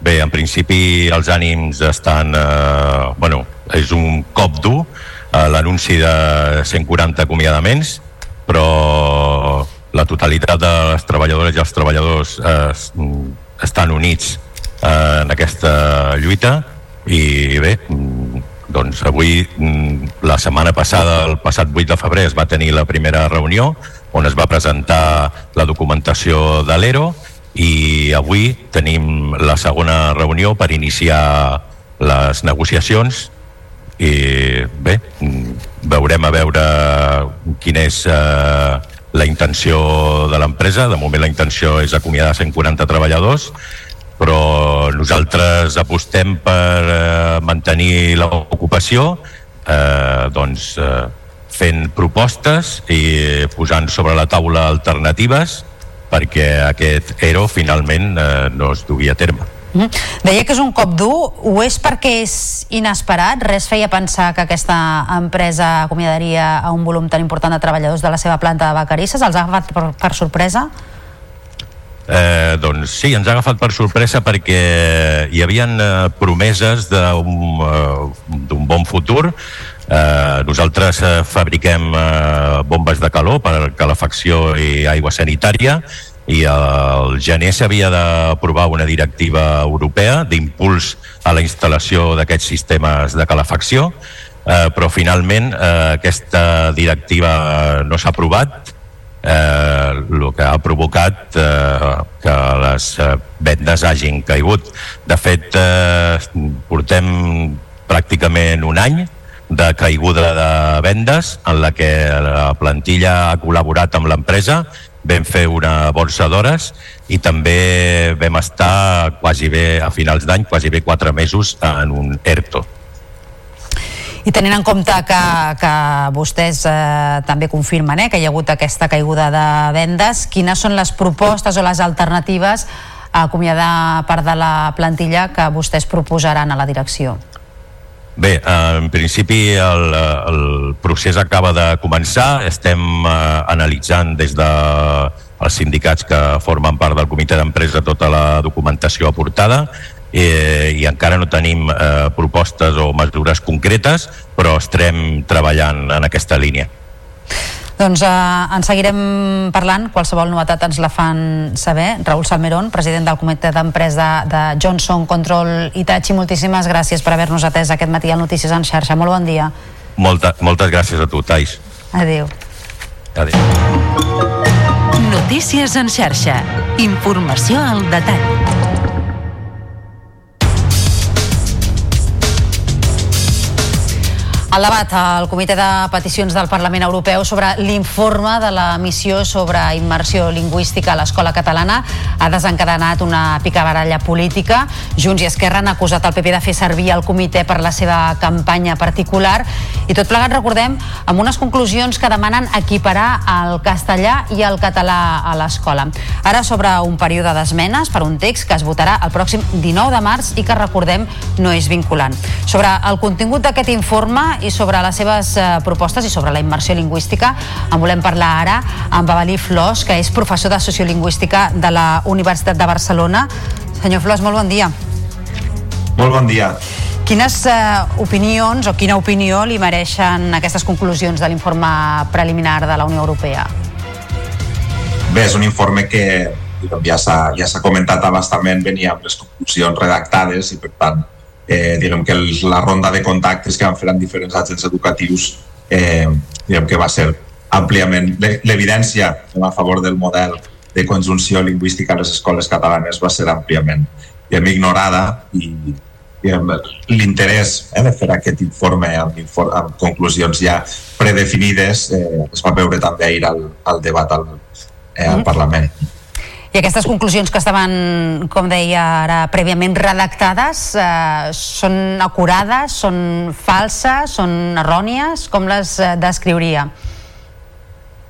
Bé, en principi els ànims estan... Eh, bueno, és un cop dur eh, l'anunci de 140 acomiadaments, però la totalitat de les treballadores i els treballadors eh, estan units eh, en aquesta lluita. I bé, mm, doncs avui, mm, la setmana passada, el passat 8 de febrer, es va tenir la primera reunió on es va presentar la documentació de l'ERO i avui tenim la segona reunió per iniciar les negociacions. I bé, mm, veurem a veure quina és eh, la intenció de l'empresa. De moment la intenció és acomiadar 140 treballadors, però nosaltres apostem per eh, mantenir l'ocupació eh, doncs, eh, fent propostes i posant sobre la taula alternatives perquè aquest ERO finalment eh, no es dugui a terme. Mm. Deia que és un cop dur, ho és perquè és inesperat? Res feia pensar que aquesta empresa acomiadaria a un volum tan important de treballadors de la seva planta de Vacarisses? Els ha agafat per, per sorpresa? Eh, doncs sí, ens ha agafat per sorpresa perquè hi havien eh, promeses d'un eh, bon futur. Eh, nosaltres eh, fabriquem eh, bombes de calor per calefacció i aigua sanitària i el gener s'havia d'aprovar una directiva europea d'impuls a la instal·lació d'aquests sistemes de calefacció, eh, però finalment eh, aquesta directiva no s'ha aprovat, eh, que ha provocat eh, que les eh, vendes hagin caigut. De fet, eh, portem pràcticament un any de caiguda de vendes en la que la plantilla ha col·laborat amb l'empresa vam fer una borsa d'hores i també vam estar quasi bé a finals d'any, quasi bé quatre mesos en un ERTO. I tenint en compte que, que vostès eh, també confirmen eh, que hi ha hagut aquesta caiguda de vendes, quines són les propostes o les alternatives a acomiadar part de la plantilla que vostès proposaran a la direcció? Bé, eh, en principi el, el procés acaba de començar, estem eh, analitzant des de els sindicats que formen part del comitè d'empresa tota la documentació aportada eh, i encara no tenim eh, propostes o mesures concretes, però estarem treballant en aquesta línia. Doncs eh, en seguirem parlant, qualsevol novetat ens la fan saber. Raül Salmerón, president del comitè d'empresa de Johnson Control Itachi, moltíssimes gràcies per haver-nos atès aquest matí al Notícies en xarxa. Molt bon dia. Molta, moltes gràcies a tu, Tais. Adéu. Adéu. Notícies en xarxa. Informació al detall. El debat al Comitè de Peticions del Parlament Europeu sobre l'informe de la missió sobre immersió lingüística a l'escola catalana ha desencadenat una picabaralla política. Junts i Esquerra han acusat el PP de fer servir el comitè per la seva campanya particular i tot plegat, recordem, amb unes conclusions que demanen equiparar el castellà i el català a l'escola. Ara sobre un període d'esmenes per un text que es votarà el pròxim 19 de març i que, recordem, no és vinculant. Sobre el contingut d'aquest informe i sobre les seves eh, propostes i sobre la immersió lingüística en volem parlar ara amb Avalí Flors, que és professor de Sociolingüística de la Universitat de Barcelona. Senyor Flors, molt bon dia. Molt bon dia. Quines eh, opinions o quina opinió li mereixen aquestes conclusions de l'informe preliminar de la Unió Europea? Bé, és un informe que ja s'ha ja comentat abastament, venia amb les conclusions redactades i per tant eh, diguem que el, la ronda de contactes que van fer amb diferents agents educatius eh, diguem que va ser àmpliament l'evidència a favor del model de conjunció lingüística a les escoles catalanes va ser àmpliament diguem, ignorada i l'interès eh, de fer aquest informe amb, informe amb conclusions ja predefinides eh, es va veure també ahir al, al debat al, eh, al mm. Parlament. I aquestes conclusions que estaven, com deia ara, prèviament redactades, eh, són acurades, són falses, són errònies? Com les eh, descriuria?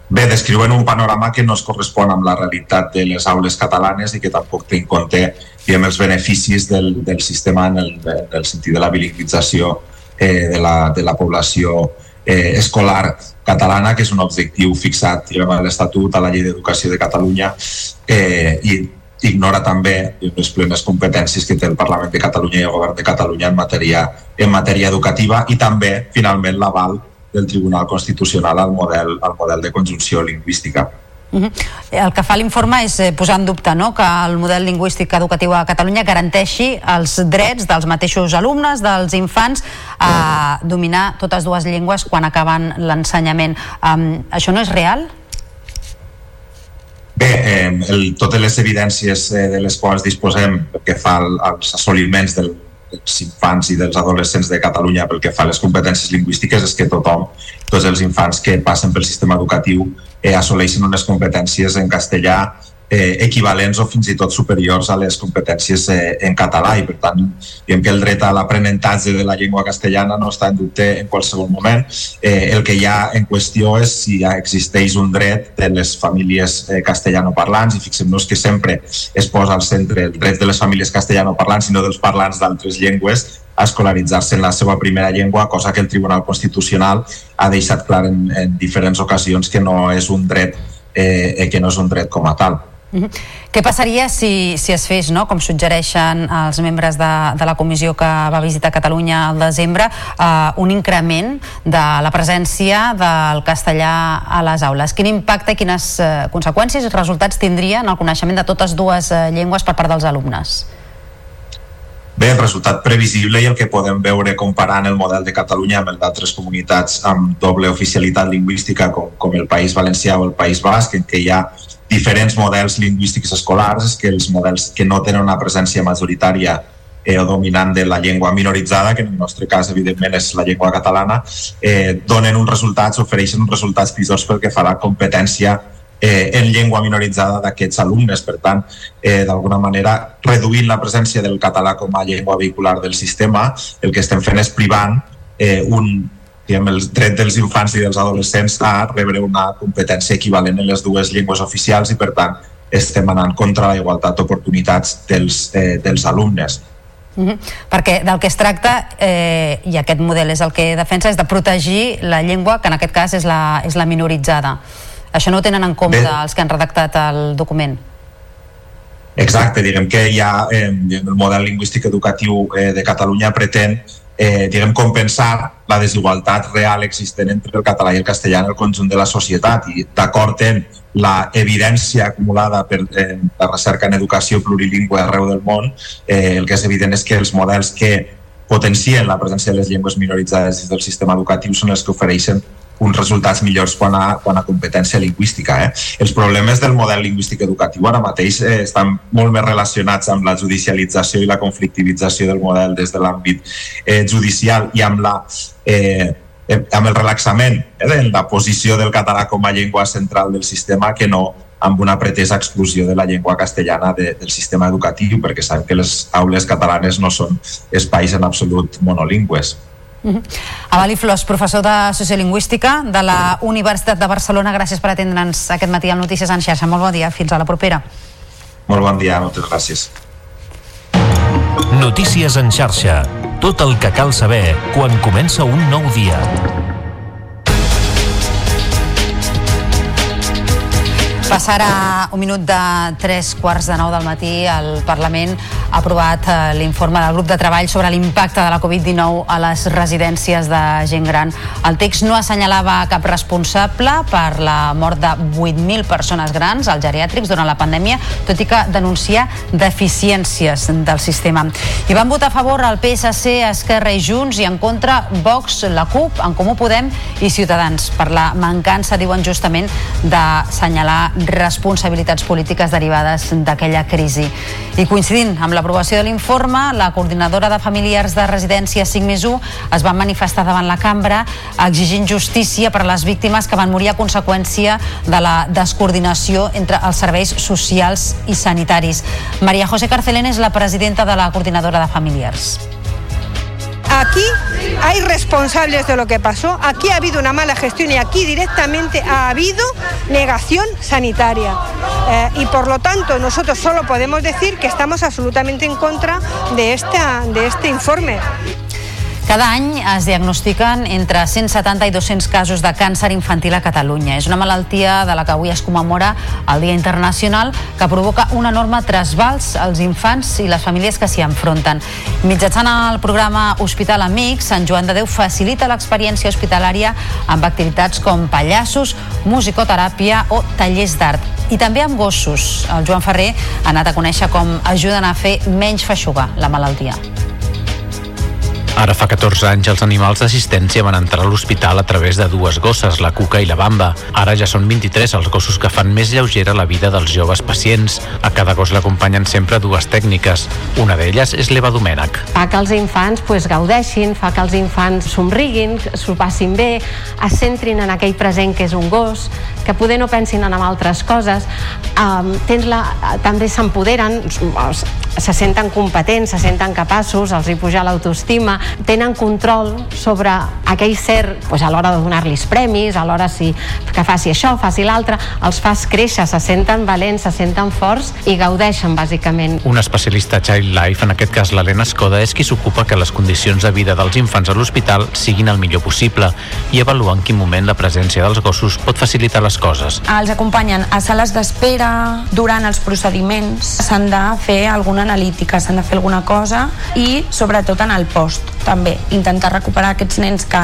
Bé, descriuen un panorama que no es correspon amb la realitat de les aules catalanes i que tampoc té en compte diguem, els beneficis del, del sistema en el, en el sentit de la bilingüització eh, de, la, de la població eh, escolar catalana, que és un objectiu fixat a l'Estatut, a la Llei d'Educació de Catalunya, eh, i ignora també les plenes competències que té el Parlament de Catalunya i el Govern de Catalunya en matèria, en matèria educativa i també, finalment, l'aval del Tribunal Constitucional al model, al model de conjunció lingüística. Uh -huh. El que fa l'informe és eh, posar en dubte no, que el model lingüístic educatiu a Catalunya garanteixi els drets dels mateixos alumnes, dels infants, a dominar totes dues llengües quan acaben l'ensenyament. Um, això no és real? Bé, eh, el, totes les evidències eh, de les quals disposem que fa als assoliments del, dels infants i dels adolescents de Catalunya pel que fa a les competències lingüístiques és que tothom, tots els infants que passen pel sistema educatiu eh, assoleixen unes competències en castellà eh, equivalents o fins i tot superiors a les competències eh, en català. I per tant diguem que el dret a l'aprenentatge de la llengua castellana no està en dubte en qualsevol moment. Eh, el que hi ha en qüestió és si ja existeix un dret de les famílies eh, castellanoparlants. I fixem-nos que sempre es posa al centre el dret de les famílies castellanoparlants i no dels parlants d'altres llengües a escolaritzar-se en la seva primera llengua, cosa que el Tribunal Constitucional ha deixat clar en, en diferents ocasions que no és un dret eh, que no és un dret com a tal. Uh -huh. Què passaria si, si es fes, no, com suggereixen els membres de, de la comissió que va visitar Catalunya al desembre, eh, un increment de la presència del castellà a les aules? Quin impacte i quines eh, conseqüències i resultats tindria en el coneixement de totes dues eh, llengües per part dels alumnes? Bé, el resultat previsible i el que podem veure comparant el model de Catalunya amb el d'altres comunitats amb doble oficialitat lingüística com, com el País Valencià o el País Basc, en què hi ha diferents models lingüístics escolars, que els models que no tenen una presència majoritària eh, o dominant de la llengua minoritzada, que en el nostre cas evidentment és la llengua catalana, eh, donen uns resultats, ofereixen uns resultats pitjors pel que fa a la competència eh, en llengua minoritzada d'aquests alumnes. Per tant, eh, d'alguna manera, reduint la presència del català com a llengua vehicular del sistema, el que estem fent és privant eh, un, diguem, el dret dels infants i dels adolescents a rebre una competència equivalent en les dues llengües oficials i, per tant, estem anant contra la igualtat d'oportunitats dels, eh, dels alumnes. Uh -huh. Perquè del que es tracta, eh, i aquest model és el que defensa, és de protegir la llengua, que en aquest cas és la, és la minoritzada. Això no ho tenen en compte Bé. els que han redactat el document. Exacte, diguem que ja eh, el model lingüístic educatiu eh, de Catalunya pretén eh, diguem, compensar la desigualtat real existent entre el català i el castellà en el conjunt de la societat. I d'acord en la evidència acumulada per eh, la recerca en educació plurilingüe arreu del món, eh, el que és evident és que els models que potencien la presència de les llengües minoritzades dins del sistema educatiu són els que ofereixen uns resultats millors quan a, quan a competència lingüística. Eh? Els problemes del model lingüístic educatiu ara mateix eh, estan molt més relacionats amb la judicialització i la conflictivització del model des de l'àmbit eh, judicial i amb la eh, eh amb el relaxament eh, de la posició del català com a llengua central del sistema que no amb una pretesa exclusió de la llengua castellana de, del sistema educatiu, perquè sabem que les aules catalanes no són espais en absolut monolingües. Uh -huh. Avali Flors, professor de Sociolingüística de la Universitat de Barcelona, gràcies per atendre'ns aquest matí al Notícies en xarxa. Molt bon dia, fins a la propera. Molt bon dia, moltes gràcies. Notícies en xarxa. Tot el que cal saber quan comença un nou dia. Passarà un minut de tres quarts de nou del matí. El Parlament ha aprovat eh, l'informe del grup de treball sobre l'impacte de la Covid-19 a les residències de gent gran. El text no assenyalava cap responsable per la mort de 8.000 persones grans als geriàtrics durant la pandèmia, tot i que denuncia deficiències del sistema. I van votar a favor el PSC, Esquerra i Junts i en contra Vox, la CUP, en Comú Podem i Ciutadans per la mancança, diuen justament, d'assenyalar responsabilitats polítiques derivades d'aquella crisi. I coincidint amb l'aprovació de l'informe, la coordinadora de familiars de residència 5 més 1 es va manifestar davant la cambra exigint justícia per a les víctimes que van morir a conseqüència de la descoordinació entre els serveis socials i sanitaris. Maria José Carcelén és la presidenta de la coordinadora de familiars. Aquí hay responsables de lo que pasó, aquí ha habido una mala gestión y aquí directamente ha habido negación sanitaria. Eh, y por lo tanto nosotros solo podemos decir que estamos absolutamente en contra de, esta, de este informe. Cada any es diagnostiquen entre 170 i 200 casos de càncer infantil a Catalunya. És una malaltia de la que avui es commemora el Dia Internacional que provoca un enorme trasbals als infants i les famílies que s'hi enfronten. Mitjançant el programa Hospital Amics, Sant Joan de Déu facilita l'experiència hospitalària amb activitats com pallassos, musicoteràpia o tallers d'art. I també amb gossos. El Joan Ferrer ha anat a conèixer com ajuden a fer menys feixugar la malaltia. Ara fa 14 anys els animals d'assistència van entrar a l'hospital a través de dues gosses, la Cuca i la Bamba. Ara ja són 23 els gossos que fan més lleugera la vida dels joves pacients. A cada gos l'acompanyen sempre dues tècniques. Una d'elles és l'Eva Domènech. Fa que els infants pues, gaudeixin, fa que els infants somriguin, s'ho passin bé, es centrin en aquell present que és un gos, que poder no pensin en altres coses. Um, tens la, també s'empoderen, se senten competents, se senten capaços, els hi puja l'autoestima, tenen control sobre aquell ser pues, a l'hora de donar-los premis, a l'hora si, que faci això, faci l'altre, els fas créixer, se senten valents, se senten forts i gaudeixen, bàsicament. Un especialista Child Life, en aquest cas l'Helena Escoda, és qui s'ocupa que les condicions de vida dels infants a l'hospital siguin el millor possible i avalua en quin moment la presència dels gossos pot facilitar les coses. Els acompanyen a sales d'espera, durant els procediments, s'han de fer alguna analítica, s'han de fer alguna cosa i sobretot en el post també intentar recuperar aquests nens que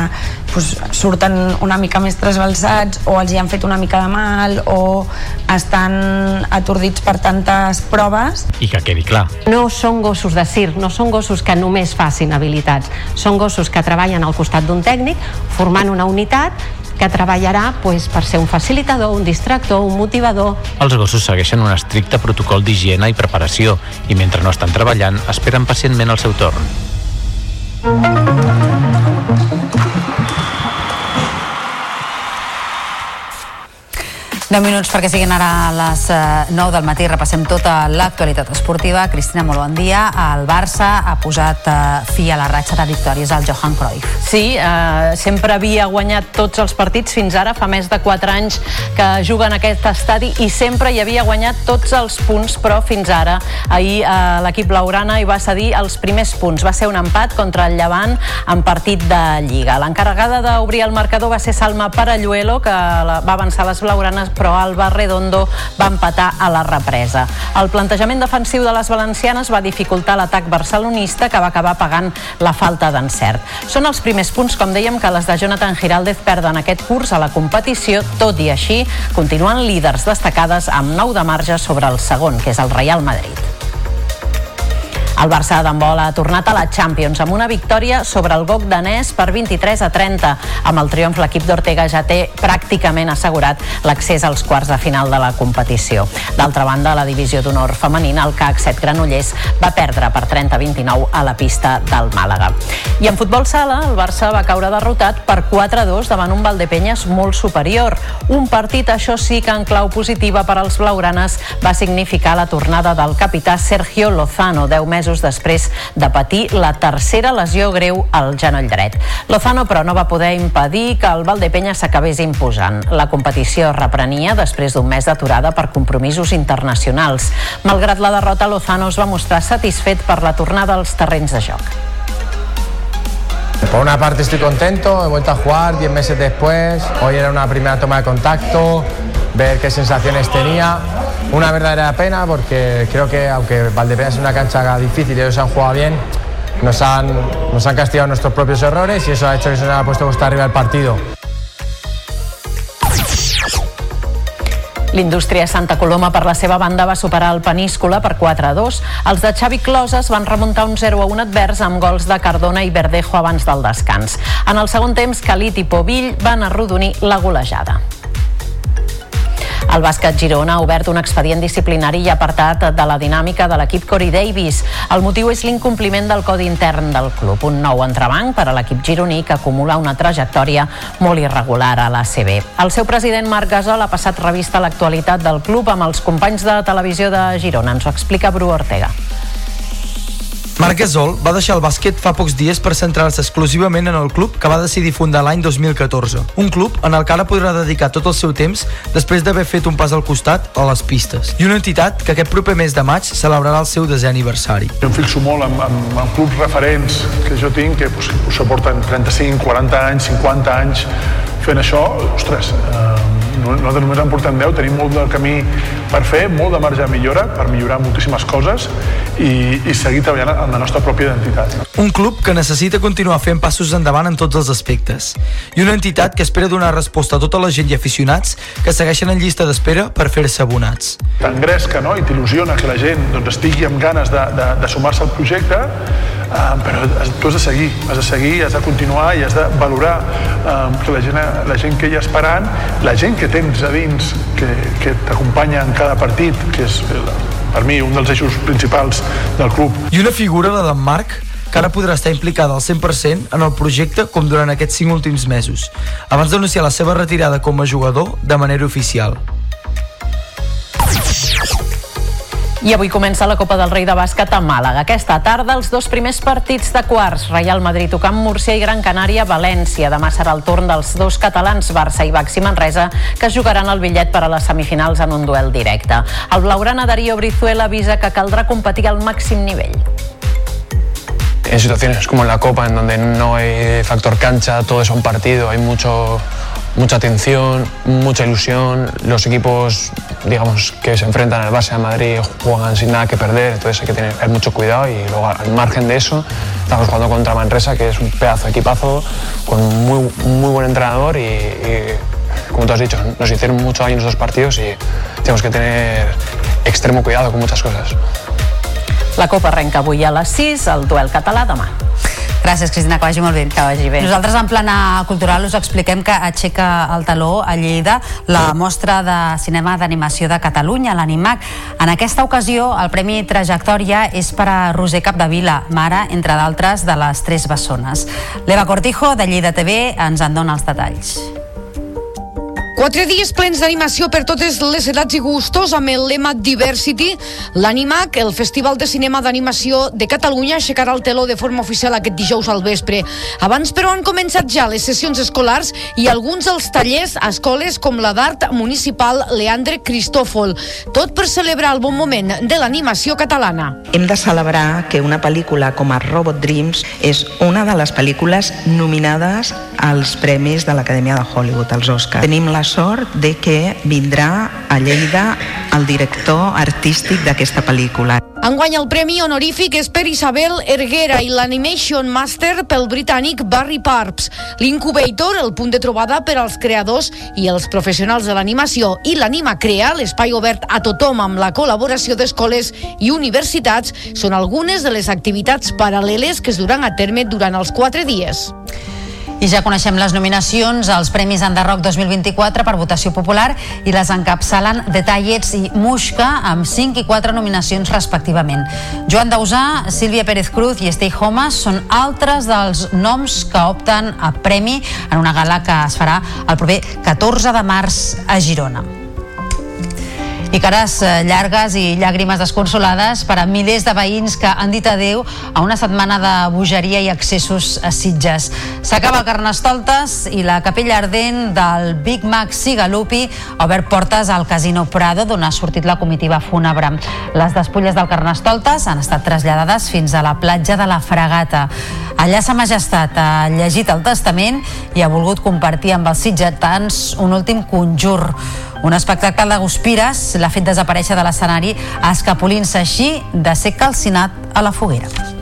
pues, surten una mica més trasbalsats o els hi han fet una mica de mal o estan atordits per tantes proves. I que quedi clar. No són gossos de circ, no són gossos que només facin habilitats, són gossos que treballen al costat d'un tècnic formant una unitat que treballarà pues, per ser un facilitador, un distractor, un motivador. Els gossos segueixen un estricte protocol d'higiene i preparació i mentre no estan treballant esperen pacientment el seu torn. Thank you. 10 minuts perquè siguin ara a les 9 eh, del matí. Repassem tota l'actualitat esportiva. Cristina, molt bon dia. El Barça ha posat eh, fi a la ratxa de victòries al Johan Cruyff. Sí, eh, sempre havia guanyat tots els partits fins ara, fa més de 4 anys que juga en aquest estadi i sempre hi havia guanyat tots els punts, però fins ara ahir eh, l'equip laurana hi va cedir els primers punts. Va ser un empat contra el Llevant en partit de Lliga. L'encarregada d'obrir el marcador va ser Salma Paralluelo, que va avançar les blaugranes però Alba Redondo va empatar a la represa. El plantejament defensiu de les valencianes va dificultar l'atac barcelonista que va acabar pagant la falta d'encert. Són els primers punts, com dèiem, que les de Jonathan Giraldez perden aquest curs a la competició, tot i així continuen líders destacades amb 9 de marge sobre el segon, que és el Real Madrid. El Barça d'handbol ha tornat a la Champions amb una victòria sobre el GOC danès per 23 a 30. Amb el triomf l'equip d'Ortega ja té pràcticament assegurat l'accés als quarts de final de la competició. D'altra banda, la divisió d'honor femenina, el CAC 7 Granollers, va perdre per 30-29 a la pista del Màlaga. I en futbol sala, el Barça va caure derrotat per 4-2 davant un Valdepenyes molt superior. Un partit, això sí que en clau positiva per als blaugranes va significar la tornada del capità Sergio Lozano, 10 mesos mesos després de patir la tercera lesió greu al genoll dret. Lozano, però, no va poder impedir que el Valdepenya s'acabés imposant. La competició reprenia després d'un mes d'aturada per compromisos internacionals. Malgrat la derrota, Lozano es va mostrar satisfet per la tornada als terrenys de joc. Por una parte estoy contento, he vuelto a jugar 10 meses después, hoy era una primera toma de contacto, ver qué sensaciones tenía. Una verdadera pena porque creo que aunque Valdepeñas es una cancha difícil y ellos han jugado bien, nos han, nos han castigado nuestros propios errores y eso ha hecho que se nos haya puesto costa arriba el partido. L'indústria Santa Coloma per la seva banda va superar el Peníscola per 4 a 2. Els de Xavi Closes van remuntar un 0 a 1 advers amb gols de Cardona i Verdejo abans del descans. En el segon temps, Calit i Povill van arrodonir la golejada. El bàsquet Girona ha obert un expedient disciplinari i apartat de la dinàmica de l'equip Cory Davis. El motiu és l'incompliment del codi intern del club, un nou entrebanc per a l'equip gironí que acumula una trajectòria molt irregular a l'ACB. El seu president Marc Gasol ha passat revista a l'actualitat del club amb els companys de televisió de Girona. Ens ho explica Bru Ortega. Marc Gasol va deixar el bàsquet fa pocs dies per centrar-se exclusivament en el club que va decidir fundar l'any 2014. Un club en el que ara podrà dedicar tot el seu temps després d'haver fet un pas al costat a les pistes. I una entitat que aquest proper mes de maig celebrarà el seu desè aniversari. Jo em fixo molt en, en, en clubs referents que jo tinc, que pues, suporten 35, 40 anys, 50 anys fent això, ostres, eh, nosaltres només en portem 10, tenim molt de camí per fer, molt de marge de millora, per millorar moltíssimes coses i, i seguir treballant en la nostra pròpia identitat. Un club que necessita continuar fent passos endavant en tots els aspectes. I una entitat que espera donar resposta a tota la gent i aficionats que segueixen en llista d'espera per fer-se abonats. T'engresca no? i t'il·lusiona que la gent doncs, estigui amb ganes de, de, de sumar-se al projecte, eh, però tu has de seguir, has de seguir, has de continuar i has de valorar eh, que la gent, la gent que hi ha esperant, la gent que tens a dins, que, que t'acompanya en cada partit, que és per mi un dels eixos principals del club. I una figura, la d'en Marc, que ara podrà estar implicada al 100% en el projecte com durant aquests 5 últims mesos, abans d'anunciar la seva retirada com a jugador de manera oficial. I avui comença la Copa del Rei de Bàsquet a Màlaga. Aquesta tarda els dos primers partits de quarts. Real Madrid, Ocamp, Murcia i Gran Canària, València. Demà serà el torn dels dos catalans, Barça i Baxi Manresa, que jugaran el bitllet per a les semifinals en un duel directe. El blaugrana Darío Brizuela avisa que caldrà competir al màxim nivell. en situaciones como en la Copa, en donde no hay factor cancha, todo es un partido, hay mucho, mucha tensión, mucha ilusión. Los equipos, digamos, que se enfrentan al Barça de Madrid juegan sin nada que perder, entonces hay que tener mucho cuidado y luego al margen de eso estamos jugando contra Manresa, que es un pedazo de equipazo con muy, muy buen entrenador y, y, como tú has dicho, nos hicieron mucho daño en esos partidos y tenemos que tener extremo cuidado con muchas cosas. La Copa arrenca avui a les 6, el duel català demà. Gràcies, Cristina, que vagi molt bé. Que vagi bé. Nosaltres, en plana cultural, us expliquem que aixeca el taló a Lleida la mostra de cinema d'animació de Catalunya, l'Animac. En aquesta ocasió, el Premi Trajectòria és per a Roser Capdevila, mare, entre d'altres, de les Tres Bessones. L'Eva Cortijo, de Lleida TV, ens en dona els detalls. Quatre dies plens d'animació per totes les edats i gustos amb el lema Diversity. L'Animac, el Festival de Cinema d'Animació de Catalunya, aixecarà el teló de forma oficial aquest dijous al vespre. Abans, però, han començat ja les sessions escolars i alguns dels tallers a escoles com la d'Art Municipal Leandre Cristòfol. Tot per celebrar el bon moment de l'animació catalana. Hem de celebrar que una pel·lícula com a Robot Dreams és una de les pel·lícules nominades als premis de l'Acadèmia de Hollywood, als Oscars. Tenim la sort de que vindrà a Lleida el director artístic d'aquesta pel·lícula. Enguany el premi honorífic és per Isabel Erguera i l'Animation Master pel britànic Barry Parps. L'Incubator, el punt de trobada per als creadors i els professionals de l'animació i l'Anima Crea, l'espai obert a tothom amb la col·laboració d'escoles i universitats, són algunes de les activitats paral·leles que es duran a terme durant els quatre dies. I ja coneixem les nominacions als Premis Enderroc 2024 per votació popular i les encapçalen Detallets i Muixca amb 5 i 4 nominacions respectivament. Joan Dausà, Sílvia Pérez Cruz i Estei Homes són altres dels noms que opten a premi en una gala que es farà el proper 14 de març a Girona i cares eh, llargues i llàgrimes desconsolades per a milers de veïns que han dit adeu a una setmana de bogeria i accessos a Sitges. S'acaba el Carnestoltes i la capella ardent del Big Mac Sigalupi ha obert portes al Casino Prado d'on ha sortit la comitiva fúnebre. Les despulles del Carnestoltes han estat traslladades fins a la platja de la Fragata. Allà sa majestat ha llegit el testament i ha volgut compartir amb els sitgetans un últim conjur. Un espectacle de guspires l'ha fet desaparèixer de l'escenari escapolint-se així de ser calcinat a la foguera.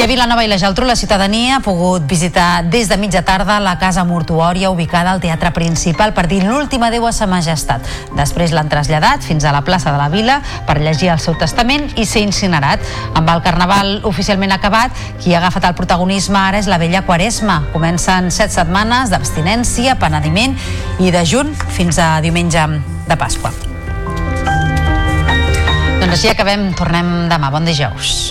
I a Vilanova i la Geltrú la ciutadania ha pogut visitar des de mitja tarda la casa mortuòria ubicada al Teatre Principal per dir l'última adeu a sa majestat. Després l'han traslladat fins a la plaça de la Vila per llegir el seu testament i ser incinerat. Amb el carnaval oficialment acabat, qui ha agafat el protagonisme ara és la vella Quaresma. Comencen set setmanes d'abstinència, penediment i de junt fins a diumenge de Pasqua. Doncs així acabem, tornem demà. Bon dijous.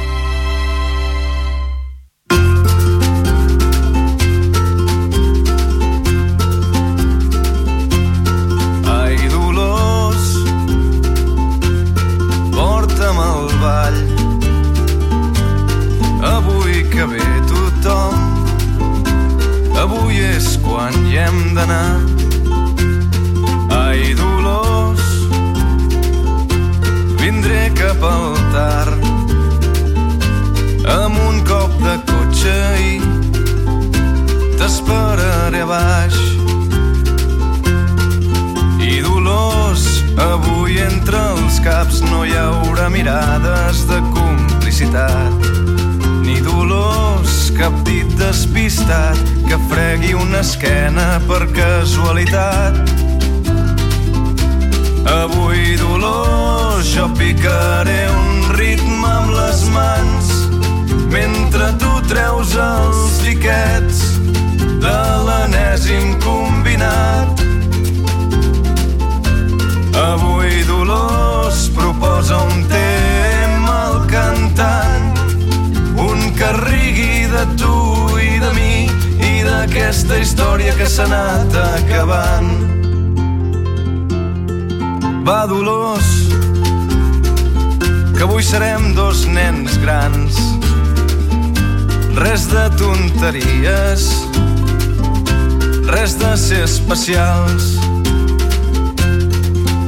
Especials.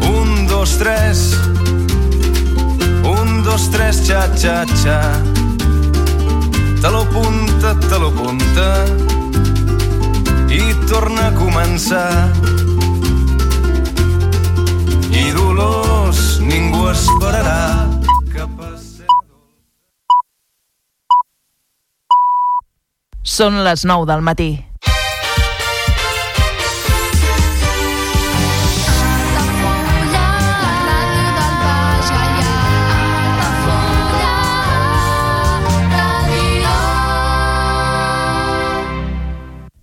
Un, dos, tres. Un, dos, tres, xa, xa, xa. Te lo punta, te lo punta. I torna a començar. I Dolors ningú esperarà. Són les 9 del matí.